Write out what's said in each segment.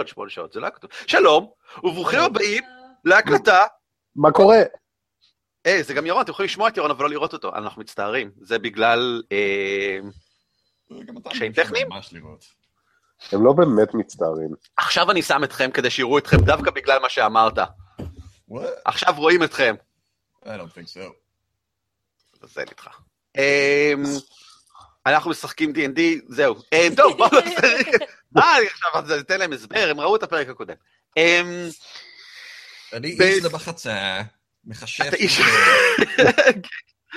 על שמונה שעות, זה לא היה כתוב. שלום, וברוכים הבאים להקלטה. מה קורה? אה, זה גם ירון, אתם יכולים לשמוע את ירון, אבל לא לראות אותו. אנחנו מצטערים. זה בגלל אה, קשיים טכניים? הם לא באמת מצטערים. עכשיו אני שם אתכם כדי שיראו אתכם דווקא בגלל מה שאמרת. עכשיו רואים אתכם. I don't think so. זה איתך. אמ, אנחנו משחקים D&D, זהו. טוב, בואו נעשה... אה, אני עכשיו אתן להם הסבר, הם ראו את הפרק הקודם. אמ, אני איש לבחצה, מחשב... אתה איש...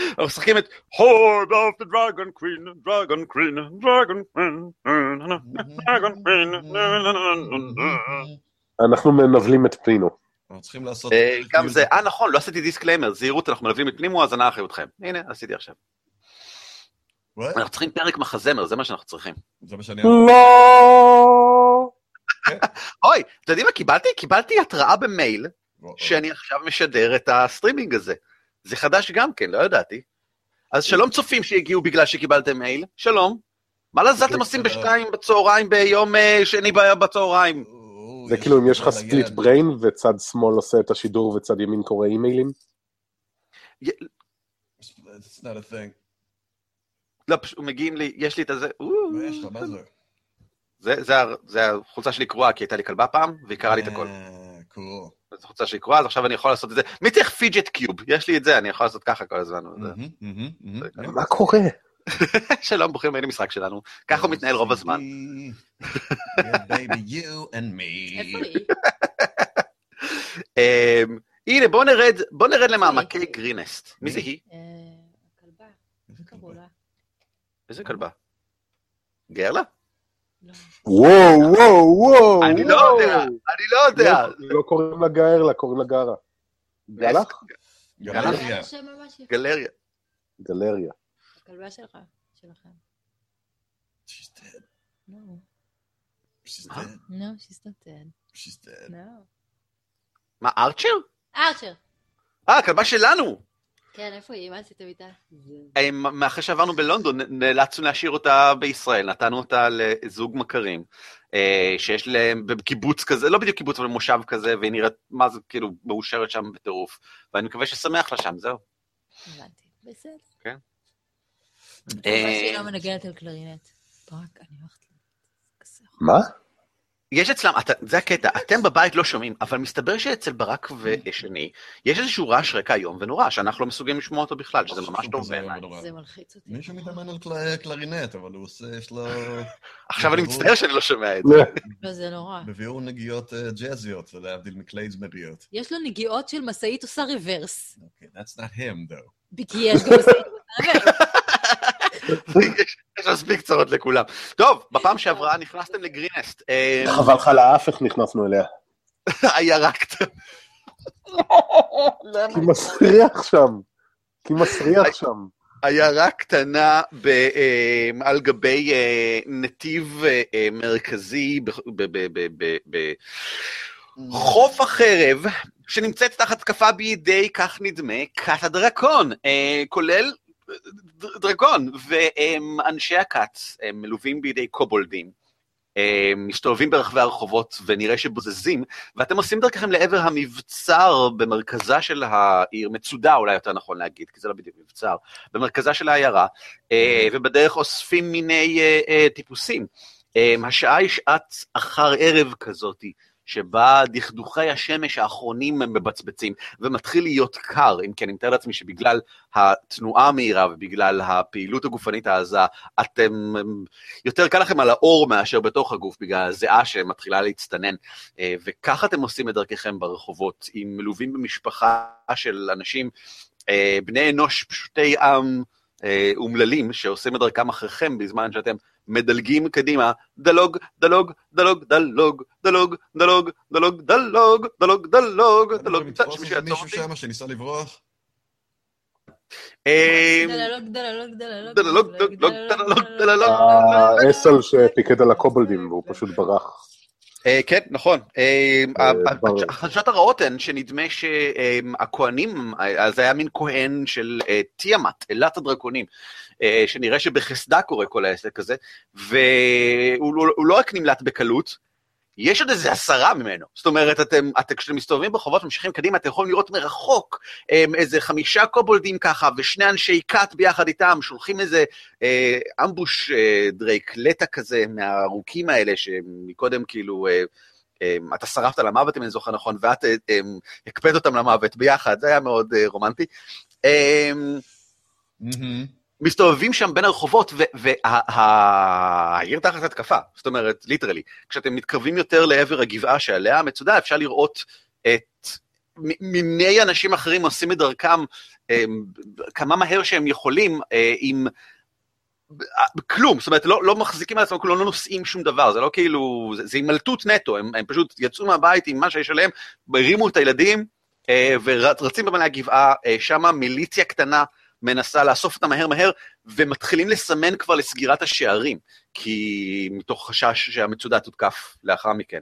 אנחנו משחקים את Hoard of the Dragon Queen, Dragon Queen, Dragon Queen, Dragon Queen. אנחנו מנבלים את פינו. אנחנו צריכים לעשות... אה, גם זה, אה נכון, לא עשיתי disclaimer, זהירות, אנחנו מנבלים את פינו, האזנה אחריותכם. הנה, עשיתי עכשיו. אנחנו צריכים פרק מחזמר, זה מה שאנחנו צריכים. זה מה שאני לא! אוי, אתה יודעים מה קיבלתי? קיבלתי התראה במייל שאני עכשיו משדר את הסטרימינג הזה. זה חדש גם כן, לא ידעתי. אז שלום צופים שהגיעו בגלל שקיבלתם מייל, שלום. מה לעזאזל אתם עושים בשתיים בצהריים ביום אה, שני בצהריים? זה כאילו אם יש לך split. brain וצד שמאל עושה את השידור וצד ימין קורא אימיילים? It's not a thing. לא, פשוט מגיעים לי, יש לי את הזה, מה יש לך? מה זה? זה- זה זה החולצה שלי קרועה, כי הייתה לי כלבה פעם, והיא קראה לי את הכל. אה, cool. זו חולצה שלי קרועה, אז עכשיו אני יכול לעשות את זה. מי צריך פיג'ט קיוב? יש לי את זה, אני יכול לעשות ככה כל הזמן. מה קורה? שלום, ברוכים הבאים למשחק שלנו. ככה הוא מתנהל רוב הזמן. Yeah, baby, you and me. איפה היא? אמ, הנה, בוא נרד, בוא נרד למעמקי גרינסט. מי זה היא? אה, הכלבה, לה? איזה כלבה? גרלה? לא. וואו, וואו, וואו. אני לא. יודע, אני לא יודע. לא- לא קוראים לה גאר לה, קוראים לה גרה. גלח? גלריה. גלריה. גלריה. הכלבה שלך, שלכם. She's dead. לא, She's מה? dead. לא, she's not dead. She's dead. לא. מה, ארצ'ר? ארצ'ר. אה, הכלבה שלנו. כן, איפה היא? מה עשיתם איתה? אמ, אחרי שעברנו בלונדון, נאלצנו להשאיר אותה בישראל, נתנו אותה לזוג מכרים, אה, שיש להם בקיבוץ כזה, לא בדיוק קיבוץ, אבל מושב כזה, והיא נראית, מה זה, כאילו, מאושרת שם בטירוף. ואני מקווה ששמח לה שם, זהו. הבנתי. בסדר. כן. מקווה אה, שהיא לא מנגנת על קלרינט. ברק, אני הולכת. מה? יש אצלם, אתה, זה הקטע, אתם בבית לא שומעים, אבל מסתבר שאצל ברק ושני, יש איזשהו רעש רקע איום ונורא, שאנחנו לא מסוגלים לשמוע אותו בכלל, שזה ממש טוב בעיניי. זה מלחיץ אותי. מישהו מתאמן על קל- קלרינט, אבל הוא עושה, יש לו... עכשיו אני מצטער שאני לא שומע את זה. לא, זה נורא. בביאור נגיעות אה, ג'אזיות, זה להבדיל מקלייזמריות. יש לו נגיעות של משאית עושה רוורס. אוקיי, that's not him, though. כי יש גם משאית עושה רוורס. יש מספיק צרות לכולם. טוב, בפעם שעברה נכנסתם לגרינסט, אה, חבל לך על האף איך נכנסנו אליה. קטנה. כי מסריח שם. כי מסריח שם. עיירה קטנה ב, אה, על גבי אה, נתיב אה, אה, מרכזי ב- ב- ב- ב- ב- ב- חוף החרב, שנמצאת תחת התקפה בידי, כך נדמה, כת הדרקון, אה, כולל ד- דרקון, ואנשי הכת מלווים בידי קובולדים. מסתובבים ברחבי הרחובות ונראה שבוזזים, ואתם עושים דרככם לעבר המבצר במרכזה של העיר, מצודה אולי יותר נכון להגיד, כי זה לא בדיוק מבצר, במרכזה של העיירה, אה, ובדרך אוספים מיני אה, אה, טיפוסים. השעה היא שעת אחר ערב כזאתי, שבה דכדוכי השמש האחרונים הם מבצבצים, ומתחיל להיות קר, אם כן, אני מתאר לעצמי שבגלל התנועה המהירה ובגלל הפעילות הגופנית העזה, אתם, יותר קל לכם על האור מאשר בתוך הגוף, בגלל הזיעה שמתחילה להצטנן. אה, וככה אתם עושים את דרככם ברחובות, עם מלווים במשפחה של אנשים, אה, בני אנוש פשוטי עם אומללים, שעושים את דרכם אחריכם בזמן שאתם מדלגים קדימה, דלוג, דלוג, דלוג, דלוג, דלוג, דלוג, דלוג, דלוג, דלוג, דלוג, דלוג, לתפוס שמישהו יעצור מישהו אותי. שם שניסה לברוח? אה, דללוג, דללוג, דללוג, דללוג, דללוג, דללוג. האסל שפיקד על ה kobold ים והוא פשוט ברח. אה, כן, נכון. אה, אה, ה- ברור. החדשות הרעות הן שנדמה שהכוהנים, אז היה מין כהן של אה, תיאמת, אלת הדרקונים, אה, שנראה שבחסדה קורה כל העסק הזה, והוא לא- לא רק נמלט בקלות, יש עוד איזה עשרה ממנו. זאת אומרת, אתם, אתם כשאתם מסתובבים ברחובות ממשיכים קדימה, אתם יכולים לראות מרחוק הם, איזה חמישה קובולדים ככה, ושני אנשי כת ביחד איתם, שולחים איזה אה, אמבוש אה, דרייקלטה כזה מהארוכים האלה, שמקודם כאילו... אה, אה, אתה שרפת למוות, אם אני זוכר נכון, ואת אה, אה, הקפאת אותם למוות ביחד, זה היה מאוד אה, רומנטי. מהמם. מסתובבים שם בין הרחובות, והעיר תחת התקפה, זאת אומרת, ליטרלי. כשאתם מתקרבים יותר לעבר הגבעה שעליה המצודה, אפשר לראות את מיני אנשים אחרים עושים את דרכם אה, כמה מהר שהם יכולים, אה, עם כלום, זאת אומרת, לא, לא מחזיקים על עצמם, כלום, לא נושאים שום דבר, זה לא כאילו, זה הימלטות נטו, הם, הם פשוט יצאו מהבית עם מה שיש עליהם, הרימו את הילדים, אה, ורצים במעלה הגבעה, אה, שמה מיליציה קטנה מנסה לאסוף אותם מהר מהר, ומתחילים לסמן כבר לסגירת השערים, כי מתוך חשש שהמצודה תותקף לאחר מכן.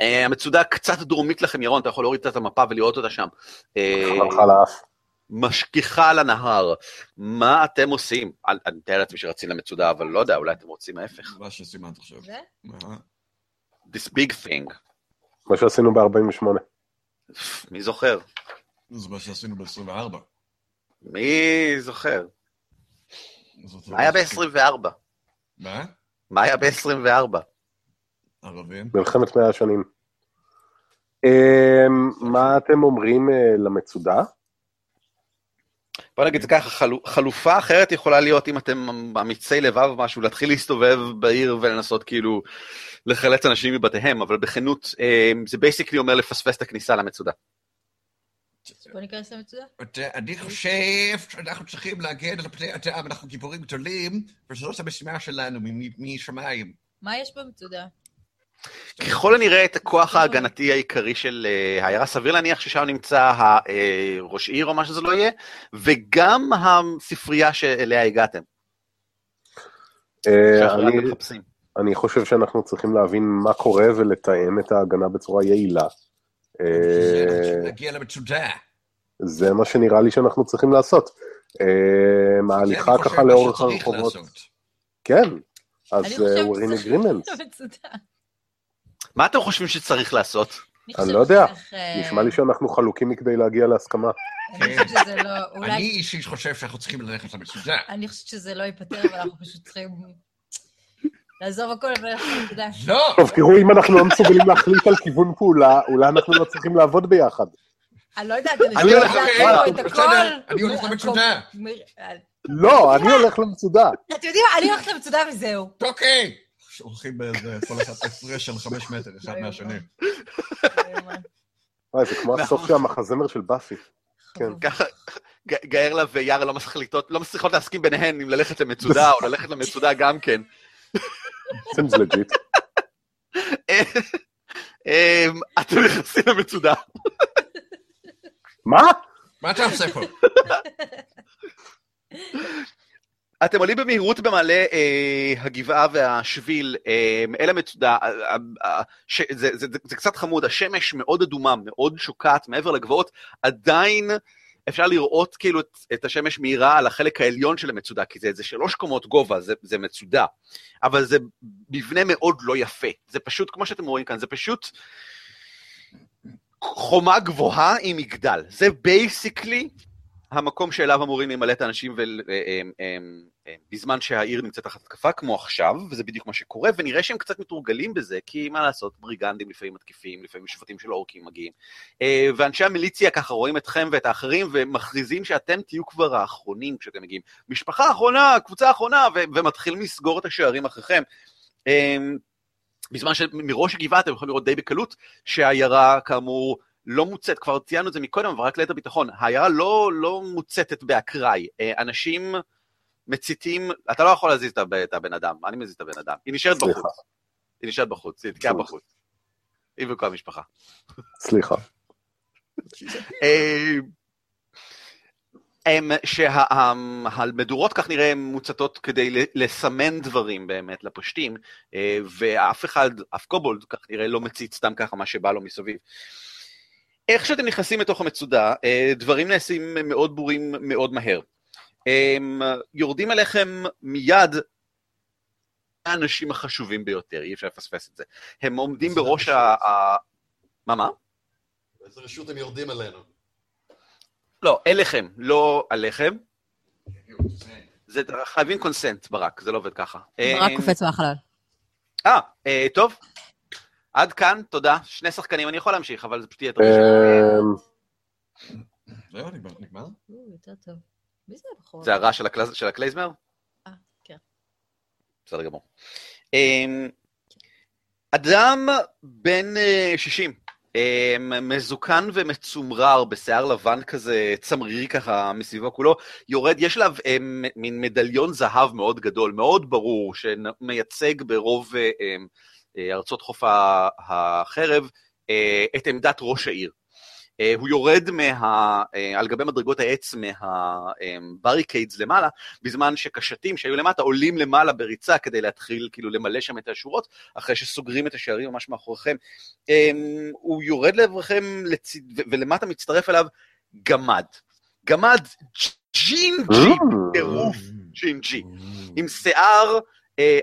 אה, המצודה קצת דרומית לכם, ירון, אתה יכול להוריד את המפה ולראות אותה שם. אה, לך על הנהר. מה אתם עושים? אני מתאר לעצמי שרצים למצודה, אבל לא יודע, אולי אתם רוצים ההפך. מה שסימנת עכשיו. This big thing. מה שעשינו ב-48. מי זוכר? זה מה שעשינו ב-24. מי זוכר? מה היה ב-24? מה? מה היה ב-24? ערבים? מלחמת מאה השנים. אמ, מה אתם אומרים אה, למצודה? בוא נגיד זה ככה, חלו, חלופה אחרת יכולה להיות אם אתם אמיצי לבב או משהו, להתחיל להסתובב בעיר ולנסות כאילו לחלץ אנשים מבתיהם, אבל בכנות אה, זה basically אומר לפספס את הכניסה למצודה. בוא ניכנס למצודה. אני חושב שאנחנו צריכים להגן על פני אדם, אנחנו גיבורים גדולים, וזאת המשימה שלנו מ- משמיים. מה יש במצודה? ככל הנראה את הכוח ההגנתי העיקרי של אה, העיירה, סביר להניח ששם נמצא הראש עיר או מה שזה לא יהיה, וגם הספרייה שאליה הגעתם, אה. אני חושב שאנחנו צריכים להבין מה קורה ולתאם את ההגנה בצורה יעילה. אנחנו אה, למצודה. זה מה שנראה לי שאנחנו צריכים לעשות. אה, ההליכה ככה לאורך הרחובות. כן, אז אה, we're in agreement. מה אתם חושבים שצריך לעשות? אני לא יודע. נשמע לי שאנחנו חלוקים מכדי להגיע להסכמה. אני שזה לא... אני. אישית חושב שאנחנו צריכים ללכת למצודה. אני חושבת שזה לא ייפתר, אבל אנחנו פשוט צריכים לעזוב הכל וללכת למצודה. לא! טוב, תראו, אם אנחנו לא מסוגלים להחליט על כיוון פעולה, אולי אנחנו לא צריכים לעבוד ביחד. אני לא יודעת, אני הולך- יזעקו אה, את בסדר, הכל. אני הולך למצודה. מ- לא, אני הולך למצודה. אתם יודעים מה? אני הולכת למצודה וזהו. אוקיי! הולכים באיזה, כל אחד הפרש של חמש מטר אחד לא מהשני. וואי, זה כמו הסוף של המחזמר של באפי. כן. ככה, ג- גארלה ויארה לא מצליחות, לא מצליחות להסכים ביניהן אם ללכת למצודה או ללכת למצודה גם כן. Seems legit. אמ, אתם נכנסים למצודה. מה? מה אתה עושה פה? אתם עולים במהירות במעלה אה, הגבעה והשביל אה, אל המצודה, אה, אה, אה, ש, זה, זה, זה, זה קצת חמוד, השמש מאוד אדומה, מאוד שוקעת מעבר לגבעות, עדיין אפשר לראות כאילו את, את השמש מאירה על החלק העליון של המצודה, כי זה איזה שלוש קומות גובה, זה, זה מצודה, אבל זה מבנה מאוד לא יפה, זה פשוט, כמו שאתם רואים כאן, זה פשוט חומה גבוהה עם מגדל, זה בייסיקלי המקום שאליו אמורים להימלא את האנשים ול- הם- הם- הם- בזמן שהעיר נמצאת תחת התקפה, כמו עכשיו, וזה בדיוק מה שקורה, ונראה שהם קצת מתורגלים בזה, כי מה לעשות, בריגנדים לפעמים מתקיפים, לפעמים שבטים של אורקים מגיעים. אה, ואנשי המיליציה ככה רואים אתכם ואת האחרים, ומכריזים שאתם תהיו כבר האחרונים כשאתם מגיעים. משפחה אחרונה, קבוצה אחרונה, ו- ומתחילים לסגור את השערים אחריכם. אה, בזמן שמראש הגבעה אתם יכולים לראות די בקלות שהעיירה כאמור לא מוצאת, כבר ציינו את זה מקודם, אבל רק ליתר ביטחון, העיירה לא, לא מוצתת באקראי. אה, אנשים מציתים, אתה לא יכול להזיז את הב- את הבן אדם, אני מזיז את הבן אדם. היא נשארת סליחה. בחוץ. היא נשארת בחוץ, היא נתקעה בחוץ. היא וכל המשפחה. סליחה. אה, הם- שהמדורות כך נראה מוצתות כדי לסמן דברים באמת לפושטים, אה, ואף אחד, אף קובולד כך נראה לא מצית סתם ככה מה שבא לו מסביב. איך שאתם נכנסים לתוך המצודה, אה, דברים נעשים מאוד ברורים מאוד מהר. הם יורדים אליכם מיד האנשים החשובים ביותר, אי אפשר לפספס את זה. הם עומדים בראש רשות. ה... ה- מה, מה? באיזה רשות הם יורדים עלינו? לא, אליכם, לא עליכם. זה חייבים קונסנט, ברק, זה לא עובד ככה. רק אה, קופץ מהחלל. אה, אה, טוב. עד כאן, תודה. שני שחקנים, אני יכול להמשיך, אבל זה פשוט יהיה קשה. אמ, זהו, נגמר. נגמר? או, יותר טוב. מי זה הבחור? זה הרע של הקלייזמר? אה, כן. בסדר גמור. אמ, אדם בן אה, 60, אמ, מזוקן ומצומרר בשיער לבן כזה, צמרירי ככה מסביבו כולו, יורד, יש עליו אמ, מין מדליון זהב מאוד גדול, מאוד ברור, שמייצג ברוב אה, אה, ארצות חוף החרב אה, את עמדת ראש העיר. אה, הוא יורד מה, אה, על גבי מדרגות העץ מה barricades למעלה, בזמן שקשתים שהיו למטה עולים למעלה בריצה כדי להתחיל כאילו למלא שם את השורות, אחרי שסוגרים את השערים ממש מאחוריכם. הוא יורד לעברכם לצד... ולמטה מצטרף אליו גמד. גמד ג'ינג'י, טירוף ג'ינג'י, עם שיער אה,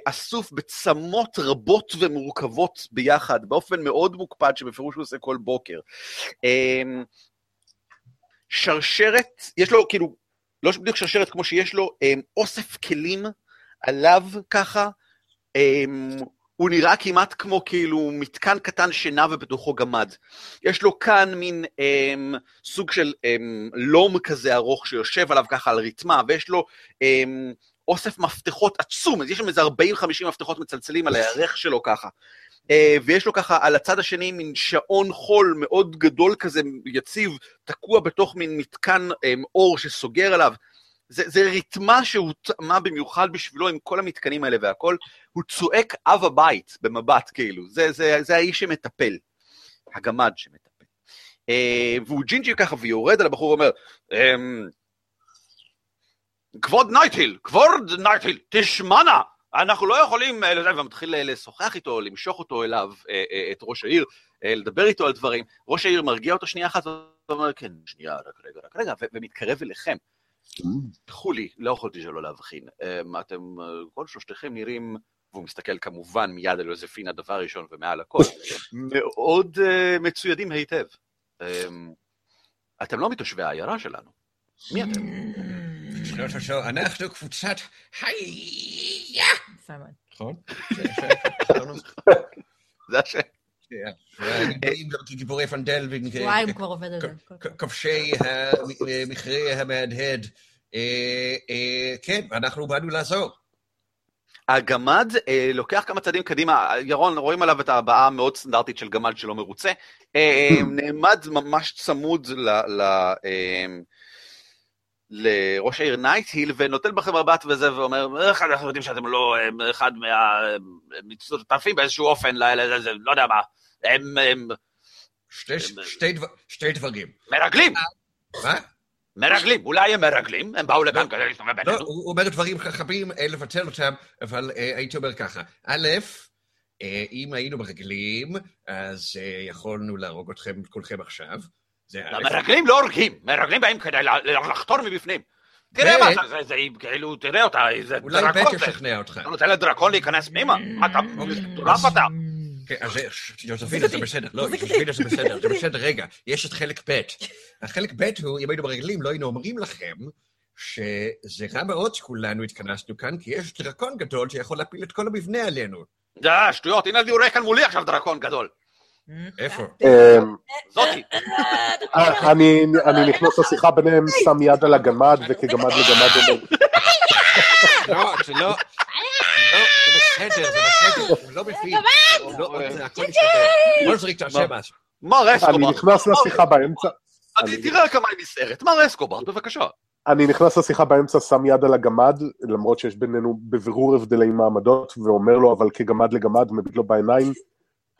אסוף בצמות רבות ומורכבות ביחד, באופן מאוד מוקפד שבפירוש הוא עושה כל בוקר. אמ, שרשרת, יש לו כאילו, לא בדיוק שרשרת כמו שיש לו, אמ, אוסף כלים עליו ככה, אמ, הוא נראה כמעט כמו כאילו מתקן קטן שנע ובתוכו גמד. יש לו כאן מין אמ, סוג של אמ, לום כזה ארוך שיושב עליו ככה על רתמה, ויש לו אמ, אוסף מפתחות עצום, אז יש שם איזה 40-50 מפתחות מצלצלים על הירך שלו ככה. אה, ויש לו ככה על הצד השני מין שעון חול מאוד גדול כזה, יציב, תקוע בתוך מין מתקן אמ, אור שסוגר עליו. זה, זה ריתמה שהותאמה במיוחד בשבילו עם כל המתקנים האלה והכל. הוא צועק אב הבית במבט כאילו, זה, זה, זה האיש שמטפל, הגמד שמטפל. אה, והוא ג'ינג'י ככה ויורד על הבחור ואומר, אמ, כבוד נייטיל, כבוד נייטיל, תשמע נא, אנחנו לא יכולים, אה, לזה", ומתחיל אה, לשוחח איתו, למשוך אותו אליו, אה, את ראש העיר, לדבר איתו על דברים. ראש העיר מרגיע אותו שנייה אחת, ואומר, כן, שנייה, רק רגע, רק רגע, ומתקרב אליכם. תסלחו לי, לא יכולתי שלא להבחין. אמ, אתם, כל שלושתכם נראים, והוא מסתכל כמובן מיד על יוזפינה דבר ראשון ומעל הכל, מאוד מצוידים היטב. אמ, אתם לא מתושבי העיירה שלנו. מי אתם? אנחנו קבוצת מאוד. נכון? זה השם. כגיבורי פנדל שבועיים כבר עובד על זה. כל הכבוד. כובשי המכרה המהדהד. אה, אה, כן, אנחנו באנו לעזור. הגמד אה, לוקח כמה צעדים קדימה, ירון, רואים עליו את ההבעה המאוד סטנדרטית של גמד שלא מרוצה, אה, נעמד ממש צמוד ל... ל אה, לראש העיר נייט-היל, ונותן בכם מבט וזה, ואומר, איך אנחנו יודעים שאתם לא אחד מהמצטרפים באיזשהו אופן, לא יודע מה, הם הם שתי- שתי דבר- שתי דברים. מרגלים, מה? מרגלים, אולי הם מרגלים, הם באו לכאן כדי להסתובב לא, בינינו. הוא אומר דברים חכמים, אה, לבטל אותם, אבל אה, הייתי אומר ככה. א', אה, אם היינו מרגלים, אז יכולנו להרוג אתכם, כולכם עכשיו. זה המרגלים לא הורגים, מרגלים באים כדי לחתור מבפנים. תראה מה זה, זה, זה, כאילו, תראה אותה, זה אולי ב' דרקון זה. ישכנע אותך. אתה נותן לדרקון להיכנס פנימה? מה אתה, מטורף אתה? כן, אז זה- יוזפינה זה בסדר, לא, יוזפינה זה בסדר, זה בסדר, רגע, יש את חלק ב'. החלק ב' הוא, אם היינו מרגלים, לא היינו אומרים לכם שזה רע מאוד שכולנו התכנסנו כאן, כי יש דרקון גדול שיכול להפיל את כל המבנה עלינו. די, שטויות, הנה אני רואה כאן מולי עכשיו דרקון גדול. איפה? אמ, זאתי. אה, אני נכנס לשיחה ביניהם, שם יד על הגמד, וכגמד לגמד אומר, לא, זה לא... לא, זה בסדר, זה בסדר, הוא לא מבין. הוא לא- זה הכל יסתדר. בוא נזריק, תעשה מה? משהו. מר אני. נכנס לשיחה באמצע, תראה כמה היא נסערת. מר אסקובר, בבקשה. אני נכנס לשיחה באמצע, שם יד על הגמד, למרות שיש בינינו בבירור הבדלי מעמדות, ואומר לו, אבל כגמד לגמד, מביט לו בעיניים.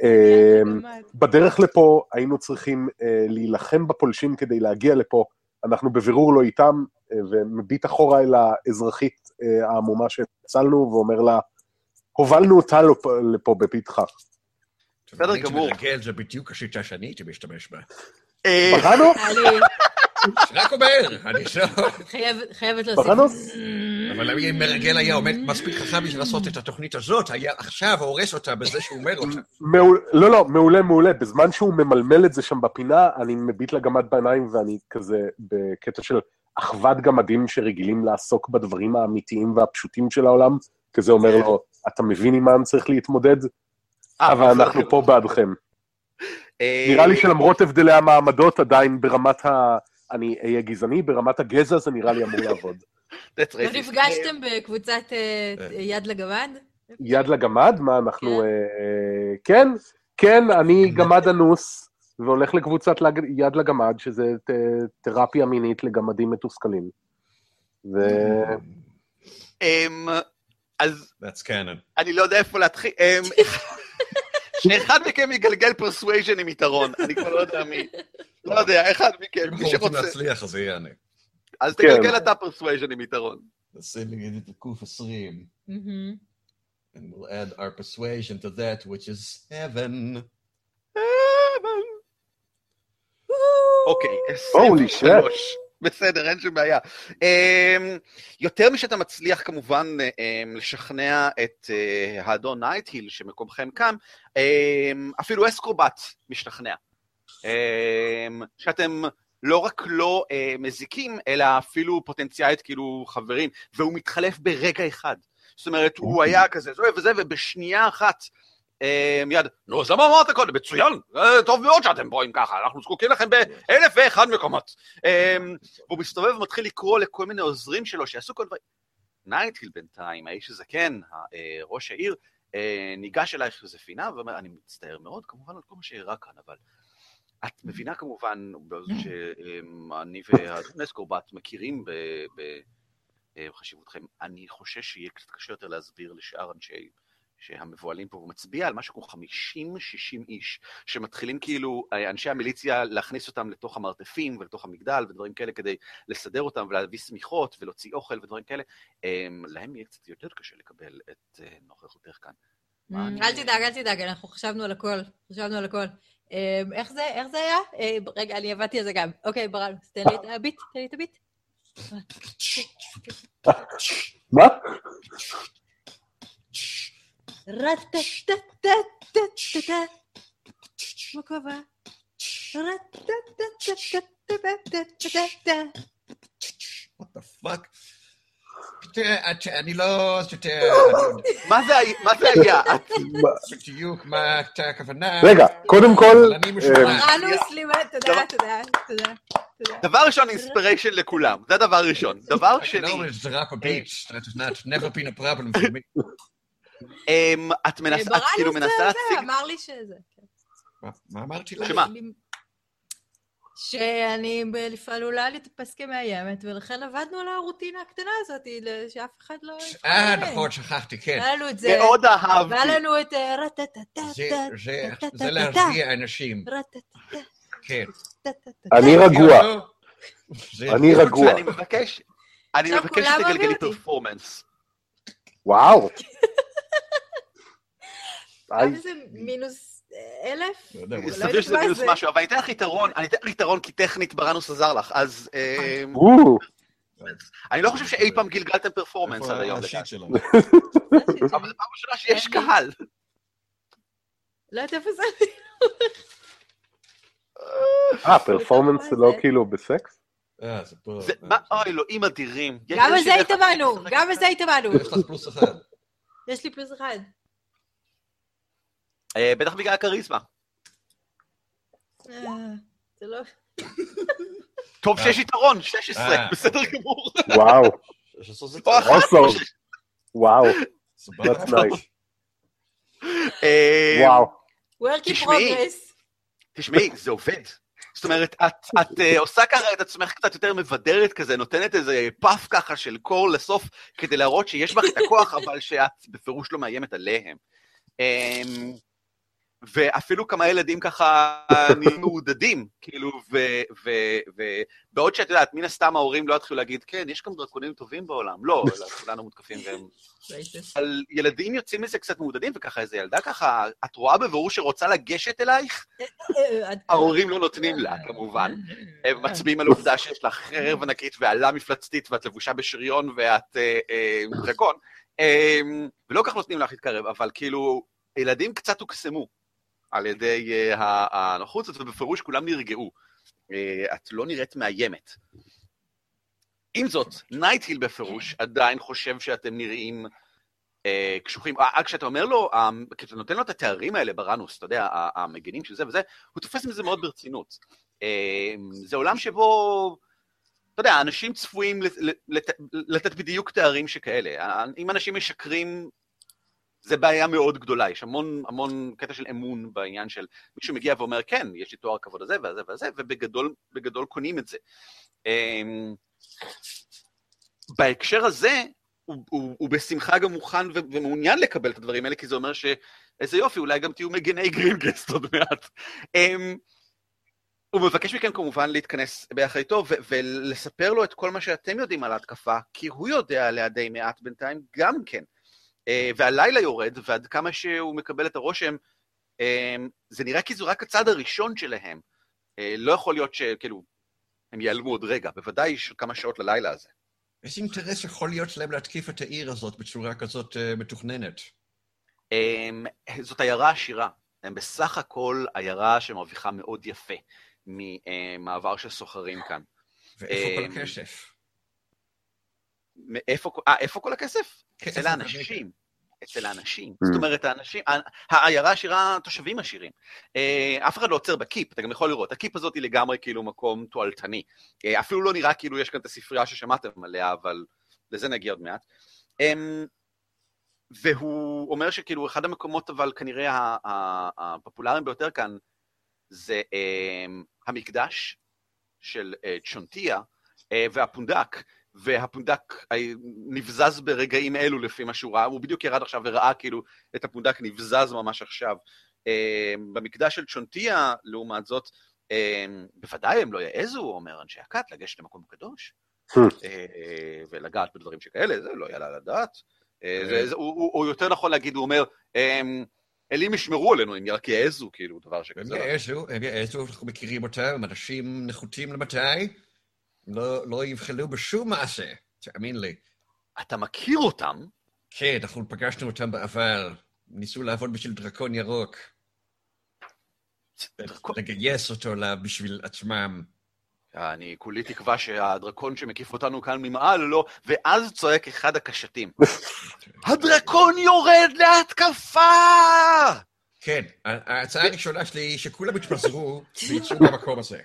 אמ, בדרך לפה היינו צריכים אה, להילחם בפולשים כדי להגיע לפה, אנחנו בבירור לא איתם, אה, ומביט אחורה אל האזרחית אה, העמומה שהצלנו, ואומר לה, הובלנו אותה לפה, בבטחה. בסדר גמור. זה בדיוק השיטה שאני הייתי משתמש בה. אה, רק אומר, אני שואל. לא- חייבת להוסיף. אבל אם מרגל היה עומד מספיק חכם בשביל לעשות את התוכנית הזאת, היה עכשיו הורס אותה בזה שהוא אומר אותה. לא, לא, מעולה, מעולה. בזמן שהוא ממלמל את זה שם בפינה, אני מביט לגמד בעיניים ואני כזה בקטע של אחוות גמדים שרגילים לעסוק בדברים האמיתיים והפשוטים של העולם, כזה אומר לו, אתה מבין עם מה אני צריך להתמודד? אה, אבל אנחנו פה בעדכם. אה, נראה לי שלמרות הבדלי המעמדות, עדיין ברמת ה... אני אהיה גזעני, ברמת הגזע זה נראה לי אמור לעבוד. לא נפגשתם בקבוצת אה, יד לגמד? יד לגמד? מה, אנחנו... כן, אה, אה, כן, כן, אני גמד אנוס, והולך לקבוצת יד לגמד, שזה תרפיה מינית לגמדים מתוסכלים. ו... אמ, אז... That's canon. אני לא יודע איפה להתחיל. אמ, אחד מכם יגלגל persuasion עם יתרון, אני כבר לא יודע מי. לא יודע, אחד מכם, מי שרוצה. אם רוצים להצליח, אז יהיה אני. אז כן. תגלגל אתה persuasion עם יתרון. תעשה נגיד את הקוף 20. Mm-hmm. And we'll add our persuasion to that, which is heaven. Heaven. אוקיי, 23. בסדר, אין שום בעיה. אמ, יותר משאתה מצליח כמובן אמ, לשכנע את אה, האדון נייטהיל, שמקומכם כאן, אמ, אפילו אסקרובט משתכנע. שאתם לא רק לא אה, מזיקים, אלא אפילו פוטנציאלית כאילו חברים, והוא מתחלף ברגע אחד. זאת אומרת, הוא אוקיי. היה כזה, וזה, ובשנייה אחת אמ, מיד, נו, אז למה אמרת קודם? מצוין, אה, טוב מאוד שאתם פה אם ככה, אנחנו זקוקים לכם באלף ואחד מקומות. אמ, והוא מסתובב ומתחיל לקרוא לכל מיני עוזרים שלו שיעשו כל דברים. נייטיל בינתיים, האיש הזקן, כן, אה, ראש העיר, אה, ניגש אלייך איזה פינה ואומר, אני מצטער מאוד כמובן על כל מה שאירע כאן, אבל את מבינה כמובן כן. שאני והדונסקורבט מכירים בחשיבותכם, אני חושש שיהיה קצת קשה יותר להסביר לשאר אנשי... שהמבוהלים פה, הוא מצביע על משהו כמו 50-60 איש, שמתחילים כאילו אה, אנשי המיליציה להכניס אותם לתוך המרתפים ולתוך המגדל ודברים כאלה כדי לסדר אותם ולהביא שמיכות ולהוציא אוכל ודברים כאלה, הם, להם יהיה קצת יותר קשה לקבל את אה, נוכחותך כאן. Mm, אל תדאג, אל תדאג, אנחנו חשבנו על הכל, חשבנו על הכל. אמ, איך זה, איך זה היה? אה, רגע, אני עבדתי על זה גם. אוקיי, ברל, תן לי את הביט, תן לי את הביט. מה? מה קורה? אני לא... מה זה היה? בדיוק, מה הכוונה? רגע, קודם כל... אנוס, לימד, דבר ראשון, אינספיריישן לכולם, זה הדבר הראשון. דבר שני... את מנסה, את כאילו מנסה להציג... אמר לי שזה. מה- מה אמרתי לך? שמה? שאני עלולה להתאפס כמאיימת, ולכן עבדנו על הרוטינה הקטנה הזאת, שאף אחד לא... אה, נכון, שכחתי, כן. היה לנו את זה, מאוד אהבתי. והיה לנו את אה, כמה זה מינוס אה, אלף? לא סביר שזה מינוס. משהו, אבל אני אתן לך יתרון, אני אתן לך יתרון כי טכנית בראנוס עזר לך, אז אמ, וואו. אני לא חושב שאי פעם גלגלתם פרפורמנס עד היום. אבל זו פעם ראשונה שיש. קהל. לא יודעת איפה זה. אה, פרפורמנס זה לא זה. כאילו בסקס? אה, זה מה, אוי, אלוהים אדירים. גם על איזושהי זה דרך התאמנו, גם על זה התאמנו. יש לך פלוס אחד. יש לי פלוס אחד. אה, בטח בגלל הכריזמה. אה, זה לא... טוב שיש יתרון, 16, אה. בסדר גמור. וואו. וואו, סבבה. that's nice. אה, וואו. work in תשמעי. progress. תשמעי, זה עובד. זאת אומרת, את, את uh, עושה ככה את עצמך קצת יותר מבדרת כזה, נותנת איזה פאף ככה של קור לסוף, כדי להראות שיש בך את הכוח, אבל שאת בפירוש לא מאיימת עליהם. Um, ואפילו כמה ילדים ככה נהיים מעודדים, כאילו, ובעוד שאת יודעת, מן הסתם ההורים לא יתחילו להגיד, כן, יש גם דרקונים טובים בעולם. לא, אלא כולנו מותקפים והם... אבל ילדים יוצאים מזה קצת מעודדים, וככה איזה ילדה ככה, את רואה בבירור שרוצה לגשת אלייך? ההורים לא נותנים לה, כמובן. הם מצביעים על עובדה שיש לך חרב ענקית ועלה מפלצתית, ואת לבושה בשריון ואת אה, אה, דרקון. אה, ולא כך נותנים לך להתקרב, אבל כאילו, ילדים קצת הוקסמו על ידי הנוחות הזאת, ובפירוש כולם נרגעו. Uh, את לא נראית מאיימת. עם זאת, נייטהיל בפירוש עדיין חושב שאתם נראים uh, קשוחים. Uh, כשאתה אומר לו, uh, כשאתה נותן לו את התארים האלה בראנוס, אתה יודע, המגינים של זה וזה, הוא תופס מזה מאוד ברצינות. Uh, זה עולם שבו... אתה יודע, אנשים צפויים לת, לתת בדיוק תארים שכאלה. אם אנשים משקרים, זה בעיה מאוד גדולה, יש המון, המון קטע של אמון בעניין של מישהו מגיע ואומר, כן, יש לי תואר כבוד הזה והזה והזה, ובגדול קונים את זה. אמ, בהקשר הזה, הוא, הוא, הוא בשמחה גם מוכן ומעוניין לקבל את הדברים האלה, כי זה אומר שאיזה יופי, אולי גם תהיו מגני גרינגסט עוד מעט. Um, הוא מבקש מכם כמובן להתכנס ביחד איתו ולספר לו את כל מה שאתם יודעים על ההתקפה, כי הוא יודע עליה די מעט בינתיים גם כן. אה, והלילה יורד, ועד כמה שהוא מקבל את הרושם, אה, זה נראה כאילו רק הצד הראשון שלהם. אה, לא יכול להיות שכאילו, הם ייעלמו עוד רגע, בוודאי כמה שעות ללילה הזה. איזה אינטרס יכול להיות שלהם להתקיף את העיר הזאת בצורה כזאת מתוכננת? זאת עיירה עשירה. הם בסך הכל עיירה שמרוויחה מאוד יפה ממעבר של סוחרים כאן. ואיפה כל הכסף? איפה, אה, איפה כל הכסף? אצל האנשים. אצל האנשים. Mm. זאת אומרת, האנשים, העיירה עשירה, תושבים עשירים. אה, אף אחד לא עוצר בקיפ, אתה גם יכול לראות. הקיפ הזאת היא לגמרי כאילו מקום תועלתני. אה, אפילו לא נראה כאילו יש כאן את הספרייה ששמעתם עליה, אבל לזה נגיע עוד מעט. אמ, והוא אומר שכאילו אחד המקומות, אבל כנראה הפופולריים ביותר כאן, זה אמ, המקדש של צ'ונטיה והפונדק, והפונדק נבזז ברגעים אלו לפי מה שהוא ראה, הוא בדיוק ירד עכשיו וראה כאילו את הפונדק נבזז ממש עכשיו. אה, במקדש של צ'ונטיה, לעומת זאת, אה, בוודאי הם לא יעזו, אומר אנשי הכת, לגשת למקום קדוש, אה, ולגעת בדברים שכאלה, זה לא יעלה לדעת. או יותר נכון להגיד, הוא אומר, אלים ישמרו עלינו, הם רק יעזו, כאילו, דבר שכזה. הם יעזו, הם יעזו, אנחנו מכירים אותם, אנשים נחותים למתי. לא, לא יבחלו בשום מעשה, תאמין לי. אתה מכיר אותם? כן, אנחנו פגשנו אותם בעבר. ניסו לעבוד בשביל דרקון ירוק. דרקון... לגייס אותו בשביל עצמם. אני כולי תקווה שהדרקון שמקיף אותנו כאן ממעל לא, ואז צועק אחד הקשתים. הדרקון יורד להתקפה! כן, ההצעה הראשונה שלי היא שכולם יתפזרו ויצאו מהמקום הזה.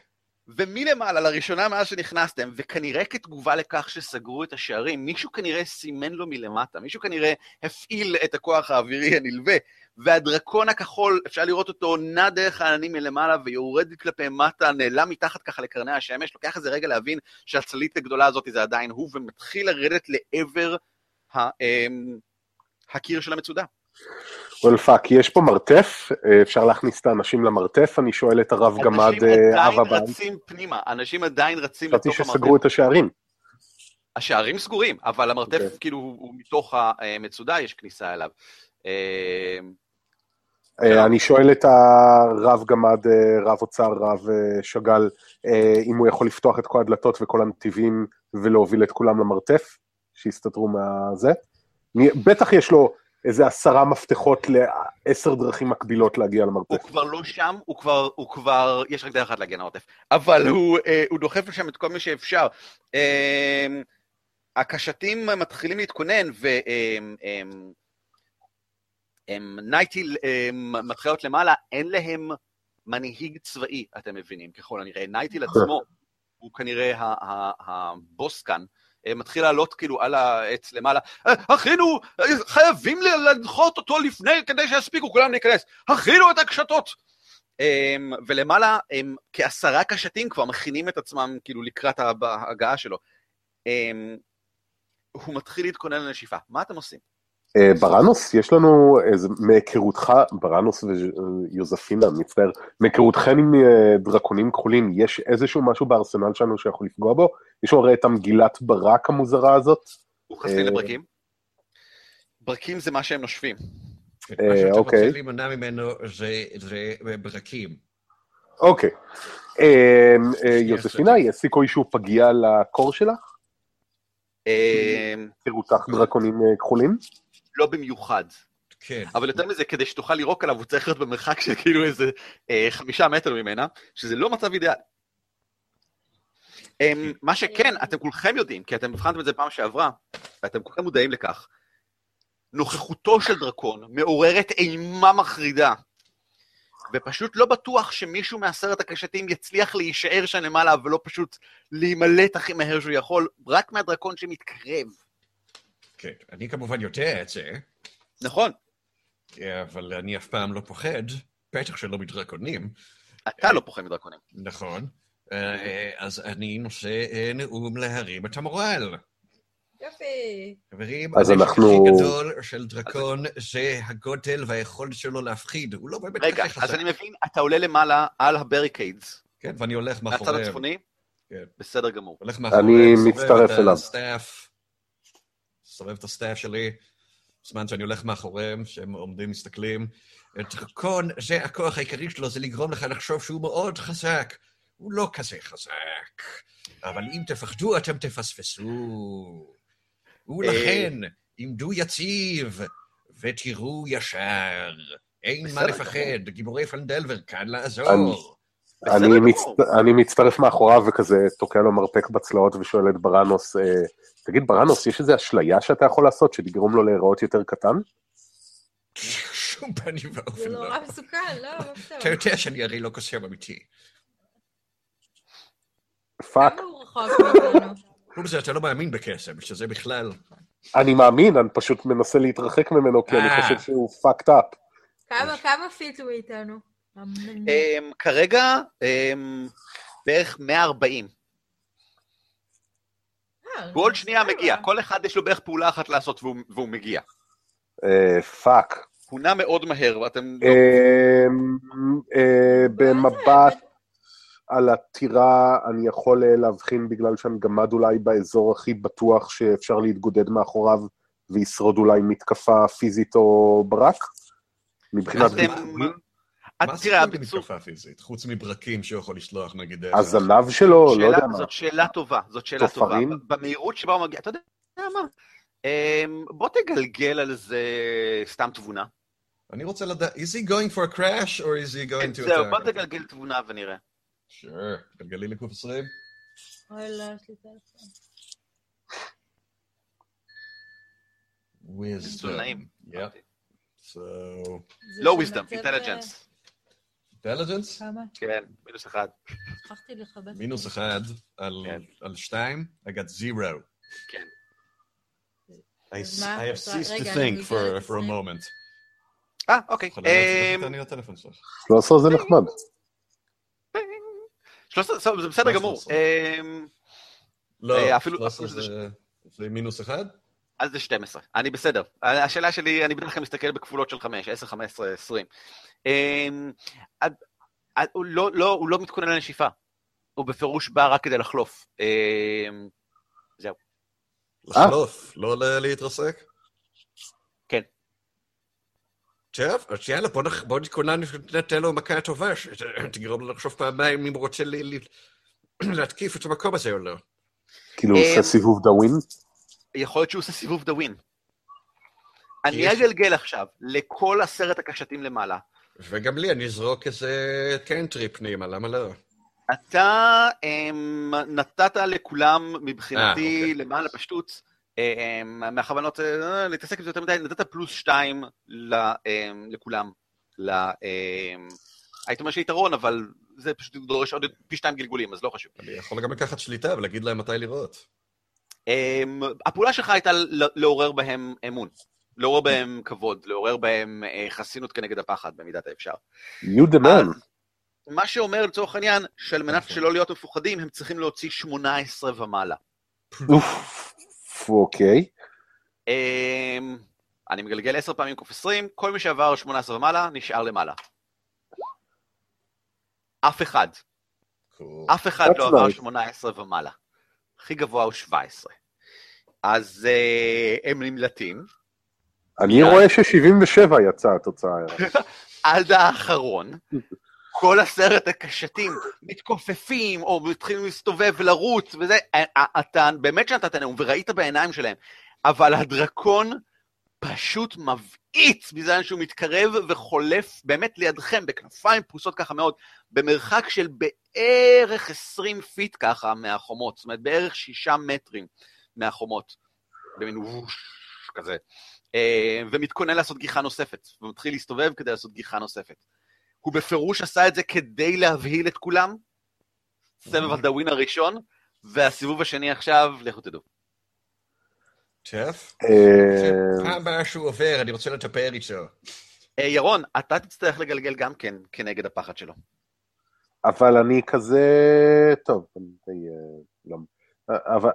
ומלמעלה, לראשונה מאז שנכנסתם, וכנראה כתגובה לכך שסגרו את השערים, מישהו כנראה סימן לו מלמטה, מישהו כנראה הפעיל את הכוח האווירי הנלווה, והדרקון הכחול, אפשר לראות אותו נע דרך העננים מלמעלה ויורד כלפי מטה, נעלם מתחת ככה לקרני השמש, לוקח איזה רגע להבין שהצללית הגדולה הזאת זה עדיין הוא, ומתחיל לרדת לעבר אמ, הקיר של המצודה. Well fuck, יש פה מרתף? אה, אפשר להכניס את האנשים למרתף? אני שואל את הרב גמד אב הבא. אנשים עדיין רצים פנימה, אנשים עדיין רצים לתוך המרתף. חשבתי שסגרו את השערים. השערים סגורים, אבל המרתף okay. אוקיי. כאילו הוא מתוך המצודה, יש כניסה אליו. אה, אה, אני שואל את הרב גמד, רב אוצר, רב שאגאל, אם הוא יכול לפתוח את כל הדלתות וכל הנתיבים ולהוביל את כולם למרתף, שיסתדרו מהזה. בטח יש לו איזה עשרה מפתחות לעשר דרכים מקבילות להגיע למרתף. הוא כבר לא שם, הוא כבר, הוא כבר, יש רק דרך אחת להגיע למרתף, אבל הוא, אה, הוא דוחף לשם את כל מי שאפשר. אה, הקשתים מתחילים להתכונן, ונייטיל אה, מתחילות למעלה, אין להם מנהיג צבאי, אתם מבינים, ככל הנראה. נייטיל עצמו הוא כנראה הבוס כאן. אה, מתחיל לעלות כאילו על העץ למעלה, אה, אחינו, אה, חייבים לנחות אותו לפני כדי שיספיקו כולם להיכנס, אכילו את הקשתות. אמ, ולמעלה הם כעשרה קשתים כבר מכינים את עצמם כאילו לקראת ההגעה שלו. אמ, הוא מתחיל להתכונן לנשיפה. מה אתם עושים? אה, בראנוס, יש לנו איזה, מהיכרותך, בראנוס ויוזפינה, מצטער, מהיכרותכם עם אה, דרקונים כחולים, יש איזשהו משהו בארסנל שלנו שיכול לפגוע בו? יש לנו הרי את המגילת ברק המוזרה הזאת. הוא חסין אה, לברקים? ברקים זה מה שהם נושפים. מה שאתה אוקיי. רוצה להימנע ממנו זה- זה ברקים. אוקיי. אה, אה, יוזפינה, יש סיכוי שהוא פגיע לקור שלך? אה, היכרותך דרקונים אה, כחולים? לא במיוחד. כן. אבל יותר מזה, כדי שתוכל לירוק עליו, הוא צריך להיות במרחק של כאילו איזה אה, חמישה מטר ממנה, שזה לא מצב אידיאל. אמ, מה שכן, אתם כולכם יודעים, כי אתם הבחנתם את זה פעם שעברה, ואתם כולכם מודעים לכך, נוכחותו של דרקון מעוררת אימה מחרידה, ופשוט לא בטוח שמישהו מעשרת הקשתים יצליח להישאר שם למעלה ולא פשוט להימלט הכי מהר שהוא יכול, רק מהדרקון שמתקרב. כן. אני כמובן יודע את זה, נכון, אבל אני אף פעם לא פוחד, בטח שלא מדרקונים. אתה לא פוחד מדרקונים. נכון. אה, אז אני נושא אה, נאום להרים את המורל. יופי. חברים, אז אנחנו- הכי גדול של דרקון זה הגודל והיכולת שלו להפחיד. הוא לא באמת רגע, אז. אני מבין, אתה עולה למעלה על ה barricades, כן, ואני הולך מהצד מאחוריהם. הצפוני? כן. בסדר גמור. הולך מאחוריהם, סובב מצטרף אליו. ה staff, סובב את ה staff שלי, בזמן שאני הולך מאחוריהם, שהם עומדים, מסתכלים. דרקון, זה הכוח העיקרי שלו, זה לגרום לך לחשוב שהוא מאוד חזק. הוא לא כזה חזק, אבל אם תפחדו, אתם תפספסו. ולכן, עמדו יציב ותראו ישר. אין מה לפחד, גיבורי פנדלבר כאן לעזור. אני. מצט... אני מצטרף מאחוריו וכזה תוקע לו מרפק בצלעות ושואל את בראנוס, אה, תגיד בראנוס, יש איזו אשליה שאתה יכול לעשות שתגרום לו להיראות יותר קטן? שום פנים זה ואופן לא. נורא מסוכן, לא, מה פתאום. אתה יודע שאני הרי לא קוסם אמיתי. Fuck. כמה הוא רחוק מאיתנו? חוץ מזה, אתה לא מאמין בקסם, שזה בכלל... אני מאמין, אני פשוט מנסה להתרחק ממנו כי אני אה. חושב שהוא fucked up. כמה, כמה feet הוא איתנו? אמ, כרגע, אמ, בערך 140. אה, הוא עוד שנייה. מגיע, כל אחד יש לו בערך פעולה אחת לעשות והוא והוא מגיע. אה, fuck. הוא נע מאוד מהר, ואתם... לא- אה, אה, במבט על הטירה אני יכול אה, להבחין בגלל שאני גמד אולי באזור הכי בטוח שאפשר להתגודד מאחוריו וישרוד אולי מתקפה פיזית או ברק? מבחינת... מה הביצוע... במתקפה פיזית? חוץ מברקים שהוא יכול לשלוח נגיד... הזנב שלו, לא יודע מה. זאת שאלה טובה, זאת שאלה טובה. תופרים? במהירות שבה הוא מגיע, אתה יודע מה? אמ, בוא תגלגל על זה סתם תבונה. אני רוצה לדעת, is he going for a crash or is he going to זהו, בוא? תגלגל תבונה ונראה. sure, גלגלי לקוף 20. אוי, לא, יש לי טלפון. תזונאים. wisdom. Yep. So, זה שמעצב, wisdom, intelligence. Intelligence? כמה? כן, מינוס אחד. שכחתי לכבד. מינוס אחד על כן. שתיים, I got zero. כן. I have ceased to think for a moment. אה, אוקיי. יכולה להציג אמ, את אני לטלפון שלך. 13 זה נחמד. 13, טוב, זה בסדר גמור. 13? לא, אה, אפילו- 13 אפילו זה- זה מינוס אחד? אז זה 12. אני בסדר. השאלה שלי, אני בדרך כלל מסתכל בכפולות של 5, 10, 15, 20. אמ, עד- עד- הוא לא- לא- הוא לא מתכונן לנשיפה. הוא בפירוש בא רק כדי לחלוף. אמ, לחלוף, לא להתרסק? כן. טוב, אז יאללה, בוא נח- בוא נתכונן, ניתן לו מכה טובה, שתגרום לו לחשוב פעמיים אם הוא רוצה להתקיף את המקום הזה או לא. כאילו הוא עושה אמ, סיבוב דאווין. יכול להיות שהוא עושה סיבוב דאווין. אני יש- אגלגל עכשיו לכל עשרת הקשתים למעלה. וגם לי, אני אזרוק איזה קנטרי פנימה, למה לא? אתה אמ, נתת לכולם, מבחינתי, אוקיי. למען הפשטות, אמ, מהכוונות אה, להתעסק בזה יותר מדי, נתת פלוס שתיים ל- אמ, לכולם. ל- אמ, הייתי אומר שיתרון, אבל זה פשוט דורש עוד פי שתיים גלגולים, אז לא חשוב. אני יכול גם לקחת שליטה ולהגיד להם מתי לראות. אמ, הפעולה שלך הייתה לעורר בהם אמון. לעורר בהם כבוד, לעורר בהם אה, חסינות כנגד הפחד, במידת האפשר. You the man. מה שאומר לצורך העניין, שעל מנת נכון. שלא להיות מפוחדים, הם צריכים להוציא 18 ומעלה. אוף, אוקיי. אמ, אני מגלגל 10 פעמים קוף 20, כל מי שעבר 18 ומעלה נשאר למעלה. אף אחד. אף אחד לא עבר nice. 18 ומעלה. הכי גבוה הוא 17. אז אה, הם נמלטים. אני. רואה ש-77 יצאה התוצאה. עד האחרון, כל עשרת הקשתים מתכופפים, או מתחילים להסתובב ולרוץ, וזה, א- אתה באמת שנתת נאום, וראית בעיניים שלהם, אבל הדרקון פשוט מבעיץ בזמן שהוא מתקרב וחולף באמת לידכם, בכנפיים פרוסות ככה מאוד, במרחק של בערך 20 feet ככה מהחומות, זאת אומרת בערך שישה מטרים מהחומות, במין whoosh כזה. אה, ומתכונן לעשות גיחה נוספת, ומתחיל להסתובב כדי לעשות גיחה נוספת. הוא בפירוש עשה את זה כדי להבהיל את כולם, סבב הדאווין הראשון, והסיבוב השני עכשיו, לכו תדעו. אה, פעם הבאה שהוא עובר, אני רוצה לטפל איתו. אה, ירון, אתה תצטרך לגלגל גם כן כנגד הפחד שלו. אבל אני כזה... טוב, אני די... אה, לא...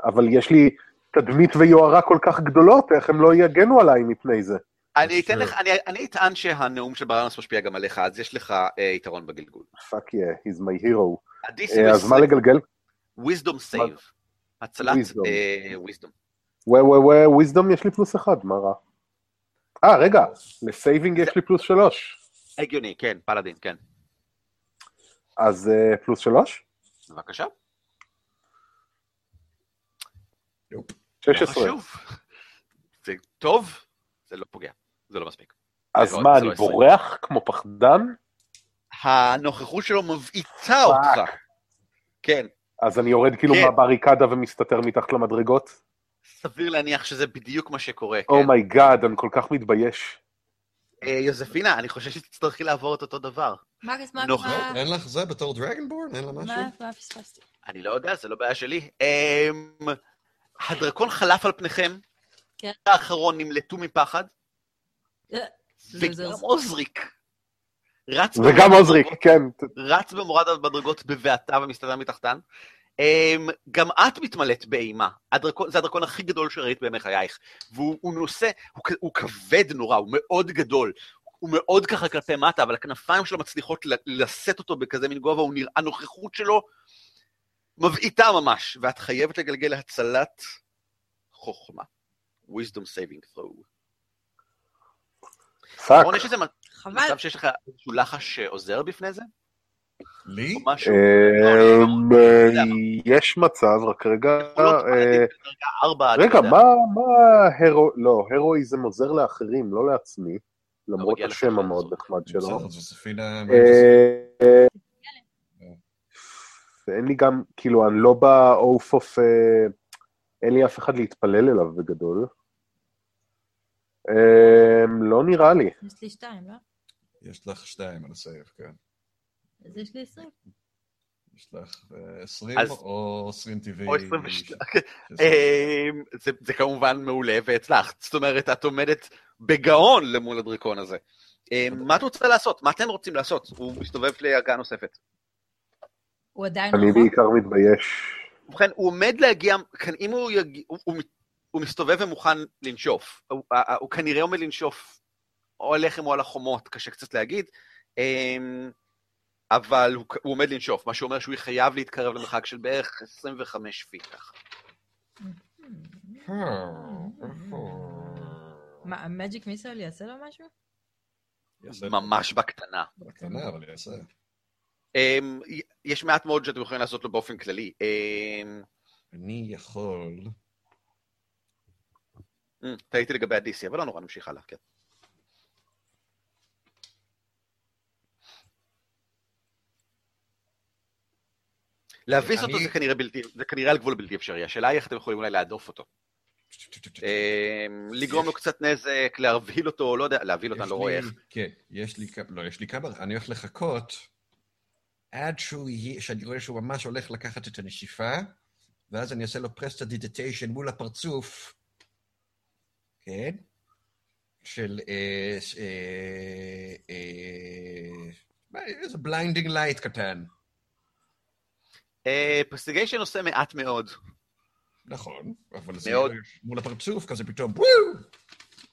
אבל יש לי תדמית ויוהרה כל כך גדולות, איך הם לא יגנו עליי מפני זה? אני אתן. לך, אני, אני אטען שהנאום של ברנוס משפיע גם עליך, אז יש לך אה, יתרון בגלגול. Fuck yeah, he's my hero. אה, אז מה 20, לגלגל? wisdom save. הצלת Wisdom. wisdom. וואי וואי וואי, wisdom יש לי פלוס אחד, מה רע? אה, רגע, ל saving יש לי פלוס שלוש. הגיוני, כן, paladin, כן. אז אה, פלוס שלוש? בבקשה. לא 16. חשוב. זה טוב, זה לא פוגע, זה לא מספיק. אז לא- מה, אני לא. בורח כמו פחדן? הנוכחות שלו מבעיתה אותך. כן, אז אני יורד כאילו כן. מהבריקדה ומסתתר מתחת למדרגות? סביר להניח שזה בדיוק מה שקורה. כן. Oh my god, אני כל כך מתבייש. אה, יוזפינה, אני חושב שתצטרכי לעבור את אותו דבר. מרקס, מה, נוח. מה, אין לך זה בתור Dragonborn? אין לה משהו? מה, מה פספסתי? אני לא יודע, זה לא בעיה שלי. הדרקון חלף על פניכם, כן. האחרון נמלטו מפחד, אה, וגם. עוזריק. רץ וגם במורד עוזריק, כן. רץ במורד המדרגות בבעתה ומסתדר מתחתן. אמ, גם את מתמלאת באימה. הדרקון, זה הדרקון הכי גדול שראית בימי חייך. והוא הוא נושא, הוא, הוא כבד נורא, הוא מאוד גדול. הוא מאוד ככה כלפי מטה, אבל הכנפיים שלו מצליחות ל- לשאת אותו בכזה מין גובה, הוא נראה, הנוכחות שלו מבעיתה ממש, ואת חייבת לגלגל להצלת חוכמה. wisdom saving throw. Fuck. רון, יש איזה. מצב שיש לך איזשהו לחש שעוזר בפני זה? לי? או משהו? אמ, אה, יש מצב, רק רגע, יכולות אה, רגע. מה, הרו... לא, הרואיזם עוזר לאחרים, לא לעצמי, למרות השם. המאוד נחמד שלו. אה, אה, ואין לי גם, כאילו, אני לא ב oath of, אה, אין לי אף אחד להתפלל אליו בגדול. אה, לא נראה לי. יש לי שתיים, לא? יש לך שתיים על ה save, כן. אז יש לי עשרים. יש לך אה, 20 אז- או 20 טבעי? או 22. ש- אמ, זה, זה כמובן מעולה והצלחת. זאת אומרת, את עומדת בגאון למול הדרקון הזה. אמ, מה את רוצה לעשות? מה אתם רוצים לעשות? הוא מסתובב לגיחה נוספת. הוא עדיין אני רחוק? בעיקר מתבייש. ובכן, הוא עומד להגיע, אם הוא יגיע, הוא, הוא, הוא מסתובב ומוכן לנשוף. הוא, הוא, הוא כנראה עומד לנשוף או עליכם או על החומות, קשה קצת להגיד. אמ, אבל הוא, הוא עומד לנשוף, מה שאומר שהוא חייב להתקרב למרחק של בערך 25 feet ככה. מה, ה Magic Missile יעשה לו משהו? ממש בקטנה. בקטנה, אבל יעשה. אמ, יש מעט מאוד שאתם יכולים לעשות לו באופן כללי. אמ, אני יכול... אמ, טעיתי לגבי ה-DC, אבל לא נורא, נמשיך הלאה, כן. להביס אותו זה כנראה בלתי, זה כנראה על גבול בלתי אפשרי, השאלה היא איך אתם יכולים אולי להדוף אותו. אמ, לגרום לו קצת נזק, להבהיל אותו, לא יודע, להבהיל אותו, אני לא רואה איך. כן, יש לי כמה, לא, יש לי כמה, אני הולך לחכות עד שהוא יהיה, שאני רואה שהוא ממש הולך לקחת את הנשיפה, ואז אני אעשה לו prestidigitation מול הפרצוף, כן? של אה, אה, אה, איזה blinding light קטן. Prestidigitation עושה מעט מאוד. נכון, אבל זה. יהיה מול הפרצוף, כזה פתאום, וואו!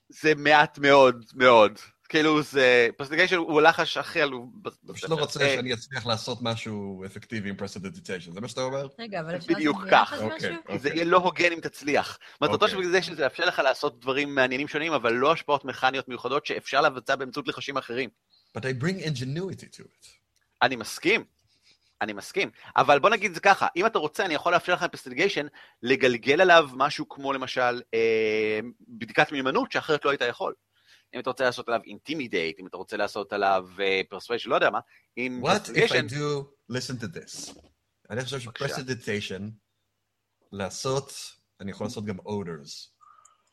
זה מעט מאוד מאוד. כאילו זה, prestidigitation הוא הלחש הכי עלוב. אתה פשוט לא רוצה אה, שאני אצליח לעשות משהו אפקטיבי עם prestidigitation, זה מה שאתה אומר? רגע, אבל אפשר לעשות. אוקיי, משהו? אוקיי. זה יהיה לא הוגן אם תצליח. מטרתו של אוקיי. פרסטיגיישן זה לאפשר לך לעשות דברים מעניינים שונים, אבל לא השפעות מכניות מיוחדות שאפשר לבצע באמצעות לחשים אחרים. But I bring ingenuity to it. אני מסכים. אני מסכים. אבל בוא נגיד זה ככה, אם אתה רוצה, אני יכול לאפשר לך ב prestidigitation לגלגל עליו משהו כמו למשל אה, בדיקת מיומנות, שאחרת לא היית יכול. אם אתה רוצה לעשות עליו intimidate, אם אתה רוצה לעשות עליו persuasion, לא יודע מה, What if I do, listen to this. אני חושב בבקשה. ש prestidigitation, לעשות, אני יכול לעשות גם odors.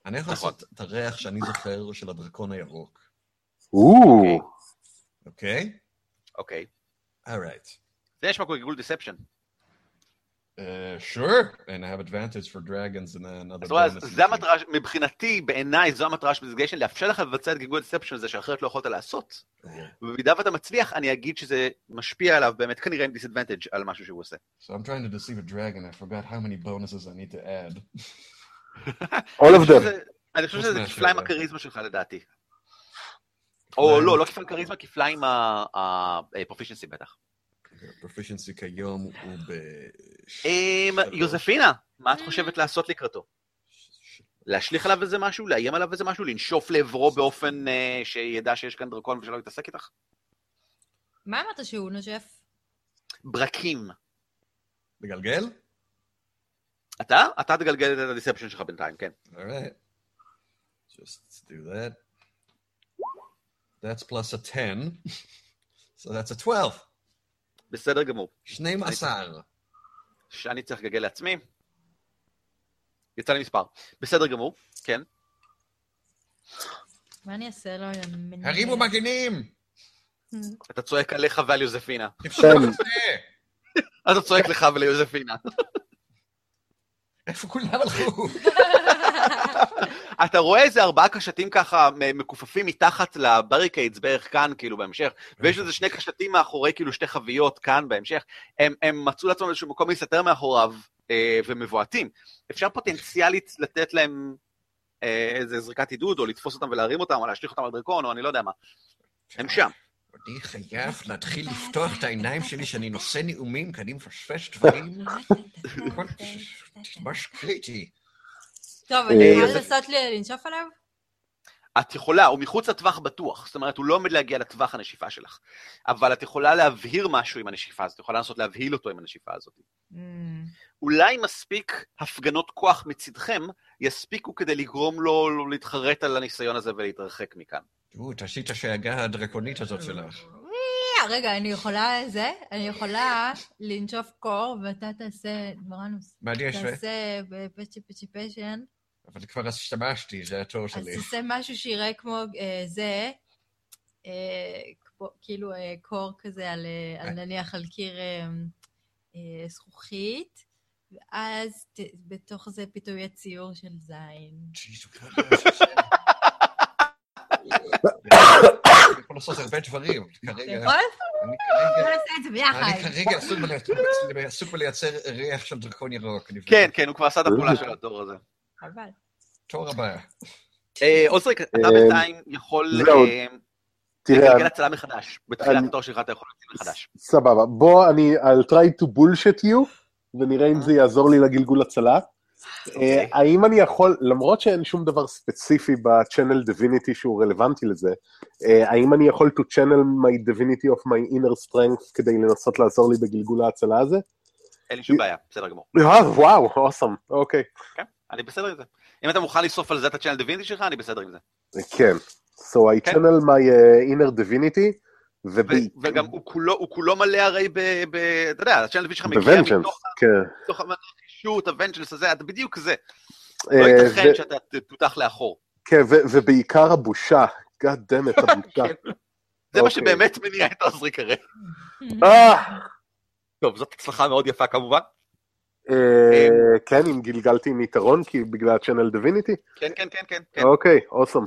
אני יכול נכון. לעשות את הריח שאני זוכר של הדרקון הירוק, או, אוקיי? אוקיי. Alright. זה נשמע כמו גלגול deception. Uh, sure, and I have advantage for dragons and another אז רואה. זה המטרה, מבחינתי, בעיניי, זו המטרה של prestidigitation, לאפשר לך לבצע את גלגול deception הזה שאחרת לא יכולת לעשות. ובמידה ואתה מצליח, אני אגיד שזה משפיע עליו באמת כנראה עם disadvantage על משהו שהוא עושה. So I'm trying to deceive a dragon. I forgot how many bonuses I need to add. all of them. אני חושב שזה. כפליים הכריזמה שלך לדעתי. או? לא, לא כפליים כריזמה, כפליים הפרופישנסי בטח. Proficiency כיום הוא ב... יוזפינה, מה את חושבת לעשות לקראתו? להשליך עליו איזה משהו? לאיים עליו איזה משהו? לנשוף לעברו באופן אה, שידע שיש כאן דרקון ושלא יתעסק איתך? מה אמרת שהוא נושף? ברקים. לגלגל? אתה? אתה תגלגל את הדיספשן שלך בינתיים, כן. Alright. Just do that. That's plus a 10. So that's a 12. בסדר גמור. 12. שאני צריך לגלגל לעצמי. יצא לי מספר. בסדר גמור, כן. מה אני אעשה לו? הרימו מגנים! אתה צועק עליך ועל יוזפינה. אתה צועק לך וליוזפינה. איפה כולם הלכו? אתה רואה איזה ארבעה קשתים ככה מכופפים מתחת לבריקיידס בערך כאן, כאילו, בהמשך, ויש איזה שני קשתים מאחורי, כאילו, שתי חביות כאן בהמשך. הם, הם מצאו לעצמם איזשהו מקום להסתתר מאחוריו אה, ומבועטים. אפשר פוטנציאלית לתת להם אה, איזה זריקת עידוד, או לתפוס אותם ולהרים אותם, או להשליך אותם על דרקון, או אני לא יודע מה. הם שם. אני חייב להתחיל לפתוח את העיניים שלי שאני נושא נאומים, כי אני מפשפש דברים. ממש קריטי. טוב, אני אה, יכולה זה- לנסות לנשוף עליו? את יכולה, הוא מחוץ לטווח בטוח, זאת אומרת, הוא לא עומד להגיע לטווח הנשיפה שלך, אבל את יכולה להבהיר משהו עם הנשיפה הזאת, את יכולה לנסות להבהיל אותו עם הנשיפה הזאת. Mm. אולי מספיק הפגנות כוח מצדכם יספיקו כדי לגרום לו להתחרט על הניסיון הזה ולהתרחק מכאן. תראו, תעשי את השאגה הדרקונית הזאת שלך. אה, רגע, אני יכולה זה? אני יכולה לנשוף קור, ואתה תעשה, דברנוס, מה אני אשווה? תעשה בפצ'י פצ'י פשן, אבל כבר השתמשתי, זה התור אז שלי. תעשה משהו שיראה כמו אה, זה, אה, כאילו אה, קור כזה על, אה, על נניח על קיר אה, אה, זכוכית, ואז ת- בתוך זה פתאום יהיה ציור של זין. אני יכול לעשות הרבה דברים. אתה יכול? אני בוא כרגע, נעשה את זה ביחד. אני כרגע עסוק בלייצר- ריח של דרקון ירוק. כן, כן, הוא כבר עשה את הפעולה של התור הזה. חבל. תור הבא. אה, אוזריק, אתה אה, בינתיים יכול אה, תראה, לגלגל הצלה מחדש. בתחילת אני- התור שלך אתה יכול להציל מחדש. סבבה. בוא, אני, I'll try to bullshit you, ונראה אם זה יעזור לי לגלגול הצלה. אוקיי. האם אני יכול, למרות שאין שום דבר ספציפי ב-channel divinity שהוא רלוונטי לזה, האם אני יכול to channel my divinity of my inner strength כדי לנסות לעזור לי בגלגול ההצלה הזה? אין לי שום בעיה, בסדר גמור. וואו, אוסם, אוקיי. אני בסדר עם זה. אם אתה מוכן לשרוף על זה את הצ'אנל דיווינטי שלך, אני בסדר עם זה. כן. So I כן. channel my uh, inner divinity, וב... וגם הוא כולו, הוא כולו מלא הרי ב... ב- אתה יודע, הצ'אנל דיווינטי שלך מגיע מתוך כן. מתוך הוונג'נס הזה, אתה בדיוק זה. אה, לא ייתכן שאתה תותח לאחור. כן, ובעיקר הבושה. God damn it, הבושה. כן. זה מה אוקיי. שבאמת מניע את עוזרי כרגע. אה, טוב, זאת הצלחה מאוד יפה כמובן. אה, כן, אם גלגלתי עם יתרון, כי בגלל ה-channel divinity? כן, כן, כן, כן. כן. אוקיי, אוסם.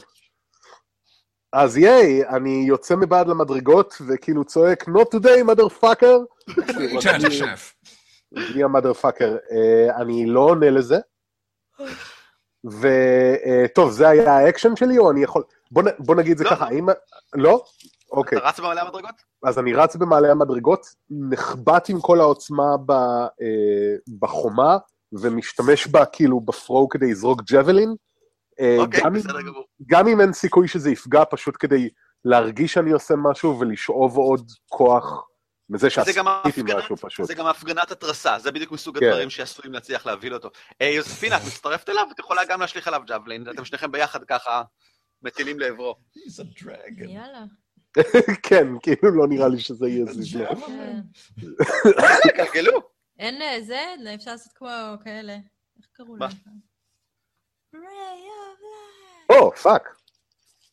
אז ייי, אני יוצא מבעד למדרגות, וכאילו צועק, not today, motherfucker. בלי ה motherfucker. אני לא עונה לזה. וטוב, זה היה האקשן שלי, או אני יכול... בוא, נגיד זה לא, ככה. האם... לא? אוקיי. אתה רץ במעלה המדרגות? אז אני רץ במעלה המדרגות, נחבט עם כל העוצמה ב, אה, בחומה, ומשתמש בה כאילו בפרו כדי לזרוק javelin. אה, אוקיי, גם, בסדר גמור. גם אם אין סיכוי שזה יפגע, פשוט כדי להרגיש שאני עושה משהו ולשאוב עוד כוח מזה זה שעשיתי משהו פשוט. זה גם הפגנת התרסה, זה בדיוק מסוג כן. הדברים שעשויים להצליח להביא אותו. אה, יוספינה, את מצטרפת אליו, את יכולה גם להשליך עליו ג'אבלין, אתם שניכם ביחד ככה מטילים לעברו. He's a dragon. יאללה. כן, כאילו לא נראה לי שזה יהיה זיז. כן. יאללה, גלגלו. אין אה, זה, אפשר לעשות כמו כאלה. איך קראו? להם? Light. או, פאק.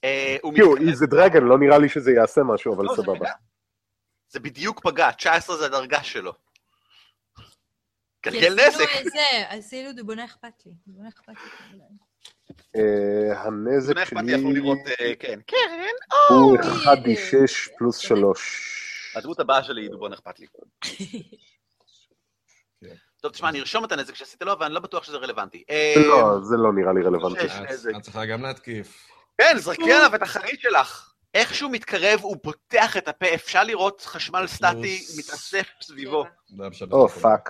אה, כאילו, מתקרב. זה דרגן, לא נראה לי שזה יעשה משהו, אבל לא, זה סבבה. זה בדיוק פגע, 19 זה הדרגה שלו. גלגל עשינו נזק. את זה, עשינו דובונה אכפת לי. הנזק אכפת לי שלי אפילו לראות, אה, כן. כן, הוא אוי, 1d6 פלוס 3. הדמות הבאה שלי היא דובון אכפת לי. כן. טוב, תשמע, אני ארשום את הנזק שעשית לו, אבל אני לא בטוח שזה רלוונטי. אה, לא, זה לא נראה לי רלוונטי. את- צריכה גם להתקיף. כן, זרקי עליו את החרית שלך. איך שהוא מתקרב, הוא פותח את הפה, אפשר לראות חשמל סטטי. מתאסף סביבו. או, פאק.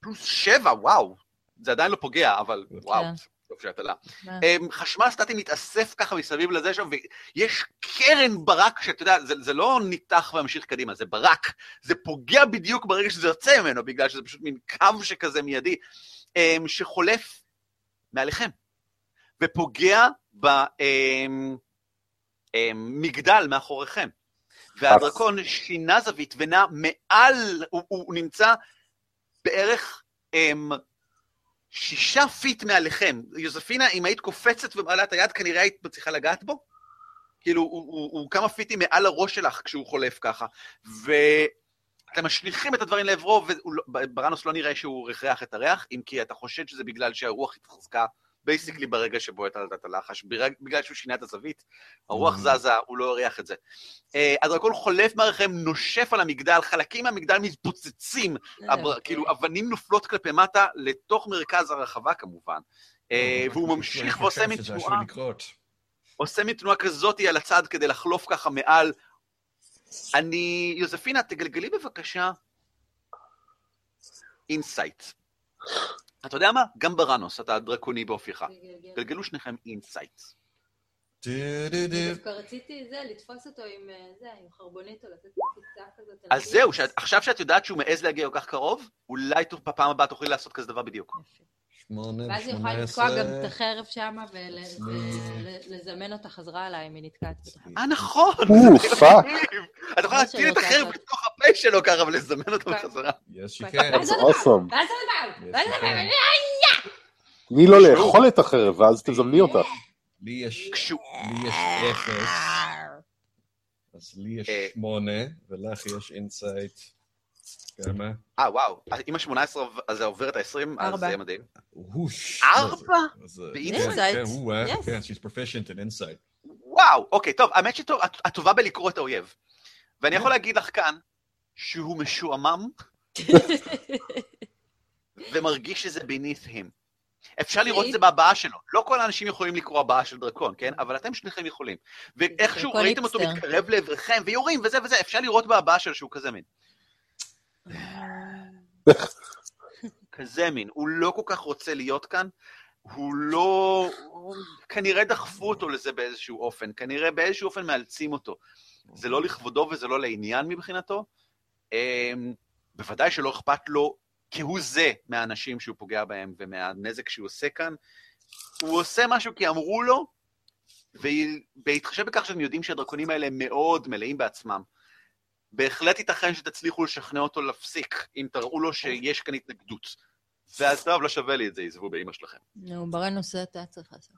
פלוס שבע, וואו. זה עדיין לא פוגע, אבל וואו, כן. טוב שאת עלה. אמ, חשמל סטטי מתאסף ככה מסביב לזה שם, ויש קרן ברק, שאתה יודע, זה, זה לא ניתח וממשיך קדימה, זה ברק. זה פוגע בדיוק ברגע שזה יוצא ממנו, בגלל שזה פשוט מין קו שכזה מיידי, אמ, שחולף מעליכם, ופוגע במגדל מאחוריכם. והדרקון שינה זווית ונע מעל, הוא, הוא נמצא בערך אמ, שישה feet מעליכם. יוזפינה, אם היית קופצת ומעלה את היד, כנראה היית מצליחה לגעת בו. כאילו, הוא, הוא, הוא כמה פיטים מעל הראש שלך כשהוא חולף ככה. ואתם משליכים את הדברים לעברו, וברנוס לא נראה שהוא הריח את הריח, אם כי אתה חושד שזה בגלל שהרוח התחזקה basically ברגע שבו הטלת את הלחש, בגלל שהוא שינה את הזווית, הרוח Mm. זזה, הוא לא הריח את זה. אה, הדרקון חולף מעליכם, נושף על המגדל, חלקים מהמגדל מתפוצצים, הבר- כאילו אבנים נופלות כלפי מטה לתוך מרכז הרחבה כמובן. אה, והוא ממשיך ועושה מין שזה עשוי תנועה, לקרות. עושה מין תנועה כזאתי על הצד כדי לחלוף ככה מעל. אני, יוזפינה, תגלגלי בבקשה insight. אתה יודע מה? גם ברנוס, אתה דרקוני באופייך. גלגלו שניכם insight. דווקא רציתי זה, לתפוס אותו עם אה, זה, עם חרבונית או לתת קפיצה כזאת. אז. זהו, עכשיו שאת יודעת שהוא מעז להגיע כל כך קרוב, אולי בפעם הבאה תוכלי לעשות כזה דבר בדיוק. שמונה ואז היא יכולה לתקוע גם. את החרב שמה ולזמן אותה חזרה עליי אם היא נתקעת בתוכה. אה, נכון! או, fuck. מגניב. אתה יכול מה להטיל את החרב לעשות. בתוך הפה שלו ככה ולזמן אותו כן. בחזרה. כן. זה awesome. ואז זה דבר! Yes, ואז זה can. דבר! תני לו לאכול את החרב, ואז תזמני אותה. יש. לי יש אפס, אז לי יש אה. שמונה, ולך יש insight. כמה? אה, וואו. אם ה-18 אז זה עובר את ה-20, אז. זה מדהים. ארבע? ב insight? כן, כן, אה. כן, she's proficient in insight. וואו, אוקיי, טוב, האמת שאת את טובה בלקרוא את האויב. ואני יכול להגיד לך כאן שהוא משועמם ומרגיש שזה beneath him. אפשר לראות את זה בהבעה שלו. לא כל האנשים יכולים לקרוא הבעה של דרקון, כן? אבל אתם שניכם יכולים. ואיכשהו ראיתם אותו. מתקרב לעברכם, ויורים וזה וזה, אפשר לראות בהבעה שלו שהוא כזה מין. כזה מין. הוא לא כל כך רוצה להיות כאן, הוא לא... כנראה דחפו אותו לזה באיזשהו אופן, כנראה באיזשהו אופן מאלצים אותו. זה לא לכבודו וזה לא לעניין מבחינתו. אמ, בוודאי שלא אכפת לו כהוא זה מהאנשים שהוא פוגע בהם ומהנזק שהוא עושה כאן. הוא עושה משהו כי אמרו לו, ובהתחשב בכך שאתם יודעים שהדרקונים האלה מאוד מלאים בעצמם, בהחלט ייתכן שתצליחו לשכנע אותו להפסיק, אם תראו לו שיש כאן התנגדות. ואז טוב, לא שווה לי את זה, עזבו באמא שלכם. נו, ברנוס זה אתה צריך לעשות.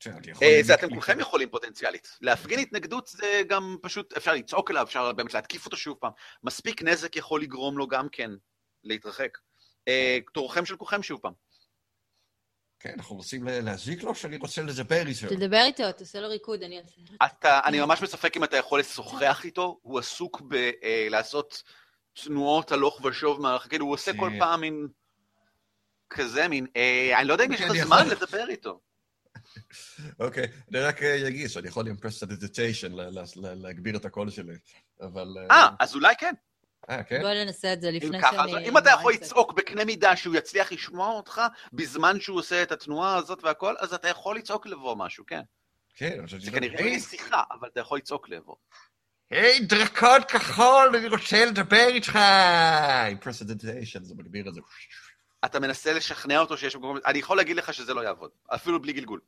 כן, אה, זה אתם כולכם יכולים פוטנציאלית. להפגין התנגדות זה גם פשוט, אפשר לצעוק אליו, אפשר באמת להתקיף אותו שוב פעם. מספיק נזק יכול לגרום לו גם כן להתרחק. אה, תורכם של כולכם שוב פעם. כן, אנחנו רוצים להזיק לו, שאני רוצה לדבר איתו. תדבר איתו, תעשה לו ריקוד, אני אעשה. אתה, אני ממש בספק אם אתה יכול לשוחח איתו, הוא עסוק בלעשות תנועות הלוך ושוב, מה- כאילו הוא עושה כל כן. פעם מין... כזה מין, אה, אני לא יודע אם יש כן, לך זמן. לדבר איתו. אוקיי, אני רק אה, אגיד שאני יכול עם prestidigitation להגביר את הקול שלי, אבל... אה, אז אולי כן. אה, כן? בוא ננסה את זה אם לפני ככה, אז שאני... אם אתה יכול לצעוק בקנה מידה שהוא יצליח לשמוע אותך בזמן שהוא עושה את התנועה הזאת והכל, אז אתה יכול לצעוק לעברו משהו, כן. כן, אני חושב זה שזה... כנראה לא יהיה שיחה, אבל אתה יכול לצעוק לעברו. היי, דרקון כחול, אני רוצה לדבר איתך! עם prestidigitation, זה מגביר את זה. אתה מנסה לשכנע אותו שיש מקום... אני יכול להגיד לך שזה לא יעבוד, אפילו בלי גלגול.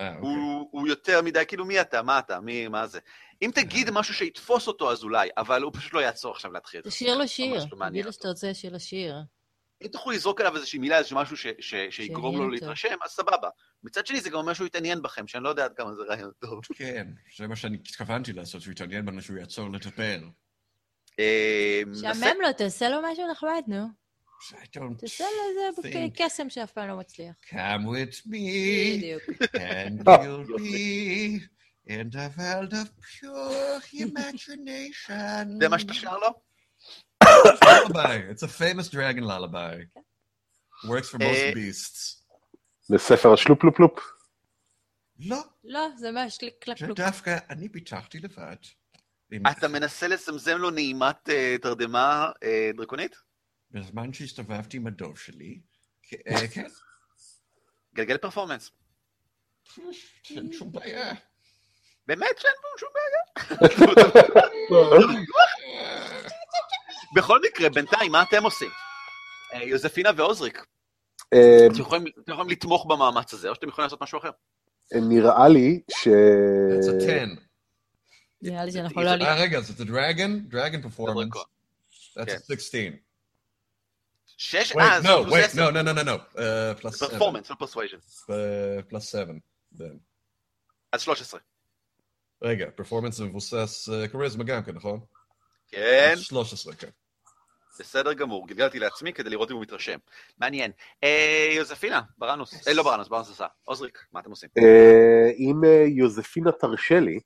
אה, אוקיי. הוא, הוא יותר מדי, כאילו, מי אתה? מה אתה? מי, מה זה? אם תגיד משהו שיתפוס אותו, אז אולי, אבל הוא פשוט לא יעצור עכשיו להתחיל. תשיר לו שיר, לא תגיד לו שאתה רוצה שיר לשיר. אם תוכלו לזרוק עליו איזושהי מילה, איזשהו משהו ש, ש, שיגרום לו. להתרשם, אז סבבה. מצד שני, זה גם אומר שהוא יתעניין בכם, שאני לא יודע עד כמה זה רעיון טוב. כן, זה מה שאני התכוונתי לעשות, שהוא יתעניין בנו שהוא יעצור לדבר. אה. שעמם לו, תעשה לו משהו נחמד, נו. תעשה לו איזה קסם שאף פעם לא מצליח. come with me, and you'll be in the world of pure imagination. זה מה שאתה שר לו? lullaby. It's a famous dragon lullaby. Works for most Eh. beasts. לספר השלופלופלופ. לא, לא, זה ממש קליק קלק זה קלוק. דווקא אני פיתחתי לבד. אתה מנסה לזמזם לו נעימת אה, תרדמה אה, דרקונית? בזמן שהסתובבתי עם הדוב שלי, אה, כן, גלגל performance. אין שום בעיה. באמת שאין פה שום בעיה. בכל מקרה, בינתיים, מה אתם עושים? אה, יוזפינה ועוזריק, אה, אתם יכולים לתמוך במאמץ הזה, או שאתם יכולים לעשות משהו אחר. נראה לי ש... That's a 10. נראה לי שאנחנו זה- לא... אה, רגע, זה. דרקון. That's כן. a 16. שש, אה, no, פלוס wait, עשר. no, no, no, no, no. Uh, plus 7. performance, לא persuasion. Uh, plus 7. then. אז 13. רגע, פרפורמנס זה מבוסס כריזמה גם כן, נכון? כן, 13, כן. בסדר גמור, גלגלתי לעצמי כדי לראות אם הוא מתרשם. מעניין. אה, יוזפינה, ברנוס, אה, לא ברנוס, ברנוס עשה. עוזריק, מה אתם עושים? אה, אם אה, יוזפינה תרשה לי,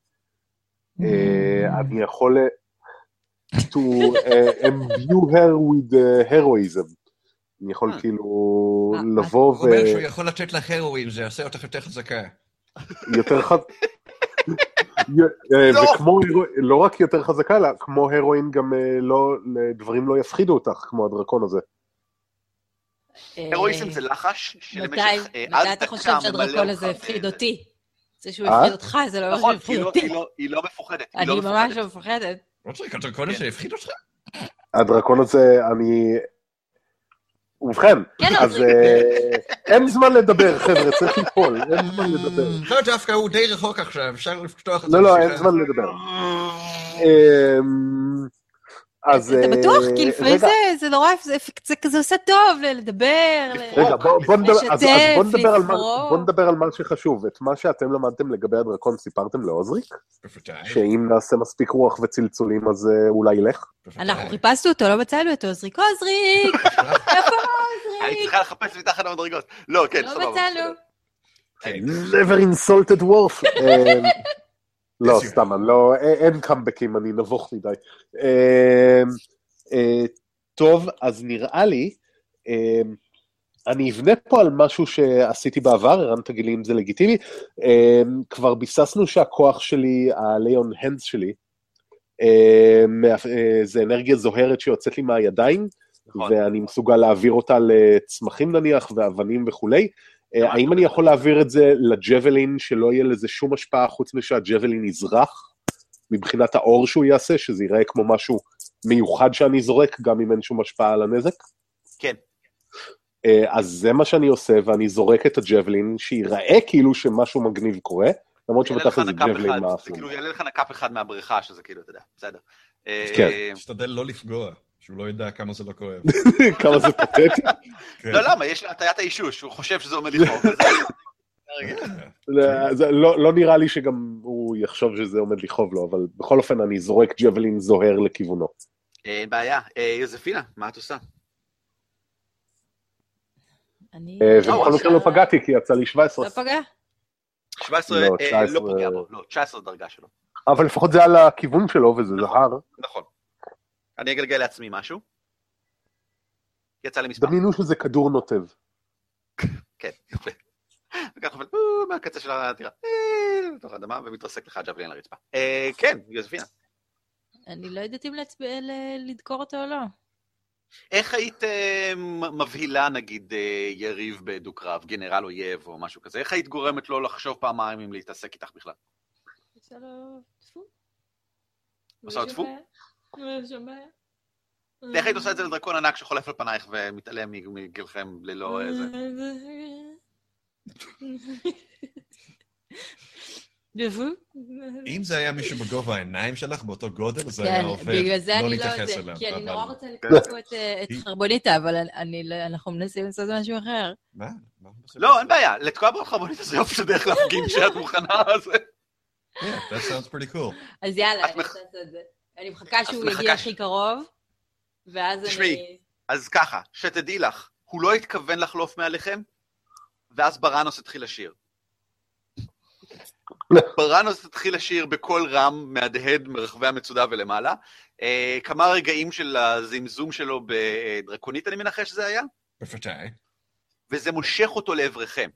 אה, אני יכול אה, to imbue her with heroism. אני יכול אה. כאילו לבוא הוא אומר שהוא יכול לתת לך הרואין, זה יעשה אותך יותר חזקה. ויותר חז... אה, לא. וכמו, לא רק יותר חזקה, אלא כמו הרואין גם אה, לא, דברים לא יפחידו אותך, כמו הדרקון הזה. אה, הרואיזם זה לחש שלמשך מתי אה, מתי עד אתה דקה חושב שהדרקון הזה הפחיד אותי? זה שהוא אה? הפחיד אותך, זה לא שהוא נכון, הפחיד לא- אותי. היא לא- לא מפוחדת. אני ממש. לא מפחדת. לא צריך, הדרקון הזה הפחיד אותך? הדרקון הזה, אני... ובכן, כן, אז אבל- אה, אין זמן לדבר, חבר'ה, צריך לפעול, אין זמן לדבר. לא, דווקא הוא די רחוק עכשיו, אפשר לפתוח את זה. לא, לא. אין זמן לדבר. אז... אתה אה, בטוח? כי לפעמים זה- זה נורא, זה- עושה טוב לדבר. לשתף, נדבר על מה, לפרוק. בוא נדבר על מה שחשוב. את מה שאתם למדתם לגבי הדרקון סיפרתם לעוזריק? בוודאי, שאם נעשה מספיק רוח וצלצולים אז אה, אולי ילך? אנחנו חיפשנו אותו, לא מצאנו אותו, עוזריק, עוזריק! איפה אני עוזריק? צריכה לחפש מתחת למדרגות. לא, כן, לא סבבה. מצאנו. כן. never insulted wolf. לא, סתם, לא, א- אין קאמבקים, אני נבוך מדי. אמ, אה, טוב, אז נראה לי, אמ, אני אבנה פה על משהו שעשיתי בעבר, ערן תגיד לי אם זה לגיטימי. אמ, כבר ביססנו שהכוח שלי, הליון הנדס שלי, אה, זה אנרגיה זוהרת שיוצאת לי מהידיים, נכון. ואני מסוגל להעביר אותה לצמחים נניח, ואבנים וכולי. אה, האם אני. יכול להעביר את זה לג'בלין, שלא יהיה לזה שום השפעה חוץ משהג'בלין יזרח, מבחינת האור שהוא יעשה, שזה ייראה כמו משהו מיוחד שאני זורק, גם אם אין שום השפעה על הנזק? כן. אה, אז זה מה שאני עושה, ואני זורק את הג'בלין, שיראה כאילו שמשהו מגניב קורה, למרות שבתכל'ס זה ג'בלין אחד, זה. כאילו יעלה לך נקאפ אחד מהבריכה, שזה כאילו, אתה יודע, בסדר. אה, כן. תשתדל לא לפגוע, שהוא לא ידע כמה זה לא כואב. כמה זה פתטי. כן. לא, למה? יש הטיית האישוש, הוא חושב שזה עומד לכאוב. לא לא נראה לי שגם הוא יחשוב שזה עומד לכאוב לו, אבל בכל אופן אני זורק ג'בלין זוהר לכיוונו. אין בעיה. אה, יוזפינה, מה את עושה? אני... אה, לא, ובכל מקרה לא פגעתי, כי יצא לי 17. לא פגע? 17 לא, אה, 19. לא פוגע בו, לא, 19 דרגה שלו. אבל לפחות זה על הכיוון שלו, וזה נכון. זהר. נכון. אני אגלגל לעצמי משהו. יצא לי מספר. דמיינו שזה כדור נוטב. כן, יפה. וכך נופל "בואו", מהקצה של הטירה, "אה", לתוך האדמה, ומתרסק לך הג'בלין על הרצפה. אה, כן, יוזפינה. אני לא יודעת אם לדקור אותו או לא. איך היית אה, מבהילה, נגיד, אה, יריב בדו-קרב, גנרל אויב או משהו כזה? איך היית גורמת לו לחשוב פעמיים אם להתעסק איתך בכלל? עושה לו טפו. עושה לו טפו? לא שומע. איך היית עושה את זה לדרקון ענק שחולף על פנייך ומתעלם מגילכם ללא איזה... אם זה היה מישהו בגובה העיניים שלך, באותו גודל, זה היה כן, עובד. בגלל זה לא אני לא להתייחס אליו, כי אני נורא רוצה לקרוא פה את, אה, חרבוניטה, אבל לא- אנחנו מנסים לעשות משהו אחר. מה? לא, אין בעיה, לתקוע בחרבונית זה יופי של דרך להפגין שאת מוכנה. Yeah, that sounds pretty cool. אז יאללה, אני רוצה לעשות את זה. אני מחכה שהוא יגיע ש- הכי קרוב, ואז תשמעי. אני... אז ככה, שתדעי לך, הוא לא התכוון לחלוף מעליכם, ואז בראנוס התחיל לשיר. בראנוס התחיל לשיר בקול רם, מהדהד מרחבי המצודה ולמעלה. אה, כמה רגעים של הזמזום שלו בדרקונית, אני מנחש שזה היה, בוודאי. וזה מושך אותו לעברכם.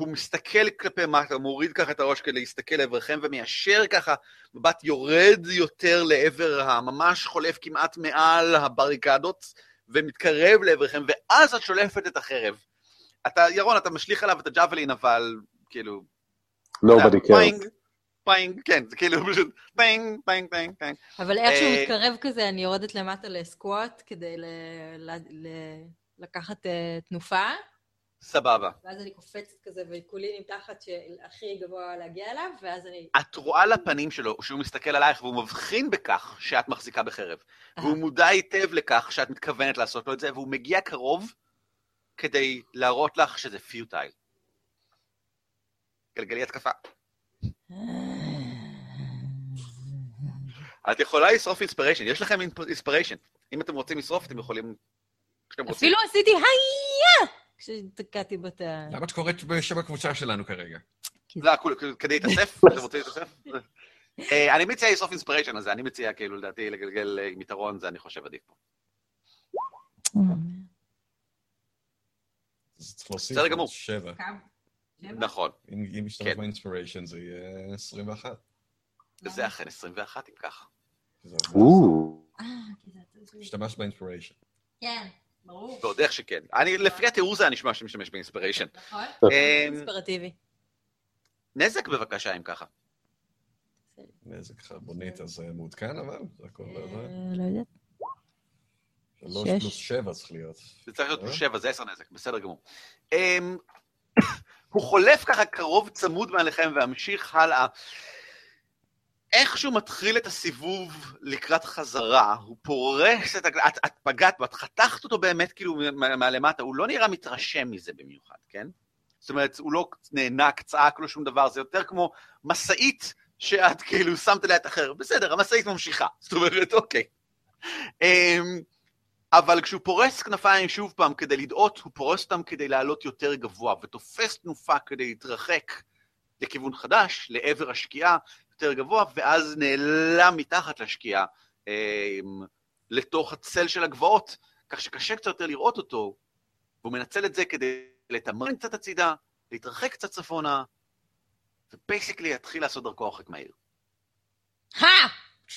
הוא מסתכל כלפי מטה, מוריד ככה את הראש כדי להסתכל לעברכם, ומיישר ככה מבט יורד יותר לעבר הממש חולף כמעט מעל הבריקדות, ומתקרב לעברכם, ואז את שולפת את החרב. אתה, ירון, אתה משליך עליו את ה javelin, אבל כאילו... nobody cares. פיינג, פיינג, כן, זה כאילו פשוט פיינג, פיינג, פיינג, פיינג. אבל איך שהוא אה, מתקרב כזה, אני יורדת למטה ל squat, כדי. לקחת אה, תנופה, סבבה. ואז אני קופצת כזה, וכולי נמתחת שהכי גבוה להגיע אליו, ואז אני... את רואה לפנים שלו שהוא מסתכל עלייך והוא מבחין בכך שאת מחזיקה בחרב. והוא מודע היטב לכך שאת מתכוונת לעשות לו את זה, והוא מגיע קרוב כדי להראות לך שזה futile. גלגלי התקפה. את יכולה לשרוף inspiration, יש לכם inspiration. אם אתם רוצים לשרוף, אתם יכולים... אפילו עשיתי הייה! כשתקעתי בת ה... למה את קוראת בשם הקבוצה שלנו כרגע? לא, כדי להתאסף? אתם רוצים להתאסף? אה, אני מציע לשרוף inspiration הזה, אני מציע כאילו לדעתי לגלגל אה, עם יתרון, זה אני חושב עדיף פה. להוסיף בסדר גמור. שבע. נכון, אם אם ישתמש כן. ב inspiration זה יהיה 21. זה אכן 21 אם ככה. זה או, אה, השתמשת ב inspiration. כן, ברור. ועוד איך שכן. אני, לפי התיאור זה היה נשמע שמשתמש ב inspiration. נכון? אמ, אינספירטיבי. נזק בבקשה אם ככה. נזק חרבונית, אז זה מעודכן אבל? זה הכל לא? אה, לא יודעת. שלוש. פלוס שבע צריך להיות. זה צריך להיות אה? פלוס 7, זה 10 נזק, בסדר גמור. אמ, הוא חולף ככה קרוב צמוד מעליכם והמשיך הלאה. איך שהוא מתחיל את הסיבוב לקראת חזרה, הוא פורס את הגל... את, את פגעת בו, את חתכת אותו באמת כאילו מה- מהלמטה, הוא לא נראה מתרשם מזה במיוחד, כן? זאת אומרת, הוא לא נאנק, צעק לו שום דבר, זה יותר כמו משאית שאת כאילו שמת עליה את החרב. בסדר, המשאית ממשיכה. זאת אומרת, אוקיי. אמ, אבל כשהוא פורס כנפיים שוב פעם כדי לדאות, הוא פורס אותם כדי לעלות יותר גבוה, ותופס תנופה כדי להתרחק לכיוון חדש, לעבר השקיעה יותר גבוה, ואז נעלם מתחת לשקיעה אה, לתוך הצל של הגבעות, כך שקשה קצת יותר לראות אותו, והוא מנצל את זה כדי לתמרן קצת הצידה, להתרחק קצת צפונה, ובייסיקלי יתחיל לעשות דרכו הרחק מהעיר. הא!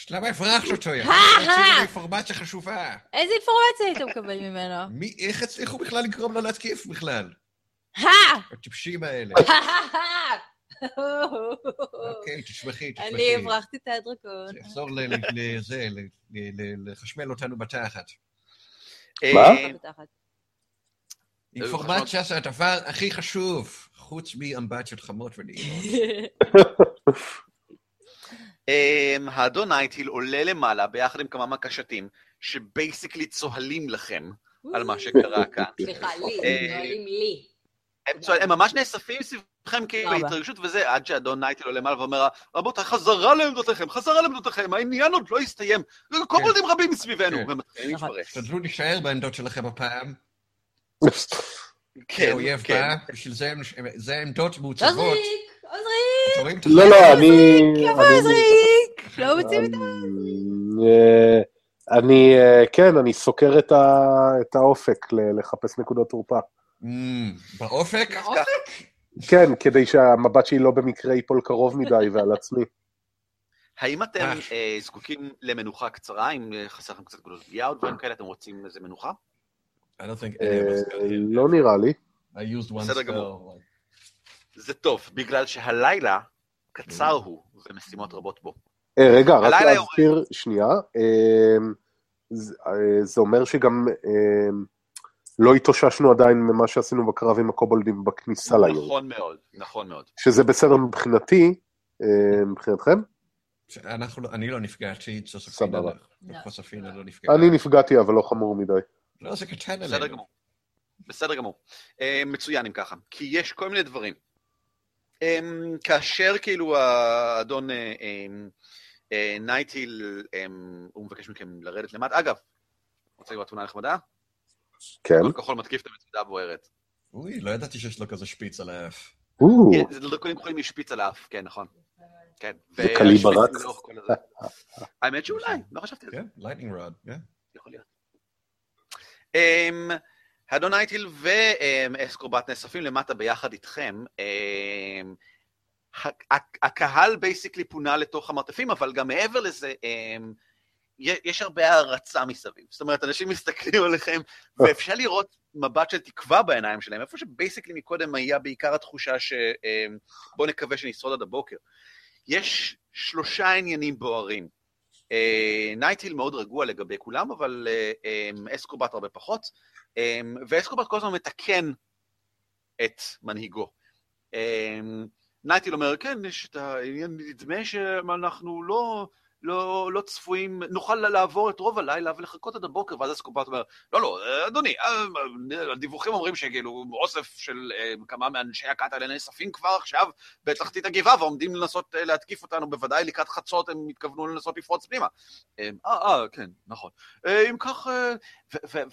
למה הברחת אותו? אה. לנו אינפורמציה חשובה. איזה אינפורמציה היית מקבל ממנו? מי, איך הצליחו בכלל לגרום לו להתקיף בכלל? הא! הטיפשים האלה. אוקיי, תשמחי, תשמחי. אני הברחתי את הדרקון. זה יחזור ל- ל- לזה, ל- ל- ל- לחשמל אותנו בתחת. מה? אה, בתחת. אינפורמציה זה הדבר הכי חשוב, חוץ מאמבטיות חמות ונעימות. אמ, האדון נייטיל עולה למעלה ביחד עם כמה מקשתים, ש basically צוהלים לכם על מה שקרה כאן. סליחה, לי, אה, נועלים לי. הם, ממש נאספים סביבכם כאילו. בהתרגשות וזה, עד שאדון נייטיל עולה למעלה ואומר, רבותיי, חזרה לעמדותיכם, חזרה לעמדותיכם, העניין עוד לא הסתיים. קומולדים רבים מסביבנו. כן. והם מתחילים נכון. להתפרץ. תשתדלו להישאר בעמדות שלכם הפעם. כן, כן. בא, בשביל זה עמדות מעוצבות. רואים את לא, לא, אני... איפה עוזריק? לא מוצאים את ה... אה, אני, אה, כן, אני סוקר את ה- את האופק ל- לחפש נקודות תורפה. Mm, באופק? באופק? כן, כדי שהמבט שלי לא במקרה ייפול קרוב מדי ועל עצמי. האם אתם אה. אה, זקוקים למנוחה קצרה, אם אה, חסר לכם קצת גדול פגיעה או דברים כאלה, אתם רוצים איזה מנוחה? לא נראה לי. בסדר. גמור. זה טוב, בגלל שהלילה קצר הוא, ומשימות רבות בו. רגע, רק הלילה להזכיר, שנייה, זה- אומר שגם לא התאוששנו עדיין ממה שעשינו בקרב עם הקובולדים בכניסה לעיר, נכון מאוד, נכון מאוד. שזה בסדר מבחינתי, אה, מבחינתכם? אנחנו לא- אני לא נפגעתי, צוספינה סבבה. לא. לא. צוספינה לא נפגעה. אני נפגעתי, אבל לא חמור מדי. לא, זה קטן בסדר עלינו. גמור. בסדר גמור. אה, מצוין אם ככה. כי יש כל מיני דברים. אה, כאשר כאילו האדון נייטיל, הוא מבקש מכם לרדת למטה. אגב, רוצה לראות תמונה נחמדה? כן. כל כחול מתקיף את המצודה הבוערת. אוי, לא ידעתי שיש לו כזה שפיץ על האף. או, כן, דרקונים כחולים עם שפיץ על האף, כן, נכון. כן. זה הזה. האמת שאולי, לא חשבתי על זה. כן, lightning rod, כן. יכול להיות. Um, האדון נייטיל ואסקרובט נאספים למטה ביחד איתכם. ה- הקהל basically פונה לתוך המרתפים, אבל גם מעבר לזה, י- יש הרבה הערצה מסביב. זאת אומרת, אנשים מסתכלים עליכם, ואפשר לראות מבט של תקווה בעיניים שלהם, איפה ש basically מקודם היה בעיקר התחושה ש... um, בואו נקווה שנשרוד עד הבוקר. יש שלושה עניינים בוערים. אה, נייטיל מאוד רגוע לגבי כולם, אבל אה, אה, אסקובט הרבה פחות, אה, ואסקובט כל הזמן מתקן את מנהיגו. נייטיל אומר, כן, יש את העניין, נדמה שאנחנו לא, לא, לא צפויים, נוכל לעבור את רוב הלילה ולחכות עד הבוקר, ואז אסקובט אומר, לא, לא, אדוני, אה, הדיווחים אומרים שכאילו אוסף של אה, כמה מאנשי הקאטה נאספים כבר עכשיו בתחתית הגבעה ועומדים לנסות אה, להתקיף אותנו, בוודאי לקראת חצות הם התכוונו לנסות לפרוץ פנימה. אה, אה, כן, נכון. אה, אם כך, אה,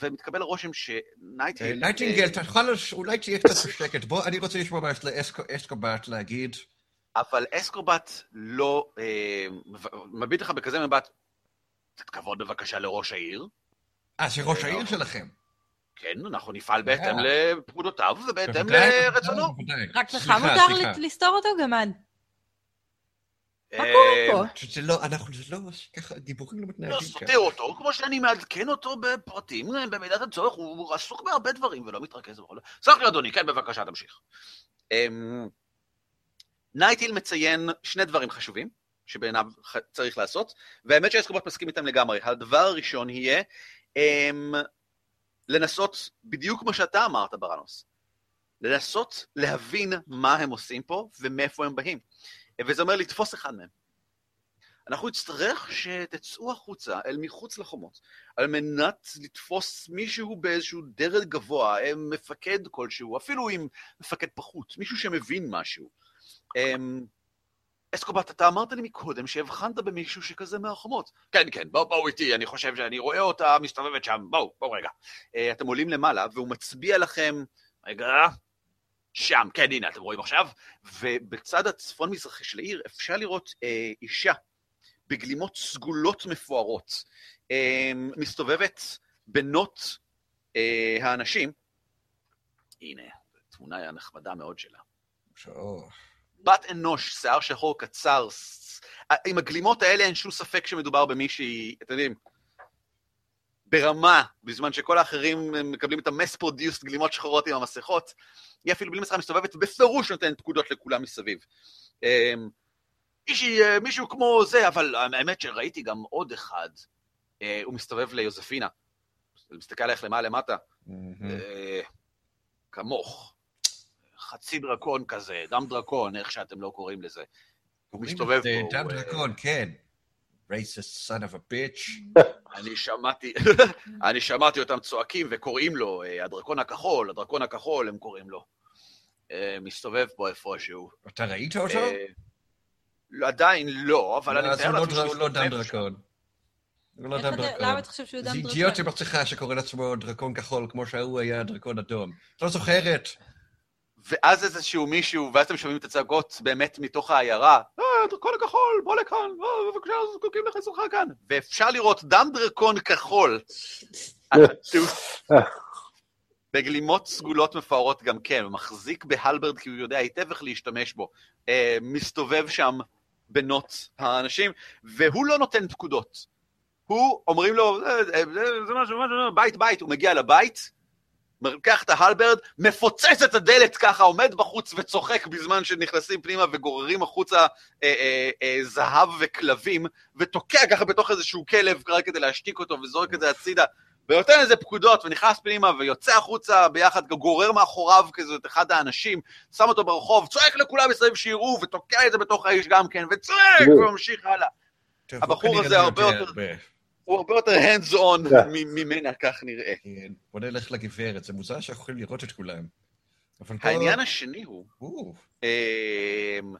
ומתקבל הרושם אה, שנייטיל... נייטינגל, לש- אולי תהיה קצת בשקט. בוא, אני רוצה לשמוע מה יש לאסקובט להגיד. אבל אסקובט לא... אה, מביט לך בכזה מבט, קצת כבוד בבקשה לראש העיר. אה, זה ראש העיר שלכם. כן, אנחנו נפעל בהתאם אה. לפקודותיו ובהתאם לרצונו. רק לך מותר לסתור אותו, גמד? מה אה, קורה פה? זה לא, אנחנו, זה לא, ככה, דיבורים לא לא מתנהגים ככה. סותר אותו, כמו שאני מעדכן אותו בפרטים, במידת הצורך, הוא עסוק בהרבה דברים ולא מתרכז בכל... סלח לי אדוני, כן, בבקשה, תמשיך. נייטיל מציין שני דברים חשובים, שבעיניו צריך לעשות, והאמת שאסקובט מסכים איתם לגמרי. הדבר הראשון יהיה אמ, לנסות, בדיוק כמו שאתה אמרת, בראנוס, לנסות להבין מה הם עושים פה ומאיפה הם באים. וזה אומר לתפוס אחד מהם. אנחנו נצטרך שתצאו החוצה, אל מחוץ לחומות, על מנת לתפוס מישהו באיזשהו דרג גבוה, מפקד כלשהו, אפילו עם מפקד פחות, מישהו שמבין משהו. אמ, אסקובט, אתה אמרת לי מקודם שהבחנת במישהו שכזה מהחומות. כן, כן, בואו בוא איתי, אני חושב שאני רואה אותה מסתובבת שם, בואו, בואו רגע. אה, אתם עולים למעלה, והוא מצביע לכם, רגע, שם, כן, הנה, אתם רואים עכשיו? ובצד הצפון-מזרחי של העיר אפשר לראות אה, אישה בגלימות סגולות מפוארות, אה, מסתובבת בנות אה, האנשים. הנה, תמונה נחמדה מאוד שלה. או, בת אנוש, שיער שחור קצר, עם הגלימות האלה אין שום ספק שמדובר במישהי, אתם יודעים, ברמה, בזמן שכל האחרים מקבלים את ה mass produced גלימות שחורות עם המסכות, היא אפילו בלי מסכה מסתובבת, בפירוש נותנת פקודות לכולם מסביב. אמ, מישהי, אה, מישהו כמו זה, אבל האמת שראיתי גם עוד אחד, אה, הוא מסתובב ליוזפינה, מסתכל עליך למעלה למטה. אה, כמוך, חצי דרקון כזה, דם דרקון, איך שאתם לא קוראים לזה. הוא מסתובב זה פה. דם אה, דרקון, כן. racist son of a bitch. אני שמעתי, אני שמעתי אותם צועקים וקוראים לו, אה, הדרקון הכחול, הדרקון הכחול, הם קוראים לו. אה, מסתובב פה איפשהו. אתה ראית אותו? לא, עדיין לא, אבל אני אז מתאר לא לעצמי דר- הוא לא דם. דרקון. הוא לא דם דרקון. למה אתה חושב שהוא דם זה דרקון? אידיוט שבצלחה שקורא לעצמו דרקון כחול, כמו שההוא היה דרקון אדום. את לא זוכרת? ואז איזשהו מישהו, ואז אתם שומעים את הצעקות באמת מתוך העיירה, אה, הדרקון הכחול, בוא לכאן, אה, בבקשה, זקוקים לחסרך כאן. ואפשר לראות דם דרקון כחול. בגלימות סגולות מפוארות גם כן, הוא מחזיק בהלברד כי הוא יודע היטב איך להשתמש בו. אה, מסתובב שם בנוט האנשים, והוא לא נותן פקודות. הוא, אומרים לו, זה, זה, זה, זה משהו, משהו, בית, בית, הוא מגיע לבית, לוקח את ההלברד, מפוצץ את הדלת ככה, עומד בחוץ וצוחק בזמן שנכנסים פנימה וגוררים החוצה אה, אה, אה, זהב וכלבים, ותוקע ככה בתוך איזשהו כלב רק כדי להשתיק אותו וזורק את זה הצידה, ונותן איזה פקודות ונכנס פנימה ויוצא החוצה ביחד, גורר מאחוריו כזה את אחד האנשים, שם אותו ברחוב, צועק לכולם מסביב שיראו, ותוקע את זה בתוך האיש גם כן, וצועק וממשיך הלאה. הבחור הזה הרבה יותר- הרבה. הוא הרבה יותר hands on כן. ממנה, כך נראה. כן, בוא נלך לגברת, זה מוזר שאנחנו יכולים לראות את כולם. העניין השני הוא, אמ,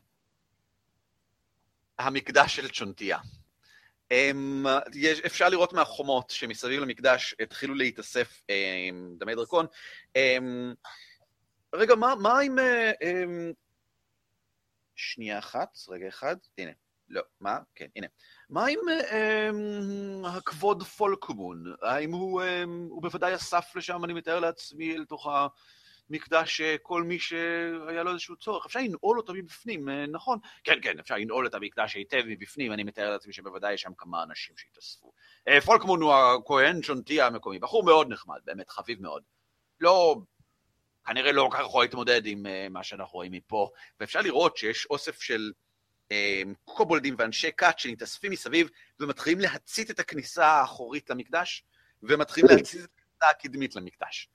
המקדש של צ'ונטיה. אמ, יש, אפשר לראות מהחומות שמסביב למקדש התחילו להתאסף אמ, דמי דרקון. אמ, רגע, מה, מה עם... אה, אמ, שנייה אחת, רגע אחד, הנה. לא, מה? כן, הנה. מה עם אמ, הכבוד פולקומון? האם אמ, הוא בוודאי אסף לשם, אני מתאר לעצמי, אל תוך המקדש אה, כל מי שהיה לו איזשהו צורך? אפשר לנעול אותו מבפנים, אה, נכון? כן, כן, אפשר לנעול את המקדש היטב מבפנים, אני מתאר לעצמי שבוודאי יש שם כמה אנשים שהתאספו. אה, פולקמון הוא הכהן שונטי המקומי, בחור מאוד נחמד, באמת, חביב מאוד. לא, כנראה לא כל כך יכול להתמודד עם מה שאנחנו רואים מפה, ואפשר לראות שיש אוסף של קובולדים ואנשי כת שמתאספים מסביב ומתחילים להצית את הכניסה האחורית למקדש, ומתחילים להצית את הכניסה הקדמית למקדש.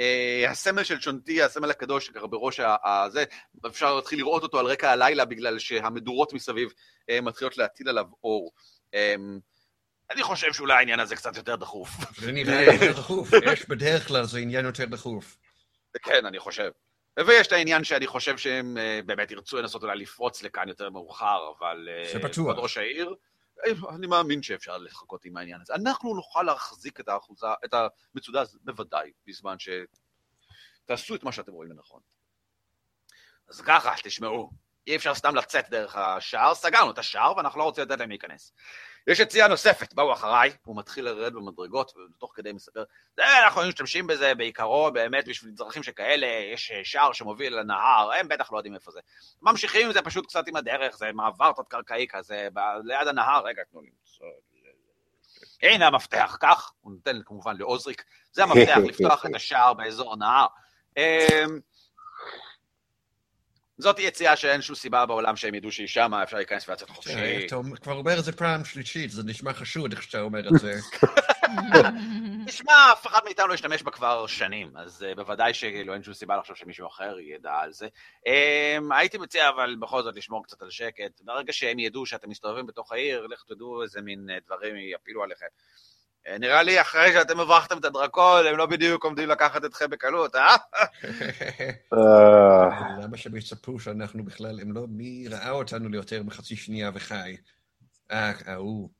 אה, הסמל של צ'ונטי, הסמל הקדוש, ככה בראש הזה, אפשר להתחיל לראות אותו על רקע הלילה בגלל שהמדורות מסביב אה, מתחילות להטיל עליו אור. אה, אני חושב שאולי העניין הזה קצת יותר דחוף. זה נראה יותר דחוף. יש בדרך כלל זה עניין יותר דחוף. כן, אני חושב. ויש את העניין שאני חושב שהם אה, באמת ירצו לנסות אולי לפרוץ לכאן יותר מאוחר, אבל... אה. כבוד ראש העיר, אה, אני מאמין שאפשר לחכות עם העניין הזה. אנחנו נוכל להחזיק את האחוזה, את המצודה הזאת, בוודאי, בזמן שתעשו את מה שאתם רואים לנכון. אז ככה, תשמעו, אי אפשר סתם לצאת דרך השער, סגרנו את השער ואנחנו לא רוצים לתת להם להיכנס. יש יציאה נוספת, באו אחריי, הוא מתחיל לרדת במדרגות, ותוך כדי מספר, זה, אנחנו משתמשים בזה בעיקרו, באמת, בשביל דרכים שכאלה, יש אה, שער שמוביל לנהר, הם בטח לא יודעים איפה זה. ממשיכים עם זה פשוט קצת עם הדרך, זה מעבר תת-קרקעי כזה, ב- ליד הנהר, רגע, תנו לי. הנה המפתח, כך, הוא נותן כמובן לעוזריק, זה המפתח לפתוח את השער באזור הנהר. אמ, זאת יציאה שאין שום סיבה בעולם שהם ידעו שהיא שמה, אפשר להיכנס ולצאת חופשי. אתה כבר אומר את זה פעם שלישית, זה נשמע חשוד איך שאתה אומר את זה. תשמע, אף אחד מאיתנו לא השתמש בה כבר שנים, אז uh, בוודאי שכאילו אין שום סיבה לחשוב שמישהו אחר ידע על זה. Um, הייתי מציע אבל בכל זאת לשמור קצת על שקט. ברגע שהם ידעו שאתם מסתובבים בתוך העיר, לך תדעו איזה מין uh, דברים יפילו עליכם. Uh, נראה לי אחרי שאתם הברחתם את הדרקון, הם לא בדיוק עומדים לקחת אתכם בקלות, אה? אה, למה שהם יצפו שאנחנו בכלל, הם לא, מי ראה אותנו ליותר מחצי שנייה וחי? אה, ההוא.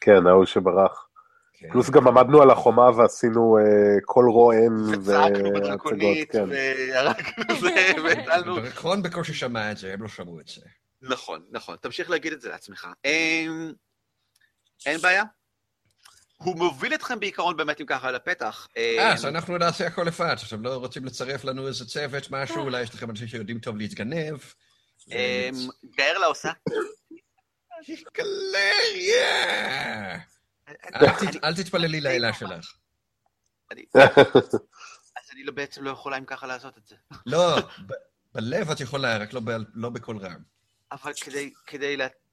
כן, ההוא שברח. כן. פלוס גם עמדנו על החומה ועשינו אה, קול רועם וצעקנו בדרקונית, כן. וירקנו זה, והטלנו... דרקון בקושי שמע את זה, הם לא שמעו את זה. נכון, נכון, תמשיך להגיד את זה לעצמך. אין, אין בעיה. הוא מוביל אתכם בעיקרון באמת אם ככה לפתח. אה, אז אנחנו נעשה הכל לבד. עכשיו, לא רוצים לצרף לנו איזה צוות, משהו, אולי יש לכם אנשים שיודעים טוב להתגנב. אמ, גארלה עושה. גלריה! אל תת- אל תתפללי לאלה שלך. אז אני לא- בעצם לא יכולה אם ככה לעשות את זה. לא, בלב את יכולה, רק לא לא בקול רם. אבל כדי-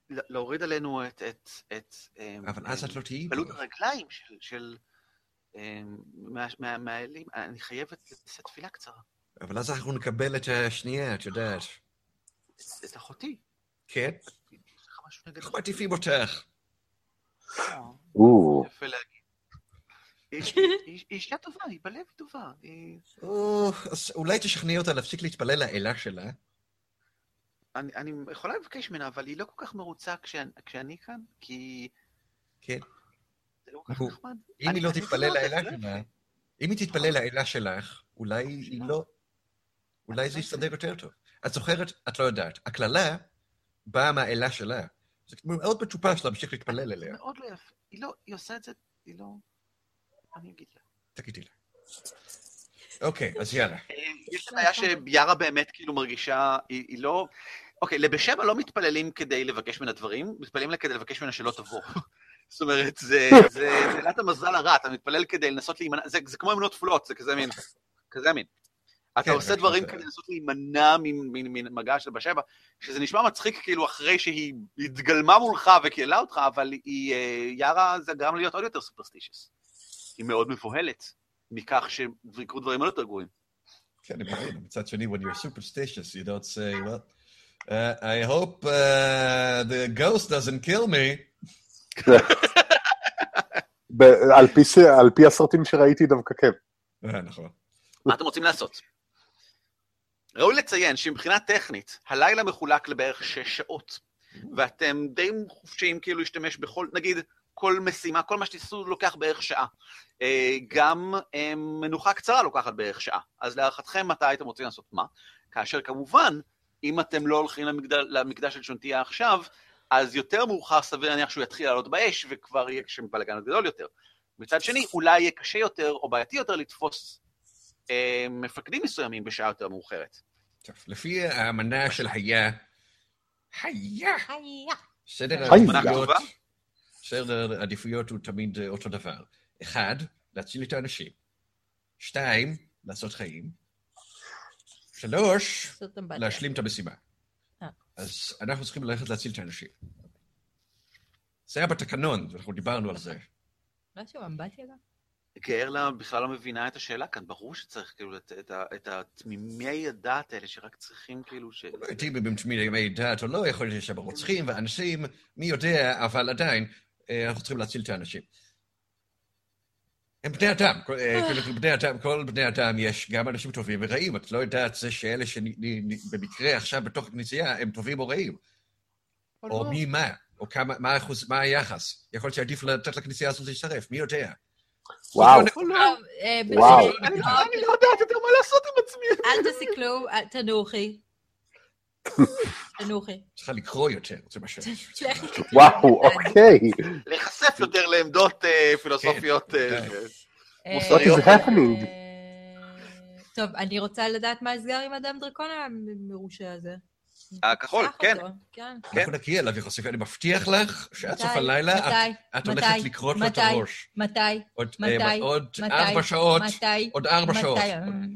להוריד עלינו את... את- את, אמ, אבל אז את לא תהיי בלוט פה. הרגליים של- של... אמ, מה- מה- מהאלים, אני חייבת לשאת תפילה קצרה. אבל אז אנחנו נקבל את השנייה, את יודעת. את אחותי. כן? איך מעטיפים אותך? או, יפה להגיד. היא- אישה טובה, היא בלב טובה. אולי תשכנעי אותה להפסיק להתפלל לאלה שלה. אני אני יכולה לבקש ממנה, אבל היא לא כל כך מרוצה כשאני- כשאני כאן, כי כן. זה לא כל כך נחמד. אם אני- היא לא תתפלל לא לאלה לא שלה, יפה. אם היא תתפלל לאלה שלך, אולי היא לא... אולי זה יסתדר יותר טוב. את זוכרת, את לא יודעת, הקללה באה מהאלה שלה. זה מאוד מטופש להמשיך להתפלל זה אליה. מאוד לא יפה. היא לא, היא עושה את זה, היא לא... אני אגיד לה. תגידי לה. אוקיי, אז יאללה. אה, יש בעיה שיארה באמת כאילו מרגישה, היא לא... אוקיי, לבשבע לא מתפללים כדי לבקש ממנה דברים, מתפללים לה כדי לבקש ממנה שלא תבוא. זאת אומרת, זה עילת המזל הרע, אתה מתפלל כדי לנסות להימנע, זה זה כמו אמונות תפולות, זה כזה מין, כזה מין. אתה כן, עושה רק דברים שזה- כדי לנסות להימנע ממגע של בשבע, שזה נשמע מצחיק כאילו אחרי שהיא התגלמה מולך וקיללה אותך, אבל היא, אה, יארה זה גרם להיות עוד יותר סופרסטישיוס. היא מאוד מבוהלת מכך שיקרו דברים עוד יותר גרועים. כן, אני מבין. מצד שני, when you're superstitious, you don't say, well, uh, I hope uh, the ghost doesn't kill me. על פי על פי הסרטים שראיתי דווקא כן. אה, נכון. מה אתם רוצים לעשות? ראוי לציין שמבחינה טכנית, הלילה מחולק לבערך שש שעות, ואתם די חופשיים כאילו להשתמש בכל, נגיד, כל משימה, כל מה שתעשו לוקח בערך שעה. אה, גם אה, מנוחה קצרה לוקחת בערך שעה. אז להערכתכם, מתי הייתם רוצים לעשות מה? כאשר כמובן, אם אתם לא הולכים למקדש, למקדש של שונטיה עכשיו, אז יותר מאוחר סביר להניח שהוא יתחיל לעלות באש, וכבר יהיה שם בלאגן גדול יותר. מצד שני, אולי יהיה קשה יותר או בעייתי יותר לתפוס אה, מפקדים מסוימים בשעה יותר מאוחרת. טוב, לפי האמנה של היה, היה, היה. סדר. העדיפויות? סדר העדיפויות הוא תמיד אה, אותו דבר. אחד, להציל את האנשים. שתיים, לעשות חיים. שלוש. להשלים את המשימה. אה. אז אנחנו צריכים ללכת להציל את האנשים. זה היה בתקנון, ואנחנו דיברנו על זה. משהו אמבטיה גם? גארלה בכלל לא מבינה את השאלה כאן, ברור שצריך כאילו את, את, התמימי הדעת האלה שרק צריכים כאילו ש... לא יודעים אם הם תמימי דת או לא, יכול להיות שיש שם רוצחים ואנשים, מי יודע, אבל עדיין, אה, אנחנו צריכים להציל את האנשים. הם בני אדם, כל- אה, כאילו, בני אדם, כל בני אדם יש גם אנשים טובים ורעים, את לא יודעת זה שאלה שבמקרה עכשיו בתוך הכנסייה הם טובים או רעים, או מי מה, או כמה, מה האחוז, מה היחס. יכול להיות שעדיף לתת לכנסייה הזאת להצטרף, מי יודע. וואו. לא אה, וואו. אני, לא יודעת יותר מה לעשות עם עצמי. אל תעשי כלום, אל- תנוחי. תנוחי. צריכה לקרוא יותר, זה מה ש... וואו, אוקיי. להיחשף יותר לעמדות אה, פילוסופיות. אה, כן. אה, אה, מוסריות. טוב, אני רוצה לדעת מה נסגר עם אדם דרקון המרושע הזה. הכחול, כן. כן. אנחנו נגיע אליו יחסית, אני מבטיח לך שעד סוף? הלילה את- מתי? את מתי? הולכת לקרות לו את מתי? הראש. מתי? עוד מתי? עוד מתי? ארבע שעות, מתי? עוד ארבע מתי? שעות.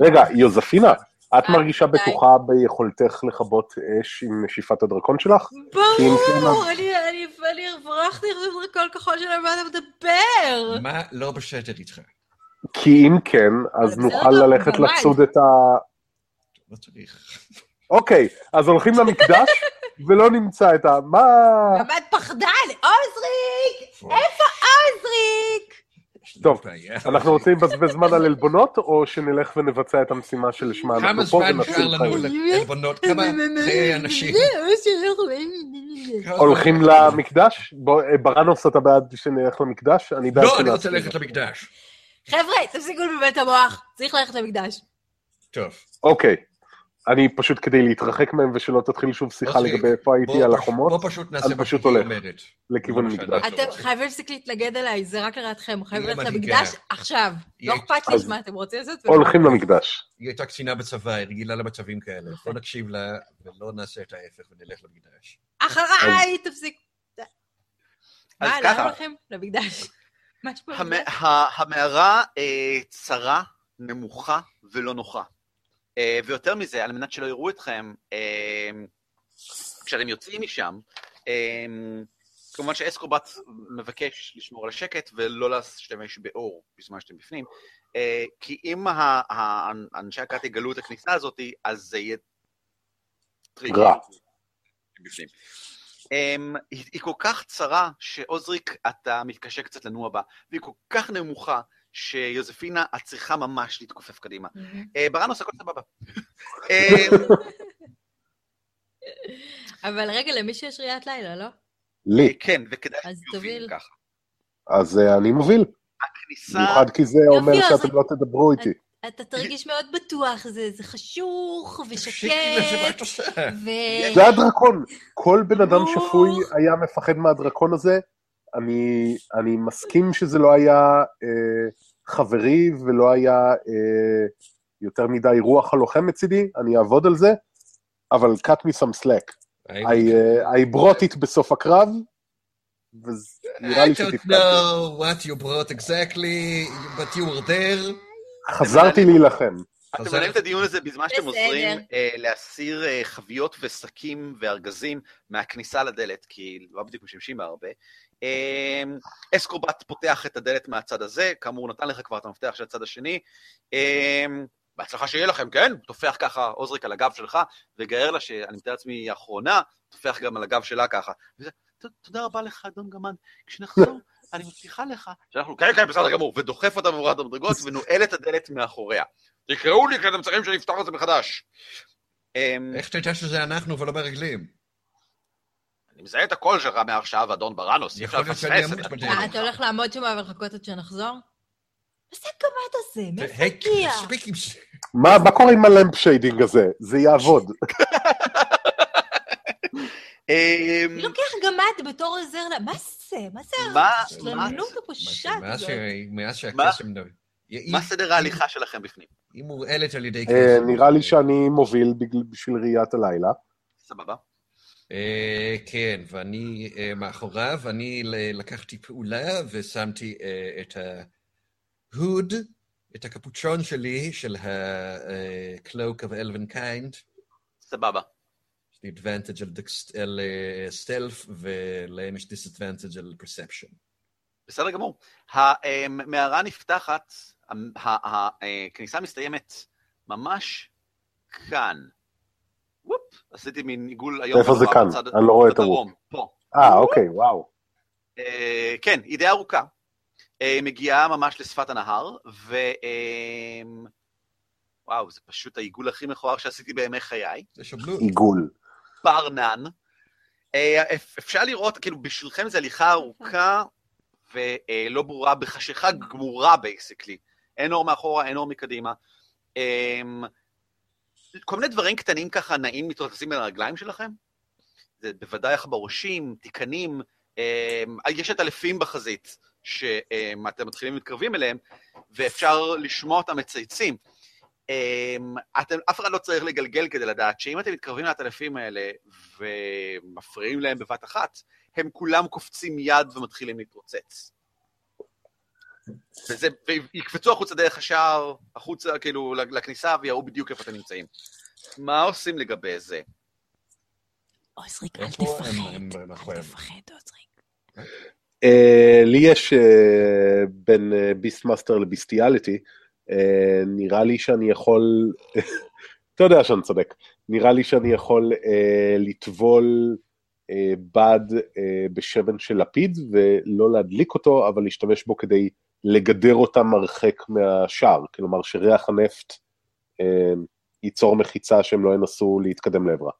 רגע, יוזפינה, את אה, מרגישה. בטוחה ביכולתך לכבות אש עם נשיפת הדרקון שלך? אם כן, ברור, אני הברחתי עכשיו דרקון כחול שלהם, מה אתה מדבר? מה לא בסדר איתך? כי אם כן, אז נוכל ללכת. לצוד את ה... לא צריך. אוקיי, אז הולכים למקדש ולא נמצא את ה... מה... גמד פחדן, עוזריק! איפה עוזריק? טוב. אנחנו רוצים לבזבז זמן על עלבונות, או שנלך ונבצע את המשימה שלשמה כמה אנחנו פה זמן ונציל נשאר לנו חיים? לעלבונות? כמה חיי אנשים? כמה הולכים זמן? למקדש? אה, ברנוס, אתה בעד שנלך למקדש? אני בעד לא, אני רוצה ללכת. למקדש. חבר'ה, תפסיקו לבלבל את המוח, צריך ללכת למקדש. טוב. אוקיי. אני פשוט כדי להתרחק מהם ושלא תתחיל שוב שיחה אוקיי. לגבי איפה הייתי על החומות, בוא פשוט נעשה אני מה פשוט שהיא הולך. אומרת. לכיוון זה מה מקדש. שאנחנו אתם. חייבים להפסיק להתנגד אליי, זה רק לרעתכם, חייבים ללכת למקדש גאה? עכשיו. לא אכפת לי מה אתם רוצים לעשות. הולכים למקדש. היא הייתה קצינה בצבא, היא רגילה למצבים כאלה. בוא נקשיב לה ולא נעשה את ההפך ונלך למקדש. אחריי, תפסיק. מה, לאן. הולכים? למקדש. המערה אה, צרה, נמוכה ולא נוחה. אה, ויותר מזה, על מנת שלא יראו אתכם, אה, כשאתם יוצאים משם, אה, כמובן שאסקובט מבקש לשמור על השקט ולא להשתמש באור בזמן שאתם בפנים, כי אם אנשי הכת יגלו את הכניסה הזאת, אז זה יהיה. רע. בפנים. Um, היא, היא כל כך צרה, שעוזריק, אתה מתקשה קצת לנוע בה, והיא כל כך נמוכה, שיוזפינה, את צריכה ממש להתכופף קדימה. Uh, ברנוס, הכל סבבה. um, אבל רגע, למישהו יש ראיית לילה, לא? לי. כן, וכדאי אז שיוביל תוביל. ככה. אז אה, אני מוביל. הכניסה, במיוחד כי זה אומר שאתם לא תדברו איתי. אתה תרגיש מאוד בטוח, זה זה חשוך ושקט? ו... זה הדרקון. כל בן אדם. שפוי היה מפחד מהדרקון הזה. אני, אני מסכים שזה לא היה אה, חברי ולא היה אה, יותר מדי רוח הלוחם מצידי, אני אעבוד על זה, אבל cut me some slack. I, uh, I brought it בסוף הקרב, ונראה לי I don't know what you brought exactly, but you were there. חזרתי להילחם. אתם מנהלים את הדיון הזה בזמן שאתם. עוזרים אה, להסיר אה, חביות ושקים וארגזים מהכניסה לדלת, כי לא בדיוק משתמשים בה הרבה. אה, אסקורבט פותח את הדלת מהצד הזה, כאמור נתן לך כבר את המפתח של הצד השני. אה, בהצלחה שיהיה לכם, כן? טופח ככה עוזריק על הגב שלך, וגאר לה, שאני מתאר לעצמי היא האחרונה, טופח גם על הגב שלה ככה. וזה, "ת- תודה רבה לך, אדון גמד, כשנחזור, אני מבטיחה לך, שאנחנו, כן, כן, בסדר גמור, ודוחף אותה במורד המדרגות ונועל את הדלת מאחוריה. תקראו לי כי אתם צריכים שאני אפתח את זה מחדש. אמ, איך תדע שזה אנחנו ולא ברגלים? אני מזהה את הקול שלך מעכשיו, אדון בראנוס, אי אפשר לפספס את זה. אה, אתה הולך לעמוד שם ולחכות עד שנחזור? מה זה הגמד הזה? מאיפה הגיע? מה קורה עם ה lampshading הזה? זה יעבוד. אמ, לוקח גמד בתור עוזר לה? מה זה? מה זה מה- הרשלנות מה הפושעת הזאת? מאז שהקסם... ד- אם- מה סדר ההליכה שלכם בפנים? היא מורעלת על ידי אה, קסם. נראה לי שאני מוביל בשביל ראיית הלילה. סבבה. אה, כן, ואני אה, מאחוריו, אני לקחתי פעולה ושמתי אה, את ההוד, את הקפוצ'ון שלי, של ה-cloak of elven kind. סבבה. יש לי advantage על stealth, ולהם יש disadvantage על perception. בסדר גמור. המערה נפתחת, הכניסה מסתיימת ממש כאן. וופ, עשיתי מין עיגול היום. איפה זה כאן? בצד- אני לא רואה את פה. אה, אוקיי, וואו. אה, כן, היא די ארוכה. אה, מגיעה ממש לשפת הנהר, ו... אה, וואו, זה פשוט העיגול הכי מכוער שעשיתי בימי חיי. עיגול. ברנן. אפ- אפשר לראות, כאילו, בשבילכם זו הליכה ארוכה ולא ברורה, בחשיכה גמורה basically. אין אור מאחורה, אין אור מקדימה. כל מיני דברים קטנים ככה נעים מתרוצצים בין הרגליים שלכם. זה בוודאי עכברושים, תיקנים, אמ, יש את אלפים בחזית, שאתם מתחילים מתקרבים אליהם, ואפשר לשמוע אותם מצייצים. אמ, אתם, אף אחד לא צריך לגלגל כדי לדעת שאם אתם מתקרבים לעטלפים האלה ומפריעים להם בבת אחת, הם כולם קופצים מיד ומתחילים להתרוצץ. וזה, ויקפצו החוצה דרך השער, החוצה, כאילו, לכניסה, ויראו בדיוק איפה אתם נמצאים. מה עושים לגבי זה? עוזריק, אל תפחד. אל? תפחד, עוזריק. אה, לי יש אה, בין beastmaster ל bestiality, אה, נראה לי שאני יכול, אתה יודע שאני צודק, נראה לי שאני יכול לטבול בד בשמן של לפיד ולא להדליק אותו, אבל להשתמש בו כדי לגדר אותם הרחק מהשער, כלומר שריח הנפט אה, ייצור מחיצה שהם לא ינסו להתקדם לעברה.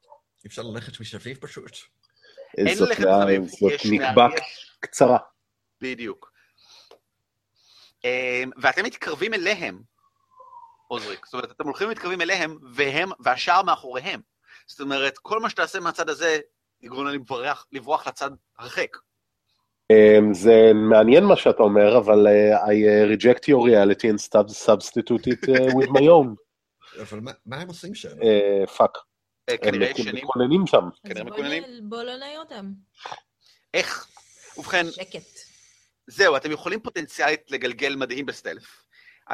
אפשר ללכת מסביב פשוט. אין זאת ללכת לה- זאת נקבע מה- יש- קצרה. בדיוק. אמ, ואתם מתקרבים אליהם, עוזריק. זאת אומרת, אתם הולכים ומתקרבים אליהם, והם, והשער מאחוריהם. זאת אומרת, כל מה שתעשה מהצד הזה, יגרום להם לברוח, לברוח לצד הרחק. Um, זה מעניין מה שאתה אומר, אבל uh, I uh, reject your reality and sub- substitute it uh, with my own. אבל מה- הם עושים שם? פאק. אה, הם. מתכוננים שם. אז בוא מקוננים. נ- בוא לא נעיר אותם. איך? ובכן, שקט. זהו, אתם יכולים פוטנציאלית לגלגל מדהים ב stealth.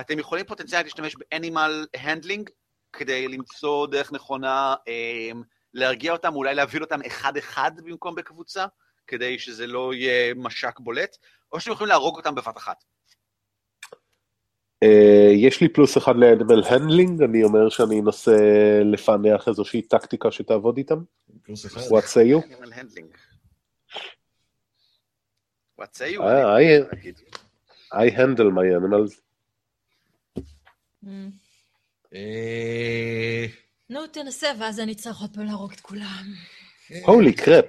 אתם יכולים פוטנציאלית להשתמש ב animal handling, כדי למצוא דרך נכונה אמ, להרגיע אותם, אולי להביא אותם אחד-אחד במקום בקבוצה, כדי שזה לא יהיה משק בולט, או שאתם יכולים להרוג אותם בבת אחת. Uh, יש לי פלוס אחד ל animal handling, אני אומר שאני אנסה לפענח איזושהי טקטיקה שתעבוד איתם. פלוס אחד. What say you? What say you? אה, I- handle my animals. אמ, אה, נו, תנסה, ואז אני צריך עוד פעם להרוג את כולם. הולי קרפ,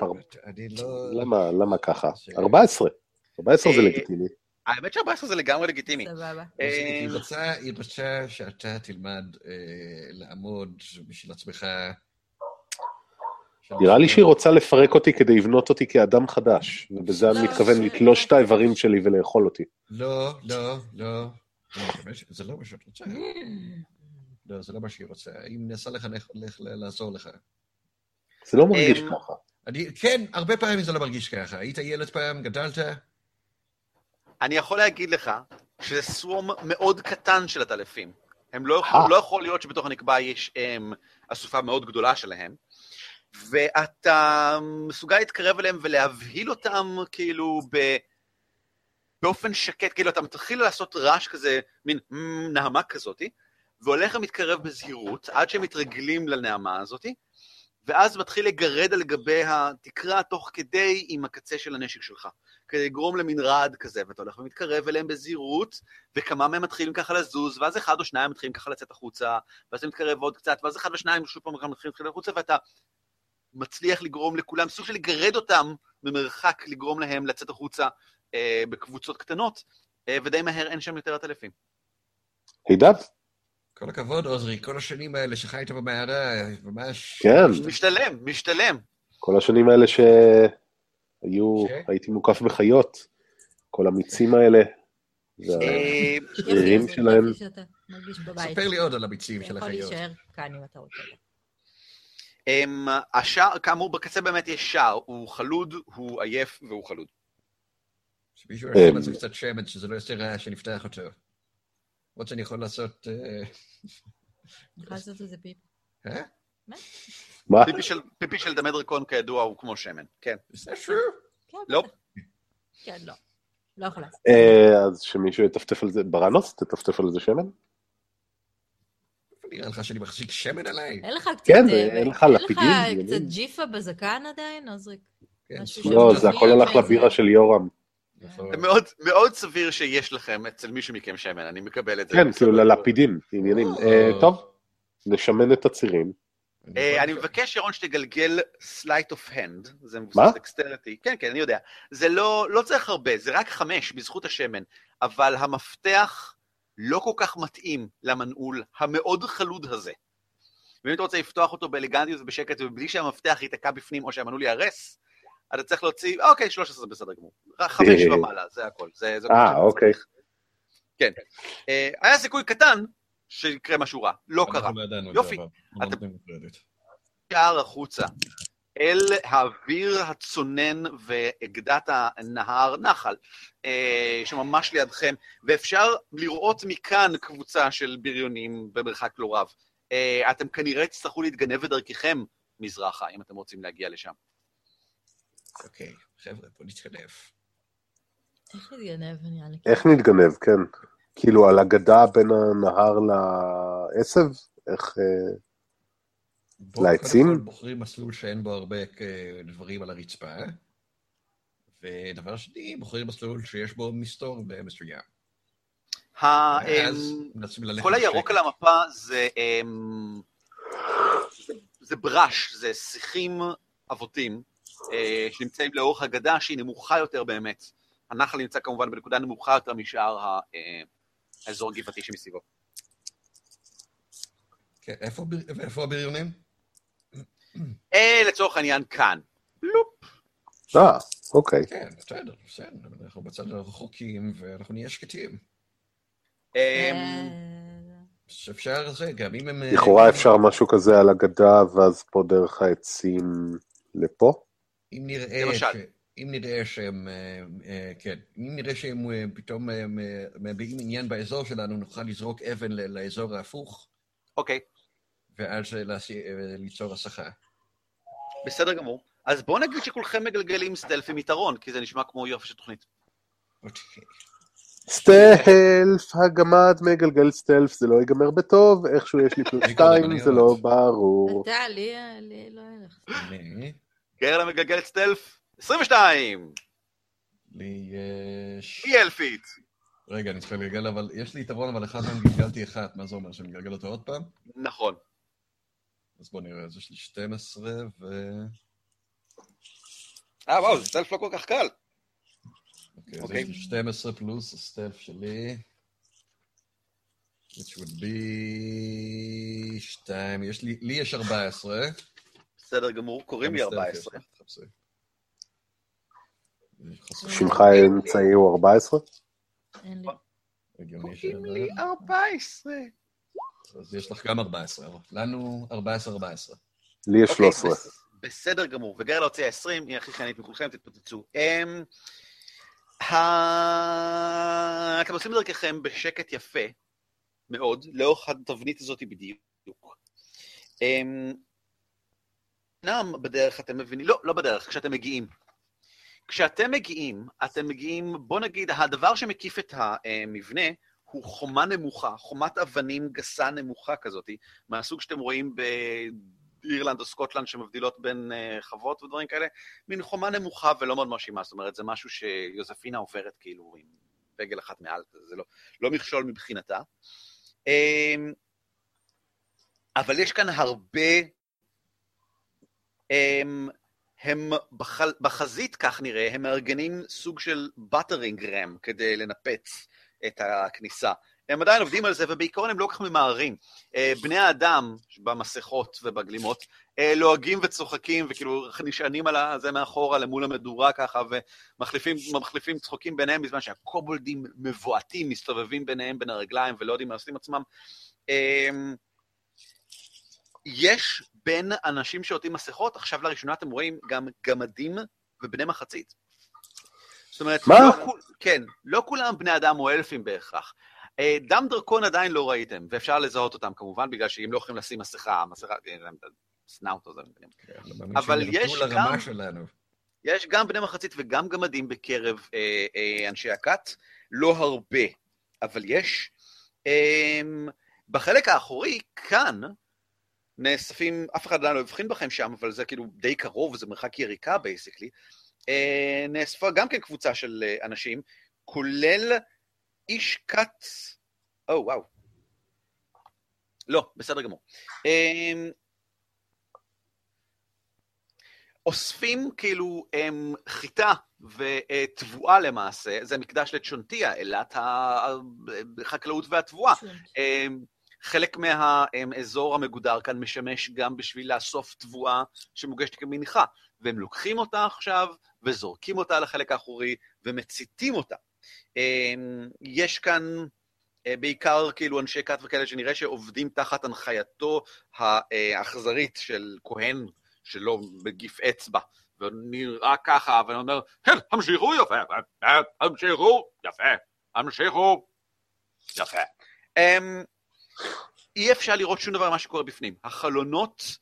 אני לא... למה, למה ככה? ש- 14. 14 זה אה, לגיטימי. האמת ש-14 זה לגמרי לגיטימי. סבבה. אה, היא רוצה, שאתה תלמד אה, לעמוד בשביל עצמך. נראה לי שהיא רוצה לפרק אותי כדי לבנות אותי כאדם חדש, ובזה אני לא, מתכוון ש- לתלוש את האיברים שלי ולאכול אותי. לא, לא, לא. שזה לא מה שאת רוצה. לא, זה לא מה שהיא רוצה. היא מנסה לחנך לך לעזור לך. זה לא מרגיש אמ, ככה. אני, כן, הרבה פעמים זה לא מרגיש ככה. היית ילד פעם, גדלת? אני יכול להגיד לך שזה סוום מאוד קטן של עטלפים. הם לא, אה. יכול, לא יכול להיות שבתוך הנקבה יש הם, אסופה מאוד גדולה שלהם, ואתה מסוגל להתקרב אליהם ולהבהיל אותם כאילו ב... באופן שקט, כאילו אתה מתחיל לעשות רעש כזה, מין "מ", נהמה כזאתי, והולך ומתקרב בזהירות עד שהם מתרגלים לנעמה הזאתי, ואז מתחיל לגרד על גבי התקרה תוך כדי עם הקצה של הנשק שלך, כדי לגרום למין רעד כזה, ואתה הולך ומתקרב אליהם בזהירות, וכמה מהם מתחילים ככה לזוז, ואז אחד או שניים מתחילים ככה לצאת החוצה, ואז אתה מתקרב עוד קצת, ואז אחד או שניים שוב פעם מתחילים לצאת החוצה, ואתה מצליח לגרום לכולם, סוג של לגרד אותם ממרחק, לגרום להם לצאת החוצה אה, בקבוצות קטנות, אה, ודי מהר אין שם יותר עטלפים. הידד? כל הכבוד, עוזרי, כל השנים האלה שחיית במערה, ממש... כן. משתלם, משתלם. כל השנים האלה שהיו, ש- הייתי מוקף בחיות, כל המיצים האלה. וה- אה, שלהם. ספר לי עוד על הביצים אתה של יכול החיות. להישאר כאן אם אתה רוצה. אמ, השער, כאמור, בקצה באמת יש שער, הוא חלוד, הוא עייף והוא חלוד. שמישהו אה, ישים על זה קצת שמן, שזה לא יעשה רעש שנפתח אותו. למרות שאני יכול לעשות... אה, אני יכולה לעשות את זה פיפ. אה? מה? פיפי של- של דמדרקון כידוע הוא כמו שמן, כן. True? כן, לא. כן, לא. לא יכולה. אה, אז שמישהו יטפטף על זה, ברנוס, תטפטף על זה שמן? נראה לך שאני מחזיק שמן עליי? אין לך קצת... כן, זה- אין לך אין לפידים, לך עניינים. קצת ג'יפה בזקן עדיין, עוזריק? כן, לא, זה הכל הלך לבירה של יורם. נכון. מאוד, מאוד סביר שיש לכם אצל מישהו מכם שמן, אני מקבל את זה. כן, כאילו ללפידים, עניינים. אה, טוב, נשמן את הצירים. אה, אני מבקש, ירון, שתגלגל sleight of hand, זה? מבוסס דקסטריטי. כן, כן, אני יודע. זה לא, לא צריך הרבה, זה רק חמש בזכות השמן, אבל המפתח לא כל כך מתאים למנעול המאוד חלוד הזה. ואם אתה רוצה לפתוח אותו באלגנטיות ובשקט ובלי שהמפתח ייתקע בפנים או שהמנעול ייהרס, אתה צריך להוציא, אוקיי, 13 זה בסדר גמור. רק חמש ומעלה, זה הכל. זה, זה כל מה אה, שאתה אוקיי. צריך. כן. אה, היה סיכוי קטן שיקרה משהו רע, לא קרה. לא את יופי. שער החוצה, אל האוויר הצונן ואגדת הנהר נחל, אה, שממש לידכם, ואפשר לראות מכאן קבוצה של בריונים במרחק לא רב. אה, אתם כנראה תצטרכו להתגנב בדרככם מזרחה, אם אתם רוצים להגיע לשם. אוקיי, חבר'ה, בוא נתקדם. איך להתגנב, נראה לי. איך נתגנב, כן. כאילו על הגדה בין הנהר לעשב? איך... אה, בואו לעצים? קודם כל בוחרים מסלול שאין בו הרבה אה, דברים על הרצפה, ודבר שני, בוחרים מסלול שיש בו מסתור מסוים. ה- ואז אמ, כל הירוק על. המפה זה, אמ, זה, ברש, זה שיחים אבותים אה, שנמצאים לאורך הגדה שהיא נמוכה יותר באמת. הנחל נמצא כמובן בנקודה נמוכה יותר משאר אה, האזור הגבעתי שמסביבו. כן, איפה הבריונים? אה, לצורך העניין כאן. אה, אוקיי. כן, בסדר, בסדר, אנחנו בצד הרחוקים ואנחנו נהיה שקטים. אה, שאפשר זה, גם אם הם... לכאורה אפשר משהו כזה על הגדה, ואז פה דרך העצים לפה? אם נראה, למשל. ש... אם נראה שהם, אה, אה, כן, אם נראה שהם אה, פתאום מביעים עניין באזור שלנו, נוכל לזרוק אבן לאזור ההפוך, אוקיי, ואז ליצור הסחה. בסדר גמור. אז בואו נגיד שכולכם מגלגלים סטלף עם יתרון, כי זה נשמע כמו יופי של תוכנית. אוקיי. סטלף, הגמד מגלגל סטלף, זה לא ייגמר בטוב, איכשהו יש לי פלוס שתיים, זה עוד. לא ברור. אתה, לי לי לא ילך. גרלה מגלגלת סטלף, 22! לי יש... היא אלפית. רגע, אני צריך לגלגל, אבל יש לי יתרון, אבל אחד מהם גלגלתי אחת, מה זה אומר, שאני מגלגל אותו עוד פעם? נכון. אז בוא נראה, אז יש לי 12 ו... אה, וואו, זה סטלף לא כל כך קל. אוקיי, אז אוקיי. יש לי 12 פלוס הסטלף שלי. which would be 2, יש לי, לי יש 14. בסדר גמור, קוראים לי כמה סטלף 14. יש לך? תחפשי. חסר. שמך האמצעי הוא 14? אין לי. הגיוני קוראים לי 14. אז יש לך גם 14, לנו 14-14. לי יש אוקיי, 13. בס- בסדר גמור. וגרלה הוציאה 20, היא הכי חיינית מכולכם, תתפוצצו. אמ, אתם עושים דרככם בשקט יפה מאוד, לאורך התבנית הזאת בדיוק. אמנם בדרך אתם מבינים, לא, לא בדרך, כשאתם מגיעים. כשאתם מגיעים, אתם מגיעים, בוא נגיד, הדבר שמקיף את המבנה הוא חומה נמוכה, חומת אבנים גסה נמוכה כזאת, מהסוג שאתם רואים באירלנד או סקוטלנד שמבדילות בין אה, חוות ודברים כאלה, מין חומה נמוכה ולא מאוד מרשימה, זאת אומרת, זה משהו שיוזפינה עוברת כאילו עם רגל אחת מעל, זה לא, לא מכשול מבחינתה. אמ, אבל יש כאן הרבה, הם, הם בחל, בחזית, כך נראה, הם מארגנים סוג של באטרינג רם כדי לנפץ את הכניסה. הם עדיין עובדים על זה, ובעיקרון הם לא כל כך ממהרים. אה, בני האדם במסכות ובגלימות אה, לועגים וצוחקים, וכאילו נשענים על זה מאחורה למול המדורה ככה, ומחליפים מחליפים צחוקים ביניהם, בזמן שהקובולדים מבועטים, מסתובבים ביניהם בין הרגליים ולא יודעים מה עושים עצמם. אה, יש בין אנשים שעוטים מסכות, עכשיו לראשונה אתם רואים גם גמדים ובני מחצית. זאת אומרת, מה? לא כול, כן, לא כולם בני אדם או אלפים בהכרח. אה, דם דרקון עדיין לא ראיתם, ואפשר לזהות אותם כמובן, בגלל שאם לא יכולים לשים מסכה, מסכה, להם את הסנאוט הזה. כן, אבל יש גם- שלנו. יש גם בני מחצית וגם גמדים בקרב אה, אה, אנשי הכת, לא הרבה, אבל יש. אה, בחלק האחורי, כאן, נאספים, אף אחד עדיין לא הבחין בכם שם, אבל זה כאילו די קרוב, זה מרחק יריקה בייסיקלי. אה, נאספה גם כן קבוצה של אה, אנשים, כולל איש כת... או, וואו. לא, בסדר גמור. אה, אוספים כאילו הם, חיטה ותבואה למעשה, זה מקדש לצ'ונטיה, אלת החקלאות והתבואה. אמ, חלק מהאזור המגודר כאן משמש גם בשביל לאסוף תבואה שמוגשת כמנחה, והם לוקחים אותה עכשיו וזורקים אותה לחלק האחורי ומציתים אותה. אמ, יש כאן אה, בעיקר כאילו אנשי כת וכאלה שנראה שעובדים תחת הנחייתו האכזרית של כהן שלו בגיף אצבע, ונראה ככה, ואני אומר, כן, המשיכו יפה, אה, המשיכו יפה, המשיכו יפה. אי אפשר לראות שום דבר ממה שקורה בפנים. החלונות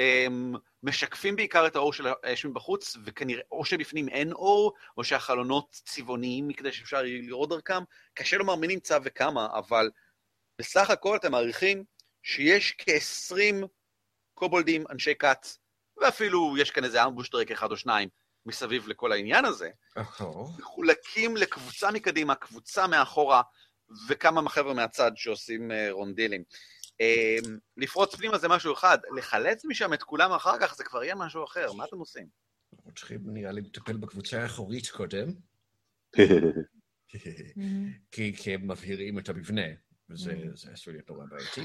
um, משקפים בעיקר את האור של האש מבחוץ, וכנראה או שבפנים אין אור, או שהחלונות צבעוניים מכדי שאפשר לראות דרכם. קשה לומר מי נמצא וכמה, אבל בסך הכל אתם מעריכים שיש כ-20 קובולדים, אנשי כת, ואפילו יש כאן איזה אמבוש דרק אחד או שניים מסביב לכל העניין הזה. מחולקים לקבוצה מקדימה, קבוצה מאחורה, וכמה מהחבר'ה מהצד שעושים אה, רונדילים. אה, לפרוץ פנימה זה משהו אחד, לחלץ משם את כולם אחר כך זה כבר יהיה משהו אחר, מה אתם עושים? אנחנו צריכים נראה לי לטפל בקבוצה האחורית קודם, כי, כי הם מבהירים את המבנה, וזה זה עשוי להיות נורא בעייתי,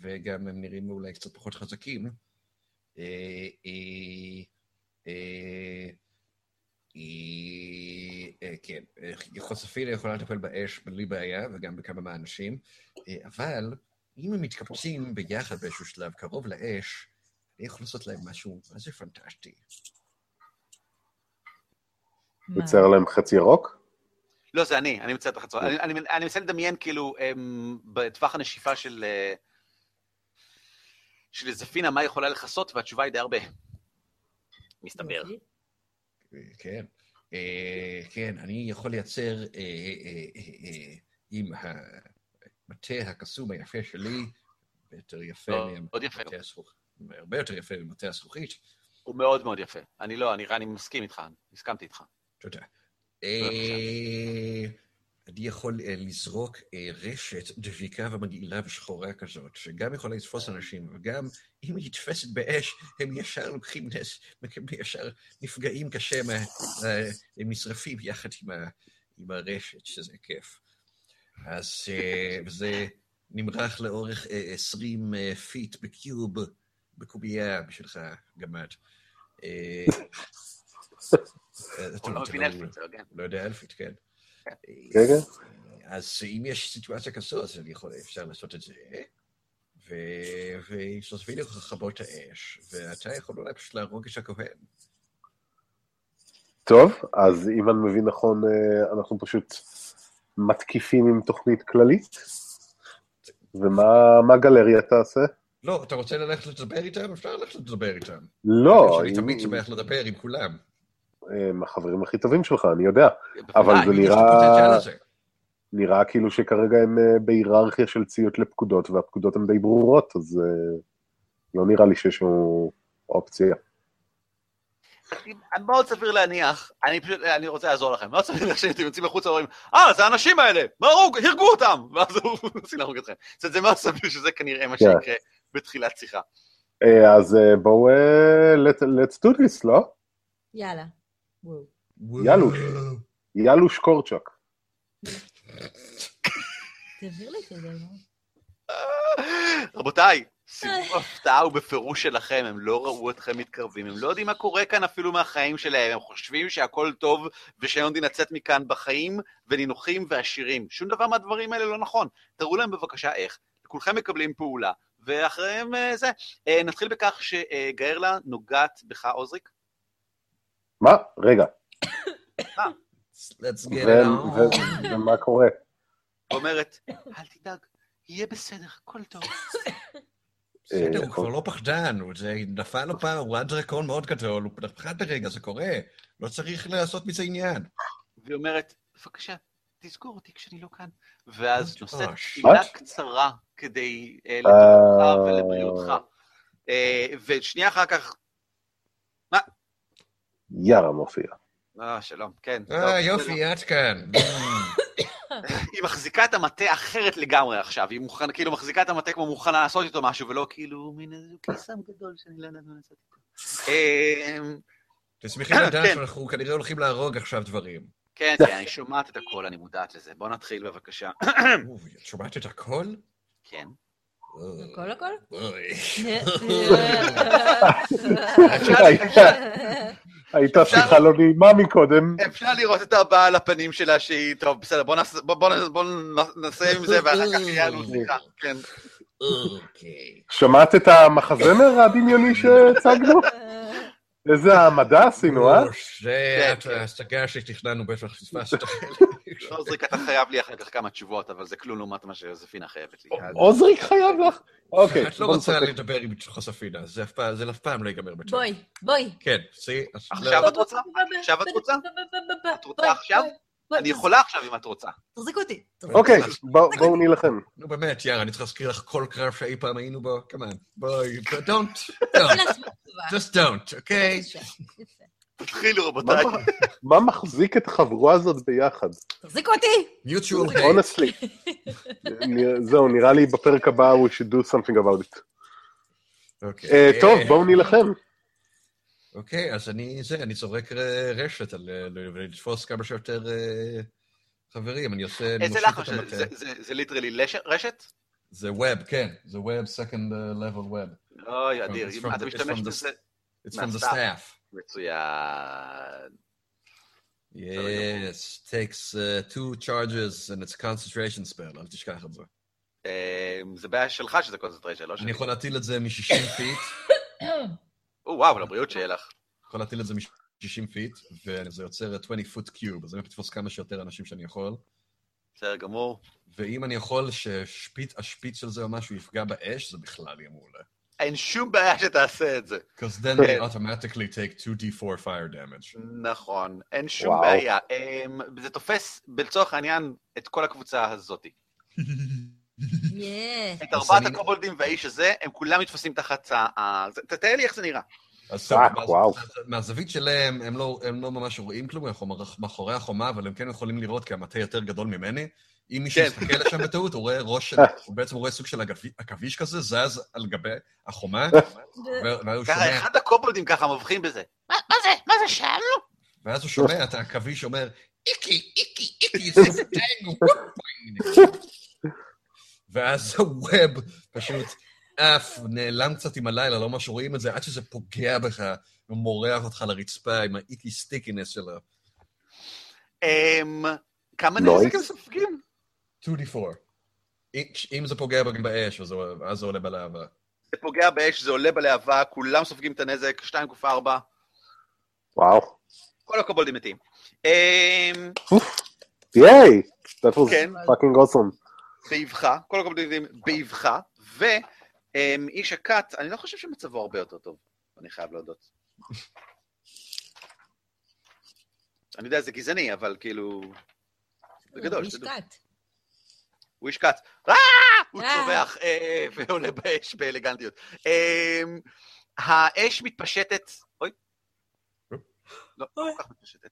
וגם הם נראים אולי קצת פחות חזקים. היא, אה, כן, אה, חוספינה יכולה לטפל באש בלי בעיה, וגם בכמה מהאנשים, אה, אבל אם הם מתקבצים ביחד באיזשהו שלב קרוב לאש, אני יכול לעשות להם משהו, מה זה פנטסטי. יצייר להם חץ ירוק? לא, זה אני, אני מציין את החצור. אני, אני, אני מנסה לדמיין כאילו בטווח הנשיפה של, של זפינה מה יכולה לכסות, והתשובה היא די הרבה. מסתבר. כן. אה, כן, אני יכול לייצר אה, אה, עם המטה הקסום היפה שלי, יותר יפה. הזכוכית, הרבה יותר יפה ממטה הזכוכית. הוא מאוד מאוד יפה. אני לא, אני מסכים איתך, הסכמתי איתך. תודה. אני יכול אה, לזרוק אה, רשת דביקה ומגעילה ושחורה כזאת, שגם יכולה לתפוס אנשים, וגם אם היא נתפסת באש, הם ישר לוקחים נס, ישר נפגעים קשה, מה- אה, הם נשרפים יחד עם, ה, עם הרשת, שזה כיף. אז אה, וזה נמרח לאורך אה, 20 אה, feet ב cube, בקובייה בשבילך, גמד. הוא טוב, לא אתה מבין אלפית, זה הוגן. לא יודע אלפית, כן. כן, כן. אז אם יש סיטואציה כזו, אז אני יכול, אפשר לעשות את זה, ו- ושתובילי לך לכבות האש, ואתה יכול אולי פשוט להרוג את הכהן. טוב, אז אם אני מבין נכון, אה, אנחנו פשוט מתקיפים עם תוכנית כללית? ומה מה גלריה תעשה? לא, אתה רוצה ללכת לדבר איתם? אפשר ללכת לדבר איתם. לא, אני תמיד שמח לדבר עם כולם. הם החברים הכי טובים שלך, אני יודע. אבל. זה נראה-. נראה כאילו שכרגע הם אה, בהיררכיה של ציות לפקודות, והפקודות הן די ברורות, אז אה, לא נראה לי שיש לנו אופציה. מאוד סביר להניח, אני פשוט, אני רוצה לעזור לכם, מאוד סביר להניח שאתם יוצאים החוצה ואומרים, אה, זה האנשים האלה, מהרוג, הרגו אותם, ואז הוא מנסים להרוג אתכם. זה מאוד סביר שזה כנראה מה כן. שיקרה בתחילת שיחה. אה, אז בואו, let- let's do this, לא? יאללה. וואו. יאלוש. יאלוש קורצ'אק. תעביר לי את זה. רבותיי, סיבוב הפתעה הוא בפירוש שלכם, הם לא ראו אתכם מתקרבים, הם לא יודעים מה קורה כאן אפילו מהחיים שלהם, הם חושבים שהכל טוב ושהם עומדים לצאת מכאן בחיים ונינוחים ועשירים. שום דבר מהדברים האלה לא נכון. תראו להם בבקשה איך. כולכם מקבלים פעולה, ואחריהם אה, זה. אה, נתחיל בכך שגארלה נוגעת בך, עוזריק. מה? רגע, Let's get it on. ומה קורה? ואומרת, אל תדאג, יהיה בסדר, הכל טוב. בסדר, אה, הוא כבר לא פחדן, זה נפל לו פעם, הוא היה דרקון מאוד גדול, הוא פחד ברגע, זה קורה. לא צריך לעשות מזה עניין. והיא אומרת, בבקשה, תזכור אותי כשאני לא כאן. ואז ממש. נושאת. תפילה? קצרה כדי אה, אה. לטובתך ולבריאותך. אה, ושנייה אחר כך, יארה מופיע. אה, שלום, כן. אה, יופי, את כאן. היא מחזיקה את המטה אחרת לגמרי עכשיו, היא מוכנה, כאילו מחזיקה את המטה כמו מוכנה לעשות איתו משהו, ולא כאילו מין איזה קיסם גדול שאני לא יודעת מה לעשות איתו. אה, תשמחי לדעת כן. שאנחנו כנראה הולכים להרוג עכשיו דברים. כן, כן, אני שומעת את הכל, אני מודעת לזה. בוא נתחיל בבקשה. את שומעת את הכל? כן. הכל הכל? הייתה שיחה לא נעימה מקודם. אפשר לראות את הבעה על הפנים שלה שהיא, טוב, בסדר, בוא נעשה- עם זה ואחר כך יהיה לנו שיחה, כן. אוקיי. שמעת את המחזמר הדמיוני שהצגנו? איזה העמדה עשינו, אה? זה כן, כן. ההשגה שתכננו, בטח פספסת. עוזריק, אתה חייב לי אחר כך כמה תשובות, אבל זה כלום לעומת מה שיוזפינה חייבת לי. אז- עוזריק חייב לך? אוקיי, את לא רוצה. לדבר עם חוספינה, זה אף פעם- לא ייגמר בטוב. בואי, בואי. כן, סי, עכשיו את רוצה? עכשיו את רוצה? את רוצה עכשיו? אני יכולה עכשיו אם את רוצה. תחזיקו אותי. אוקיי, בוא- בואו נילחם. נו באמת, יאללה, אני צריך להזכיר לך כל קרב שאי פעם היינו בו, כמובן. בואי, don't, don't, just don't, אוקיי? תתחילו רבותיי. מה- מחזיק את החבורה הזאת ביחד? תחזיקו אותי! mutual hate. honestly. זהו, נראה לי בפרק הבא we should do something about it. אוקיי. אה, טוב, בואו נילחם. אוקיי, אז אני, זה, אני זורק רשת על ל- ולתפוס כמה שיותר אה, חברים, אני עושה, איזה לחש, זה literally רשת? זה web, כן, זה web, second uh, level web. אוי, אדיר, אם אתה משתמש it's from the- בזה, It's from the staff. מצוין. Yes, takes uh, two charges and it's a concentration spell, אל תשכח את זה. אה, זה בעיה שלך שזה concentration, לא אני שלי. יכול להטיל את זה מ-60 feet, או, וואו, לבריאות שיהיה לך. יכול להטיל את זה מ-60 feet, וזה יוצר 20 foot cube, אז אני לתפוס כמה שיותר אנשים שאני יכול. בסדר גמור. ואם אני יכול שהשפיץ של זה או משהו יפגע באש, זה בכלל יהיה מעולה. אין שום בעיה שתעשה את זה. Because then they automatically take 2d4 fire damage. נכון, אין שום וואו. בעיה. אמ, זה תופס, לצורך העניין, את כל הקבוצה הזאתי. Yeah. את ארבעת הקובולדים והאיש הזה, הם כולם נתפסים תחת ה... תתאר לי איך זה נראה. אז טוב, מהזווית שלהם, הם לא, הם לא ממש רואים כלום, אנחנו מאחורי החומה, אבל הם כן יכולים לראות כי המטה יותר גדול ממני. אם מישהו כן. יסתכל לשם בטעות, הוא רואה ראש של, הוא בעצם רואה סוג של עכביש כזה, זז על גבי החומה, ו- ואז הוא ככה, שומע, אחד הקובולדים ככה מבחין בזה. מה מה זה? מה זה שם? ואז הוא שומע את העכביש אומר, איקי, איקי, איקי, סופר טנגו, וופ." ואז הווב פשוט עף, נעלם קצת עם הלילה, לא ממש רואים את זה, עד שזה פוגע בך ומורח אותך לרצפה עם ה icky stickiness שלו. כמה nice. נזק הם סופגים? 2d4. אם זה פוגע באש, אז זה עולה בלהבה. זה פוגע באש, זה עולה בלהבה, כולם סופגים את הנזק, 2 קוף 4. וואו. כל הקובולדים מתים. אמ, ייי! That was כן. fucking awesome. באבחה, כל הקובולדים באבחה, ואיש הכת, אני לא חושב שמצבו הרבה יותר טוב, אני חייב להודות. אני יודע, זה גזעני, אבל כאילו... בגדול, איש שתדעו. כת. הוא איש כת. אה! הוא אה. צווח אה, ועולה באש באלגנטיות. אה, האש מתפשטת... אוי. לא, לא כל כך מתפשטת.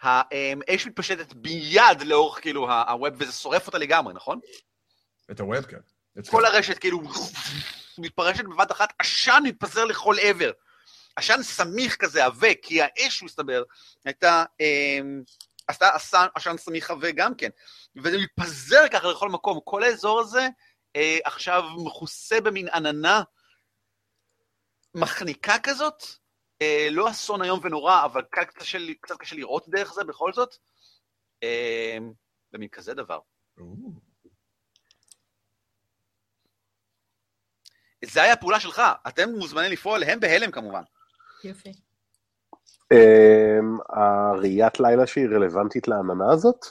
האש מתפשטת ביד לאורך כאילו הווב, וזה שורף אותה לגמרי, נכון? את הוובקאם. כל הרשת כאילו מתפרשת בבת אחת, עשן מתפזר לכל עבר. עשן סמיך כזה, עבה, כי האש, מסתבר, הייתה, אה, עשתה עשן, עשן סמיך עבה גם כן. וזה מתפזר ככה לכל מקום. כל האזור הזה אה, עכשיו מכוסה במין עננה מחניקה כזאת. אה, לא אסון איום ונורא, אבל קצת קשה, קצת קשה לראות דרך זה בכל זאת. אה, במין כזה דבר. זה היה הפעולה שלך, אתם מוזמנים לפעול, הם בהלם כמובן. יופי. אמ, הראיית לילה שהיא רלוונטית לעננה הזאת?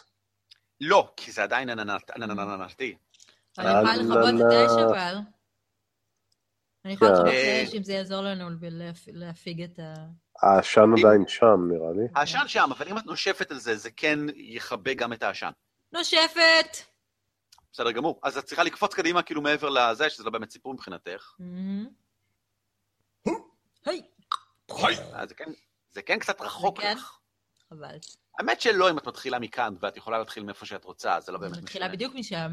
לא, כי זה עדיין. אני יכולה אה, לכבות לא, את האש לא. אבל. אני יכולה. לכבות את. האש אם זה יעזור לנו להפ- להפיג את ה... העשן עדיין שם, נראה לי. העשן שם, אבל אם את נושפת על זה, זה כן יכבה גם את העשן. נושפת! בסדר גמור. אז את צריכה לקפוץ קדימה כאילו מעבר לזה, שזה לא באמת סיפור מבחינתך. מהמם. היי! זה כן, זה כן קצת רחוק כן? לך. חבל. האמת שלא אם את מתחילה מכאן, ואת יכולה להתחיל מאיפה שאת רוצה, זה לא באמת אני מתחילה משנה. בדיוק משם,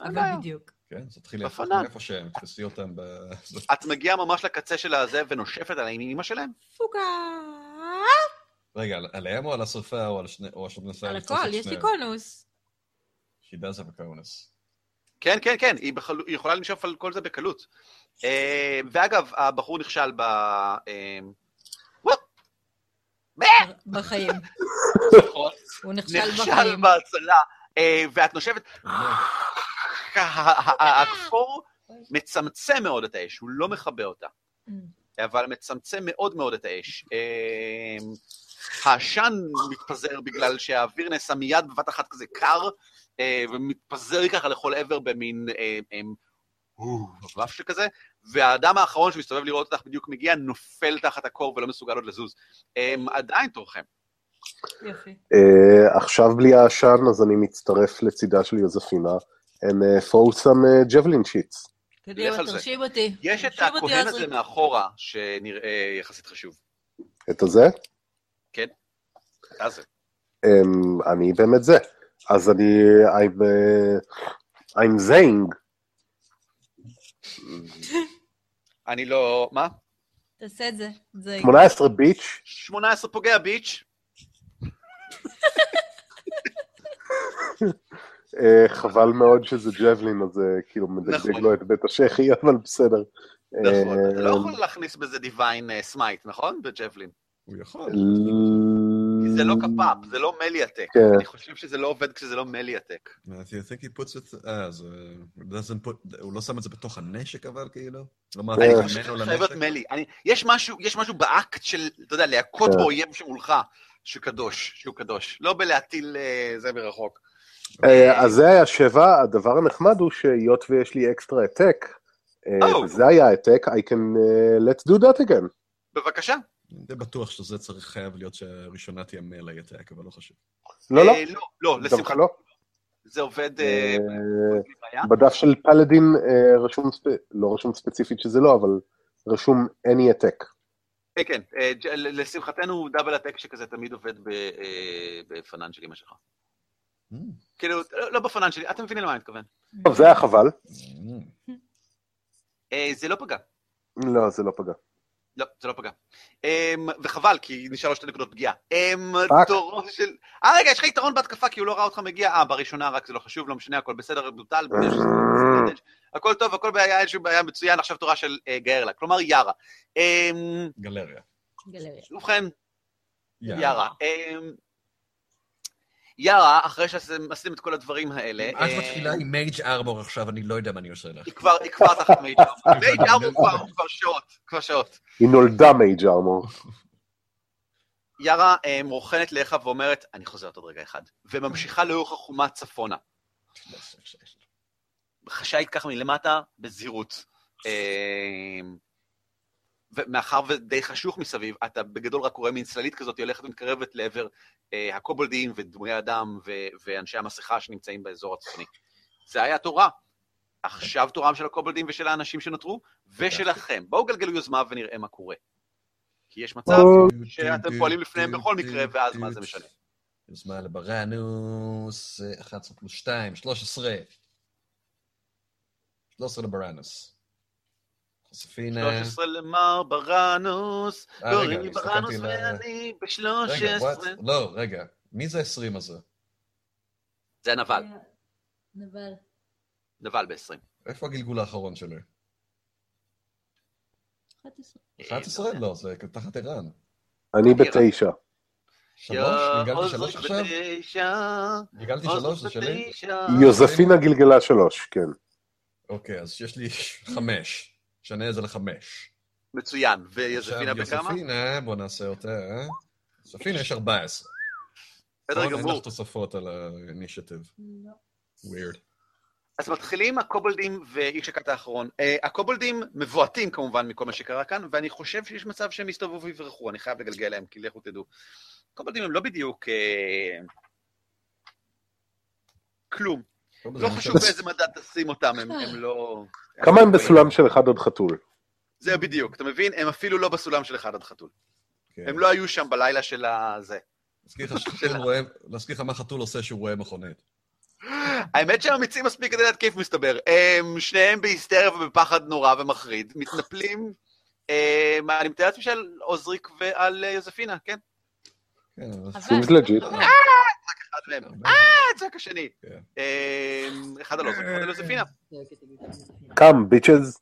אבל בעיה. בדיוק. כן, אז תתחילי. איפה שהם, תפסי אותם ב... את מגיעה ממש לקצה של הזה ונושפת על האימא שלהם? פוקה! רגע, על- עליהם או על השרפה או על שני... או שאת מנסה על הכל, יש לי? קונוס. She does have a conus. כן, כן, כן, היא, בחל... היא יכולה לנשוף על כל זה בקלות. אה, ואגב, הבחור נכשל ב... אה, בחיים. נכון. הוא נכשל נכשל בחיים. בהצלה, אה, ואת נושבת, הכפור מצמצם מאוד את האש, הוא לא מכבה אותה, Mm. אבל מצמצם מאוד מאוד את האש. העשן מתפזר בגלל שהאוויר נעשה מיד בבת אחת כזה קר, ומתפזר ככה לכל עבר במין אה, אה, מבף שכזה, והאדם האחרון שמסתובב לראות אותך בדיוק מגיע, נופל תחת הקור ולא מסוגל עוד לזוז. אה, עדיין תורכם. יופי. אה, עכשיו בלי העשן, אז אני מצטרף לצידה של יוזפינה, and throw some javelin sheets. קדימה. תרשים אותי. יש את הכהן. הזה מאחורה, שנראה יחסית חשוב. את הזה? אתה זה. Um, אני באמת זה. אז אני... I'm, uh, I'm zaying. אני לא... מה? תעשה את זה. זה... 18 bitch, 18 פוגע bitch. אה, חבל מאוד שזה javelin, אז זה כאילו מדגדג נכון. לו את בית השחי, אבל בסדר. נכון. אה, אתה לא יכול להכניס בזה divine smite, נכון? ב javelin. הוא יכול. זה לא קפאפ, זה לא melee attack. כן. אני חושב שזה לא עובד כשזה לא melee attack. I think he puts it... אה, זה... הוא לא שם את זה בתוך הנשק אבל, כאילו? לא מעביר אני אה. חושב ממנו שזה חייב להיות לנשק? יש משהו- באקט של, אתה יודע, להכות כן. באויב שמולך, שקדוש, שהוא קדוש. לא בלהטיל אה, זה מרחוק. אה, אז זה היה שבע, הדבר הנחמד הוא שהיות ויש לי אקסטרה העתק, אה, Oh. וזה היה העתק, I can let's do that again. בבקשה. אני די בטוח שזה צריך חייב להיות שהראשונה תהיה מייל העתק, אבל לא חשוב. לא, לא, אה, לא, לא, דווקא לשמחתי. לא. זה עובד... אה, אה. בדף של פלדין רשום, לא רשום ספציפית שזה לא, אבל רשום any העתק. כן, כן, לשמחתנו דאבל הטק שכזה תמיד עובד בפנן של אמא שלך. Mm. כאילו, לא לא בפנן שלי, אתם מבינים למה אני מתכוון. טוב, זה היה חבל. Mm. זה לא פגע. לא, זה לא פגע. לא, זה לא פגע. אמ, וחבל, כי נשאר לו שתי נקודות פגיעה. אמ. תורו של... אה, רגע, יש לך יתרון בהתקפה, כי הוא לא ראה אותך מגיע. אה, בראשונה רק זה לא חשוב, לא משנה, הכל בסדר, בוטל. יש- הכל טוב, הכל בעיה, איזשהו בעיה מצוין, עכשיו תורה של אה, גארלה. כלומר, יארה. אמ, גלריה. גלריה. ובכן, יארה. יארה, אחרי שעשיתם את כל הדברים האלה... את אה, מתחילה עם מייג' ארמור עכשיו, אני לא יודע מה אני עושה לך. היא כבר, היא כבר תחת מייג' ארמור. מייג' ארמור כבר, כבר שעות, כבר שעות. היא נולדה מייג' ארמור. יארה אה, מורחנת לך ואומרת, אני חוזרת עוד רגע אחד, וממשיכה לאורך החומה צפונה. חשאית ככה מלמטה, בזהירות. אה, ומאחר ודי חשוך מסביב, אתה בגדול רק רואה מין צללית כזאת, היא הולכת ומתקרבת לעבר אה, הקובלדים ודמויי אדם ו- ואנשי המסכה שנמצאים באזור הצפוני. זה היה תורה. עכשיו תורם של הקובלדים ושל האנשים שנותרו, ושלכם. בואו גלגלו יוזמה ונראה מה קורה. כי יש מצב שאתם פועלים לפניהם בכל מקרה, ואז מה זה משנה. יוזמה לברנוס, 11 פלוס 2, 13. 13 לברנוס. חושפינה. 13 למר ברנוס, אה, קוראים רגע, לי הסתכלתי ברנוס ואני רגע, ב-13. וואט? לא, רגע. מי זה 20 הזה? זה הנבל, נבל. נבל ב-20. איפה הגלגול האחרון שלי? 11. 11? לא, זה תחת ערן. אני בתשע. שלוש? גלגלתי שלוש עכשיו? גלגלתי שלוש, זה שלי? יוזפינה גלגלה שלוש, כן. אוקיי, אז יש לי חמש. שנה את זה לחמש. מצוין, ויוזפינה עכשיו, בכמה? יוזפינה, בוא נעשה אותה. אה? יוזפינה יש 14. בסדר נכון? אין גמור. לך תוספות על האינישטיב. לא. ווירד. אז מתחילים הקובלדים ואיש הכת האחרון. אה, הקובלדים מבועטים כמובן מכל מה שקרה כאן, ואני חושב שיש מצב שהם יסתובבו ויברחו, אני חייב לגלגל להם, כי לכו תדעו. הקובלדים הם לא בדיוק... אה, כלום. לא חשוב באיזה מדד תשים אותם, הם הם לא... כמה הם בסולם של אחד עד חתול? זה בדיוק, אתה מבין? הם אפילו לא בסולם של אחד עד חתול. כן. הם לא היו שם בלילה של הזה. להזכיר לך מה חתול עושה שהוא רואה מכונית. האמת שהם אמיצים מספיק כדי להתקיף, מסתבר. הם שניהם בהיסטריה ובפחד נורא ומחריד, מתנפלים, הם, אני מתאר לעצמי שעל עוזריק ועל אה, יוזפינה, כן? כן, אבל- legit. אחד מהם. הרבה- אה, צעק השני. כן. אמ, אחד על עוזריק, אחד על יוזפינה. Come, bitches.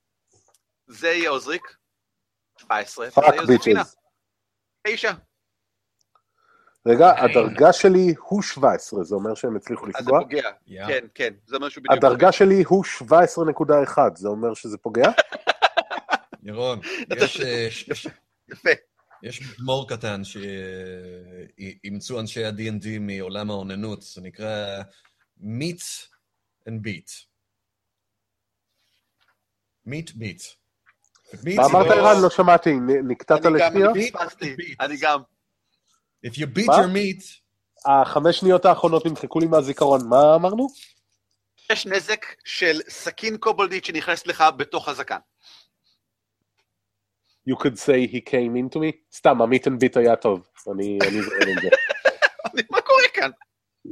זה יהיה עוזריק, 17, fuck bitches. 9. רגע, הדרג"ש שלי הוא 17, זה אומר שהם הצליחו אז זה לפגוע? פוגע. כן, כן, זה אומר שהוא בדיוק... הדרגה שלי הוא 17.1, זה אומר שזה פוגע? ירון, יש, אה, יש- יפה. יש מזמור קטן שאימצו אנשי ה-D&D מעולם האוננות, זה נקרא meet and beat. meet beat. מה אמרת לא- ערן? לא שמעתי, נקטעת אני גם, לשנייה? אני גם. If you beat מה? your meat, החמש שניות האחרונות נמחקו לי מהזיכרון, מה אמרנו? יש נזק של סכין קובלדית שנכנסת לך בתוך הזקן. You could say he came into me? סתם, המיט אנד ביט היה טוב, אני אני זוכר את זה. מה קורה כאן?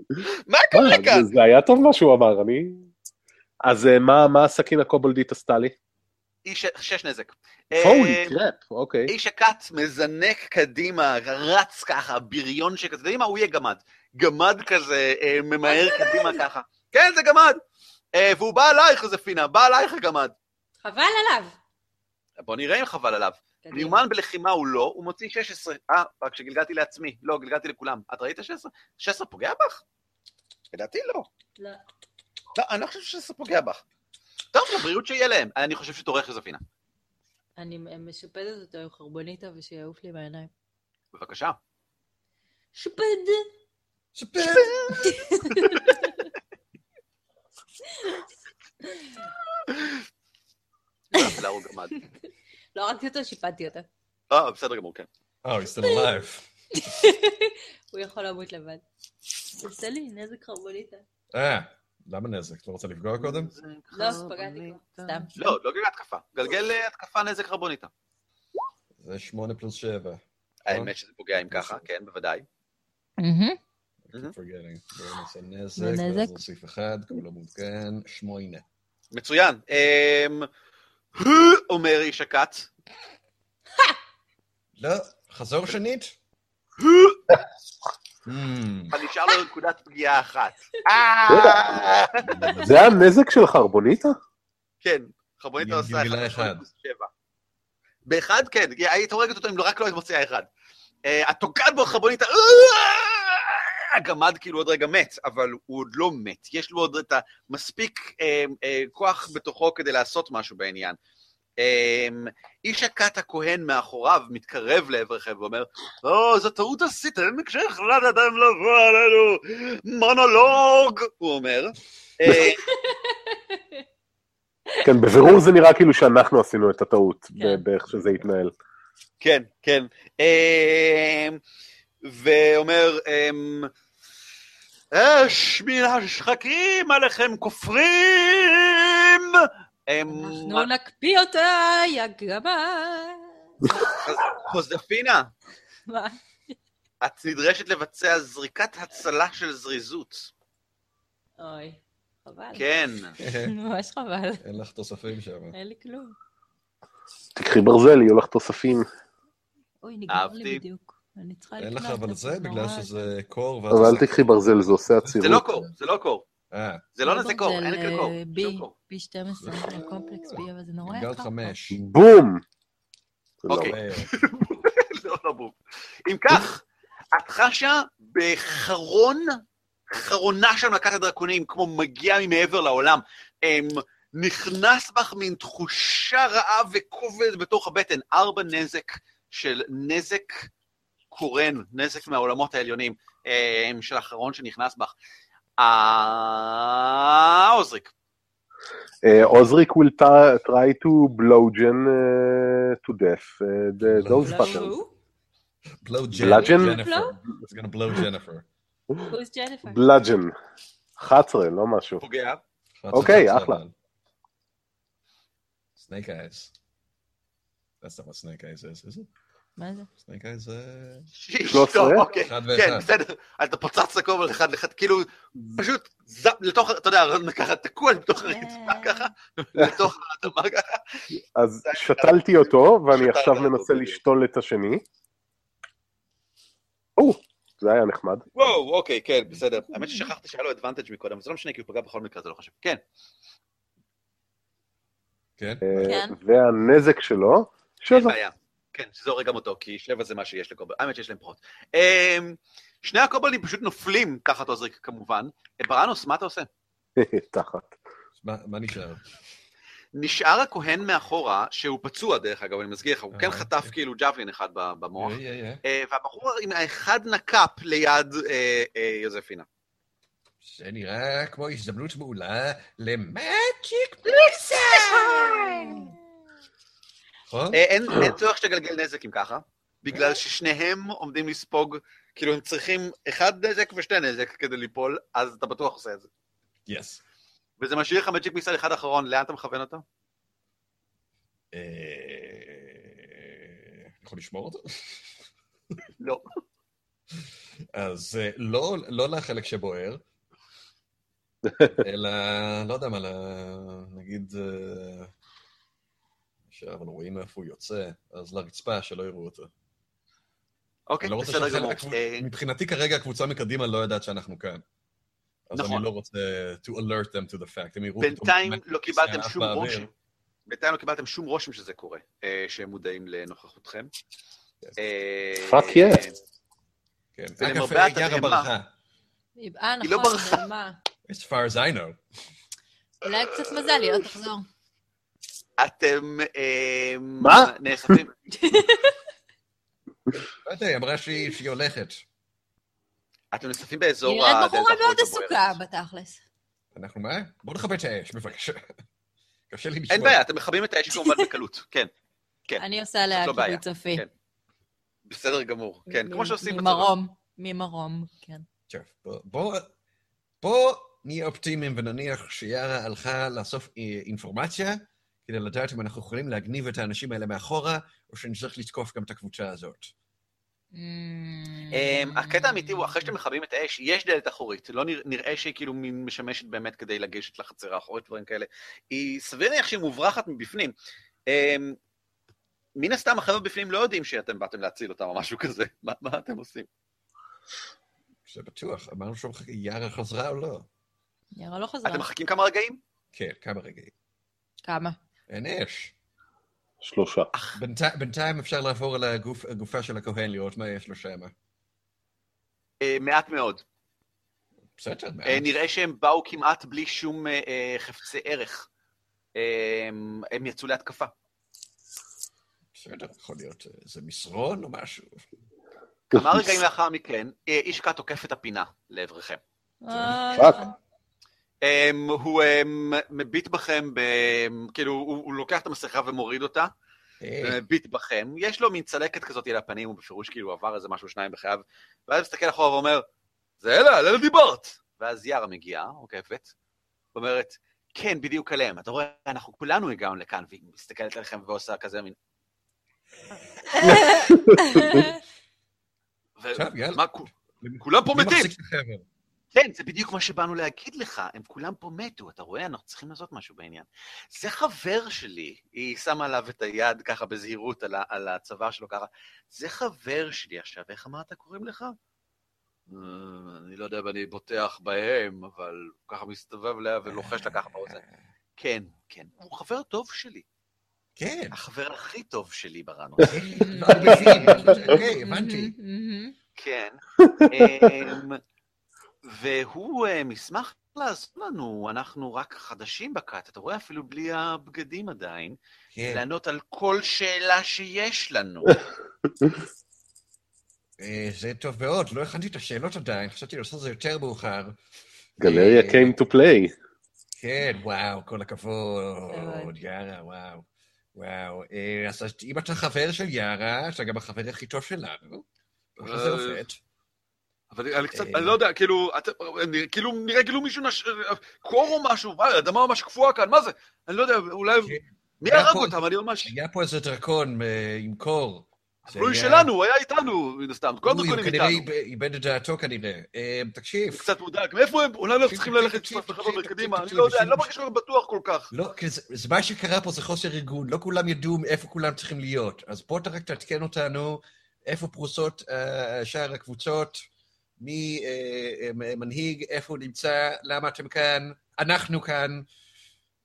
מה מה, קורה כאן? זה- היה טוב מה שהוא אמר, אני... אז אה, מה- הסכין הקובלדית עשתה לי? איש שש נזק. הולי אה, קראפ, אוקיי. איש הכת מזנק קדימה, רץ ככה, בריון שכזה, אתה יודעים מה? הוא יהיה גמד. גמד כזה, אה, ממהר קדימה ככה. כן, זה גמד. אה, והוא בא עלייך, איזה פינה, בא עלייך הגמד. חבל עליו. בוא נראה אם חבל עליו. מיומן בלחימה הוא לא, הוא מוציא 16. אה, רק שגלגלתי לעצמי. לא, גלגלתי לכולם. את ראית 16? 16 פוגע בך? לדעתי לא. לא. לא, אני לא חושב ש-16 פוגע בך. טוב, לבריאות שיהיה להם. אני חושב שתורך יוזפינה. אני משופדת אותו עם חרבוניטה ושיעוף לי מהעיניים. בבקשה. שופד! שפט. להרוג גמד. לא הרגתי אותו, שיפדתי אותו. אה, בסדר גמור, כן. Oh, he's still alive. הוא יכול למות לבד. עושה לי נזק חרבוניטה. אה, למה נזק? לא רוצה לפגוע קודם? לא, פגעתי כבר. סתם. לא, לא גלגל התקפה. גלגל אה, התקפה נזק חרבוניטה. זה שמונה פלוס שבע. האמת שזה פוגע אם ככה, כן, בוודאי. forgetting. בואו נעשה נזק, ונזק? ואז נוסיף אחד, כולו מעודכן, שמונה. מצוין. אומר איש הכת. לא, חזור שנית. Hmm, אבל נשאר לו נקודת פגיעה אחת. אה! זה הנזק של חרבוניטה? כן, חרבוניטה עושה אחד. באחד, כן, היית הורגת אותו אם רק לא היית מוציאה אחד. אה, את תוקעת בו חרבוניטה! הגמד כאילו עוד רגע מת, אבל הוא עוד לא מת. יש לו עוד את המספיק אה, אה, כוח בתוכו כדי לעשות משהו בעניין. אה, איש הכת הכהן מאחוריו מתקרב לעברכם ואומר, או, זו טעות עשיתם כשהחלטתם לבוא עלינו מונולוג, הוא אומר. אה, כן, בבירור זה נראה כאילו שאנחנו עשינו את הטעות, כן. באיך שזה התנהל. כן, כן. אמ, ואומר, אמ, אש מן השחקים עליכם כופרים! אנחנו נקפיא אותה, יא גמד. חוזפינה, מה? את נדרשת לבצע זריקת הצלה של זריזות. אוי, חבל. כן. ממש חבל. אין לך תוספים שם. אין לי כלום. תקחי ברזל, יהיו לך תוספים. אוי, נגמר. לי בדיוק. אני צריכה אין לך לקנות אבל זה, בגלל. שזה קור. אבל אל תקחי ברזל, זה עושה עצירות. זה לא קור, זה לא קור. אה, זה לא נזה ברזל, קור, אין כאן קור. אה, בי, קור. בי 12, קומפלקס בי, אבל זה נורא יקר. חמש. בום! זה לא אוקיי. לא, לא בום. אם כך, את חשה בחרון, חרונה של מכת הדרקונים, כמו מגיע ממעבר לעולם. הם, נכנס בך מין תחושה רעה וכובד בתוך הבטן. ארבע נזק של נזק קורן, נזק מהעולמות העליונים, של האחרון שנכנס בך. אה... עוזריק. Uh, Osric will try to blowgen uh, to death uh, those buttons. Who? blow Bludgeon? Jennifer. It's gonna blow Jennifer. Who's Jennifer? bludgeon. 11, לא משהו. פוגע. אוקיי, אחלה. Snake eyes. That's not what snake eyes is, is it? מה זה? eyes זה... טוב, 13? אוקיי. אחד כן. בסדר. אתה פוצץ לקום על אחד לאחד, כאילו, פשוט לתוך, אתה יודע, ככה תקוע בתוך הרצפה ככה, לתוך האדמה ככה. אז שתלתי אותו, ואני עכשיו מנסה. לשתול את השני. או, זה היה נחמד. וואו, אוקיי, כן, בסדר. האמת ששכחתי שהיה לו אדוונטג' מקודם, זה לא משנה, כי הוא פגע בכל מקרה, זה לא חשוב. כן, כן? אה, כן. והנזק שלו. בעיה. כן, שזה הורג גם אותו, כי שבע זה מה שיש לקובלדים. האמת שיש להם פחות. אמ, שני הקובלדים פשוט נופלים תחת עוזריק כמובן. אה, בראנוס, מה אתה עושה? תחת. מה נשאר? נשאר הכהן מאחורה, שהוא פצוע דרך אגב, אני מזכיר לך, הוא כן אה, חטף כן. כאילו ג'אבלין אחד במוח. יא. אה, והבחור עם האחד נקאפ ליד אה, אה, יוזפינה. זה נראה כמו הזדמנות מעולה למאג'יק בליסר! נכון? אה, אין צורך שתגלגל נזק אם ככה, בגלל ששניהם עומדים לספוג, כאילו הם צריכים אחד נזק ושתי נזק כדי ליפול, אז אתה בטוח עושה את זה. יס. וזה משאיר לך מג'יק מיסל אחד אחרון, לאן אתה מכוון אותו? אה, יכול לשמור אותו? לא. אז אה, לא, לא לחלק שבוער, אלא, לא יודע מה, נגיד, אה, אבל רואים איפה הוא יוצא, אז לרצפה, שלא יראו אותו. אוקיי, לא בסדר גמור. הקבוצ- אה, מבחינתי כרגע הקבוצה מקדימה לא יודעת שאנחנו כאן. אז נכון. אני לא רוצה to alert them to the fact. הם יראו בינתיים לא קיבלתם שום. רושם. בינתיים לא קיבלתם שום רושם שזה קורה, אה, שהם מודעים לנוכחותכם. אה, Fuck yeah. כן, ולמרבה אגב, יארה התדהמה- ברחה. אה, היא לא נכון, ברחה. as far as I know. אולי קצת מזל, היא לא תחזור. אתם אה, מה? נאספים. לא יודע, היא אמרה שהיא הולכת. אתם נאספים באזור היא נראית בחורה מאוד. עסוקה, בתכלס. אנחנו מה? בואו נכבה את האש, בבקשה. קשה לי לשמוע. אין בעיה, אתם מכבים את האש כמובן בקלות. כן, כן. אני עושה עליה לא. כיבוד צופי. כן. בסדר גמור. כן, כמו שעושים בצבא. ממרום, ממרום, כן. טוב, בוא- בוא- בוא נהיה אופטימיים ונניח שיארה הלכה לאסוף אה, אינפורמציה כדי לדעת אם אנחנו יכולים להגניב את האנשים האלה מאחורה, או שנצטרך לתקוף גם את הקבוצה הזאת. אמ, הקטע האמיתי הוא, אחרי שאתם מכבים את האש, יש דלת אחורית. לא נרא- נראה שהיא כאילו משמשת באמת כדי לגשת לחצר האחורית, דברים כאלה. היא סביר להניח שהיא מוברחת מבפנים. אמ, מן הסתם החבר'ה בפנים לא יודעים שאתם באתם להציל אותם או משהו כזה. מה מה אתם עושים? זה בטוח, אמרנו שיארה חזרה או לא? יארה לא חזרה. אתם מחכים כמה רגעים? כן, כמה רגעים. כמה? אין אש. שלושה. בינת- בינתיים אפשר לעבור על הגוף- הגופה של הכהן, לראות מה יש לו שם. אה, מעט מאוד. בסדר, מעט. אה, נראה שהם באו כמעט בלי שום אה, חפצי ערך. אה, הם יצאו להתקפה. בסדר, יכול להיות איזה מסרון או משהו. כמה רגעים לאחר מכן, אה, אישקה תוקף את הפינה לעברכם. אה, fuck. Um, הוא um, מביט בכם, ב, כאילו, הוא, הוא לוקח את המסכה ומוריד אותה, אה, ומביט בכם. יש לו מין צלקת כזאת על הפנים, הוא בפירוש כאילו עבר איזה משהו שניים בחייו, ואז מסתכל אחורה ואומר, זה אלה, על אלה דיברת. ואז יארה מגיעה, עוקפת, אומרת, כן, בדיוק עליהם. אתה רואה, אנחנו כולנו הגענו לכאן, והיא מסתכלת עליכם ועושה כזה מין... ו- עכשיו, יאללה. מה, כו- כולם פה מתים. כן, זה בדיוק מה שבאנו להגיד לך, הם כולם פה מתו, אתה רואה? אנחנו צריכים לעשות משהו בעניין. זה חבר שלי, היא שמה עליו את היד ככה בזהירות על, על הצוואר שלו ככה, זה חבר שלי עכשיו, איך אמרת קוראים לך? "אה, אני לא יודע אם אני בוטח בהם, אבל הוא ככה מסתובב לה ולוחש לה ככה באוזן. כן, כן, הוא חבר טוב שלי, כן. החבר הכי טוב שלי בראנו. אני מבין, אוקיי, הבנתי. כן. והוא אה, מסמך לעזור לנו, אנחנו רק חדשים בכת, אתה רואה אפילו בלי הבגדים עדיין, כן. לענות על כל שאלה שיש לנו. אה, זה טוב מאוד, לא הכנתי את השאלות עדיין, חשבתי לעשות את זה יותר מאוחר. גלריה אה, came to play. כן, וואו, כל הכבוד. יארה, וואו. וואו, אז אם אתה חבר של יארה, אתה גם החבר הכי טוב שלנו. איך זה עובד? אבל אני קצת, אה. אני לא יודע, כאילו, כאילו, נראה כאילו מישהו נש... קור או משהו, מה, האדמה ממש קפואה כאן, מה זה? אני לא יודע, אולי... כן. מי הרג אותם? אני ממש... היה פה איזה דרקון אה, עם קור. זה הוא שלנו, הוא היה איתנו, מן הסתם, כל אוי, הוא הדרקונים כנראה איתנו. איבד- את דעתו כנראה. אה, תקשיב, הוא קצת מודאג, מאיפה הם? אולי אנחנו צריכים ללכת תקשיב, קצת תקשיב, לחבר תקשיב, קדימה, אני לא יודע, אני לא. מרגיש כל כך בטוח כל כך. לא, זה, מה שקרה פה זה חוסר ארגון, לא כולם ידעו איפה כולם צריכים להיות. אז בוא רק תעדכן אותנו איפה פרוסות אה, שאר הקבוצות, מי אה, אה, מנהיג, איפה הוא נמצא, למה אתם כאן, אנחנו כאן.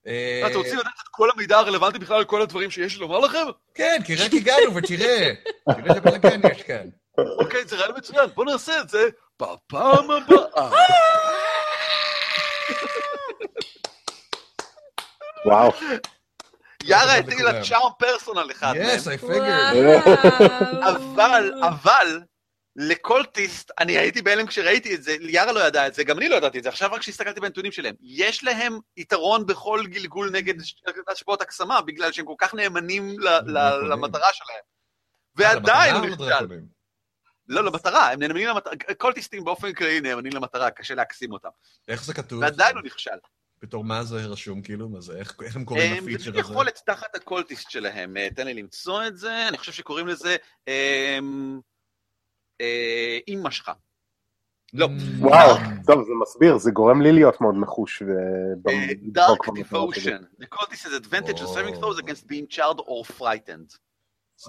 אה, אתם רוצים לדעת את כל המידע הרלוונטי בכלל על כל הדברים שיש לי לומר לכם? כן, כי רק הגענו ותראה, תראה איזה בלאגן יש כאן. אוקיי, זה רעיון מצוין, בואו נעשה את זה בפעם הבאה. וואו. יארה הטילה לכולם. צ'ארם פרסונל אחד מהם, Yes, I figured. וואו. אבל, לקולטיסט, אני הייתי בהלם כשראיתי את זה, יארה לא ידעה את זה, גם אני לא ידעתי את זה, עכשיו רק כשהסתכלתי בנתונים שלהם. יש להם יתרון בכל גלגול נגד השפעות הקסמה, בגלל שהם כל כך נאמנים. למטרה שלהם. אה, ועדיין הוא נכשל. לא, למטרה, הם נאמנים למטרה, קולטיסטים באופן כללי נאמנים למטרה, קשה להקסים אותם. איך זה כתוב? ועדיין הוא נכשל. בתור מה זה רשום, כאילו? מה זה? איך איך הם קוראים הם, לפיצ'ר זה הזה? יכולת תחת הקולטיסט שלהם, אה, תן לי למצוא את זה, אני חושב שקוראים לזה אמ, אה, אימא שלך. לא. Mm, וואו, טוב, זה מסביר, זה גורם לי להיות מאוד נחוש. אה, Dark במטרות שלי. Devotion. The cultist has advantage of saving throws against being charred or frightened.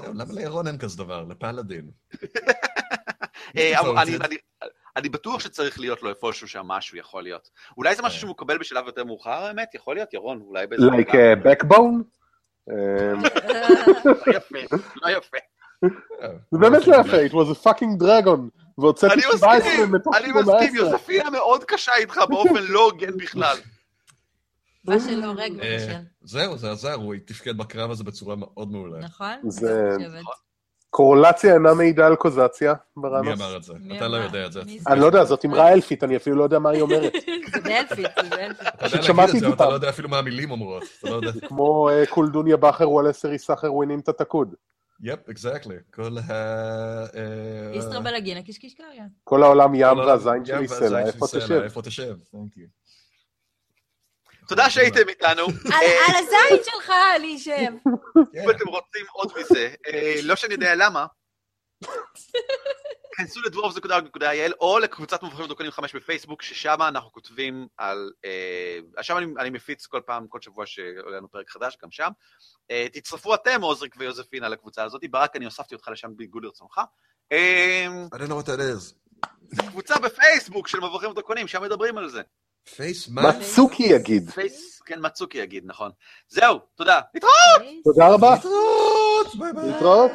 למה לירון אין כזה דבר? לפלאדין. אה, אני- בטוח שצריך להיות לו איפשהו שם משהו יכול להיות. אולי זה משהו. שהוא מקבל בשלב יותר מאוחר, האמת? יכול להיות, ירון, אולי באיזה... Like backbone? אה, לא יפה, לא יפה. זה באמת לא יפה, it was a fucking dragon. והוצאתי אני 17 מסכים, מתוך אני מסכים, 18. יוספינה מאוד קשה איתך באופן לא הוגן בכלל. מה שלא הורג אה. זהו, זה עזר, הוא תפקד בקרב הזה בצורה מאוד מעולה. נכון? זה-. קורולציה אינה מעידה על קוזציה, מי בראנוס. אמר את זה? מי אתה לא? יודע את זה. מי? אני לא יודע, זאת אמרה אלפית, אני אפילו לא יודע מה היא אומרת. זה באלפית, זה באלפית. אתה יודע שמעתי להגיד את זה, אבל אתה. לא יודע אפילו מה המילים אומרות. לא יודע. כמו אה, כול דוניה בכר וולסרי סחר ווינים את התקוד. יפ, אקזקטלי. כל ה... אה, איסטר בלגינה קישקיש קריה. כל העולם ים והזין שלי סלע, איפה תשב? איפה תשב? Thank you. תודה שהייתם איתנו. על אה, הזין שלך, אני אשב. כן. אם אתם רוצים עוד מזה, אה, לא שאני יודע למה, כנסו לדוורפס.il או לקבוצת מבוכים ודוקנים 5 בפייסבוק, ששם אנחנו כותבים על... אה, שם אני, אני מפיץ כל פעם, כל שבוע שעולה לנו פרק חדש, גם שם. אה, תצטרפו אתם, עוזריק ויוזפינה, לקבוצה הזאת. ברק, אני הוספתי אותך לשם בניגוד לרצונך. אה, I don't know what that is. זו קבוצה בפייסבוק של מבוכים ודרקונים, שם מדברים על זה. פייס מה? מצוקי יגיד. פייס, כן, מצוקי יגיד, נכון. זהו, תודה. תודה רבה, להתראות, ביי ביי. להתראות.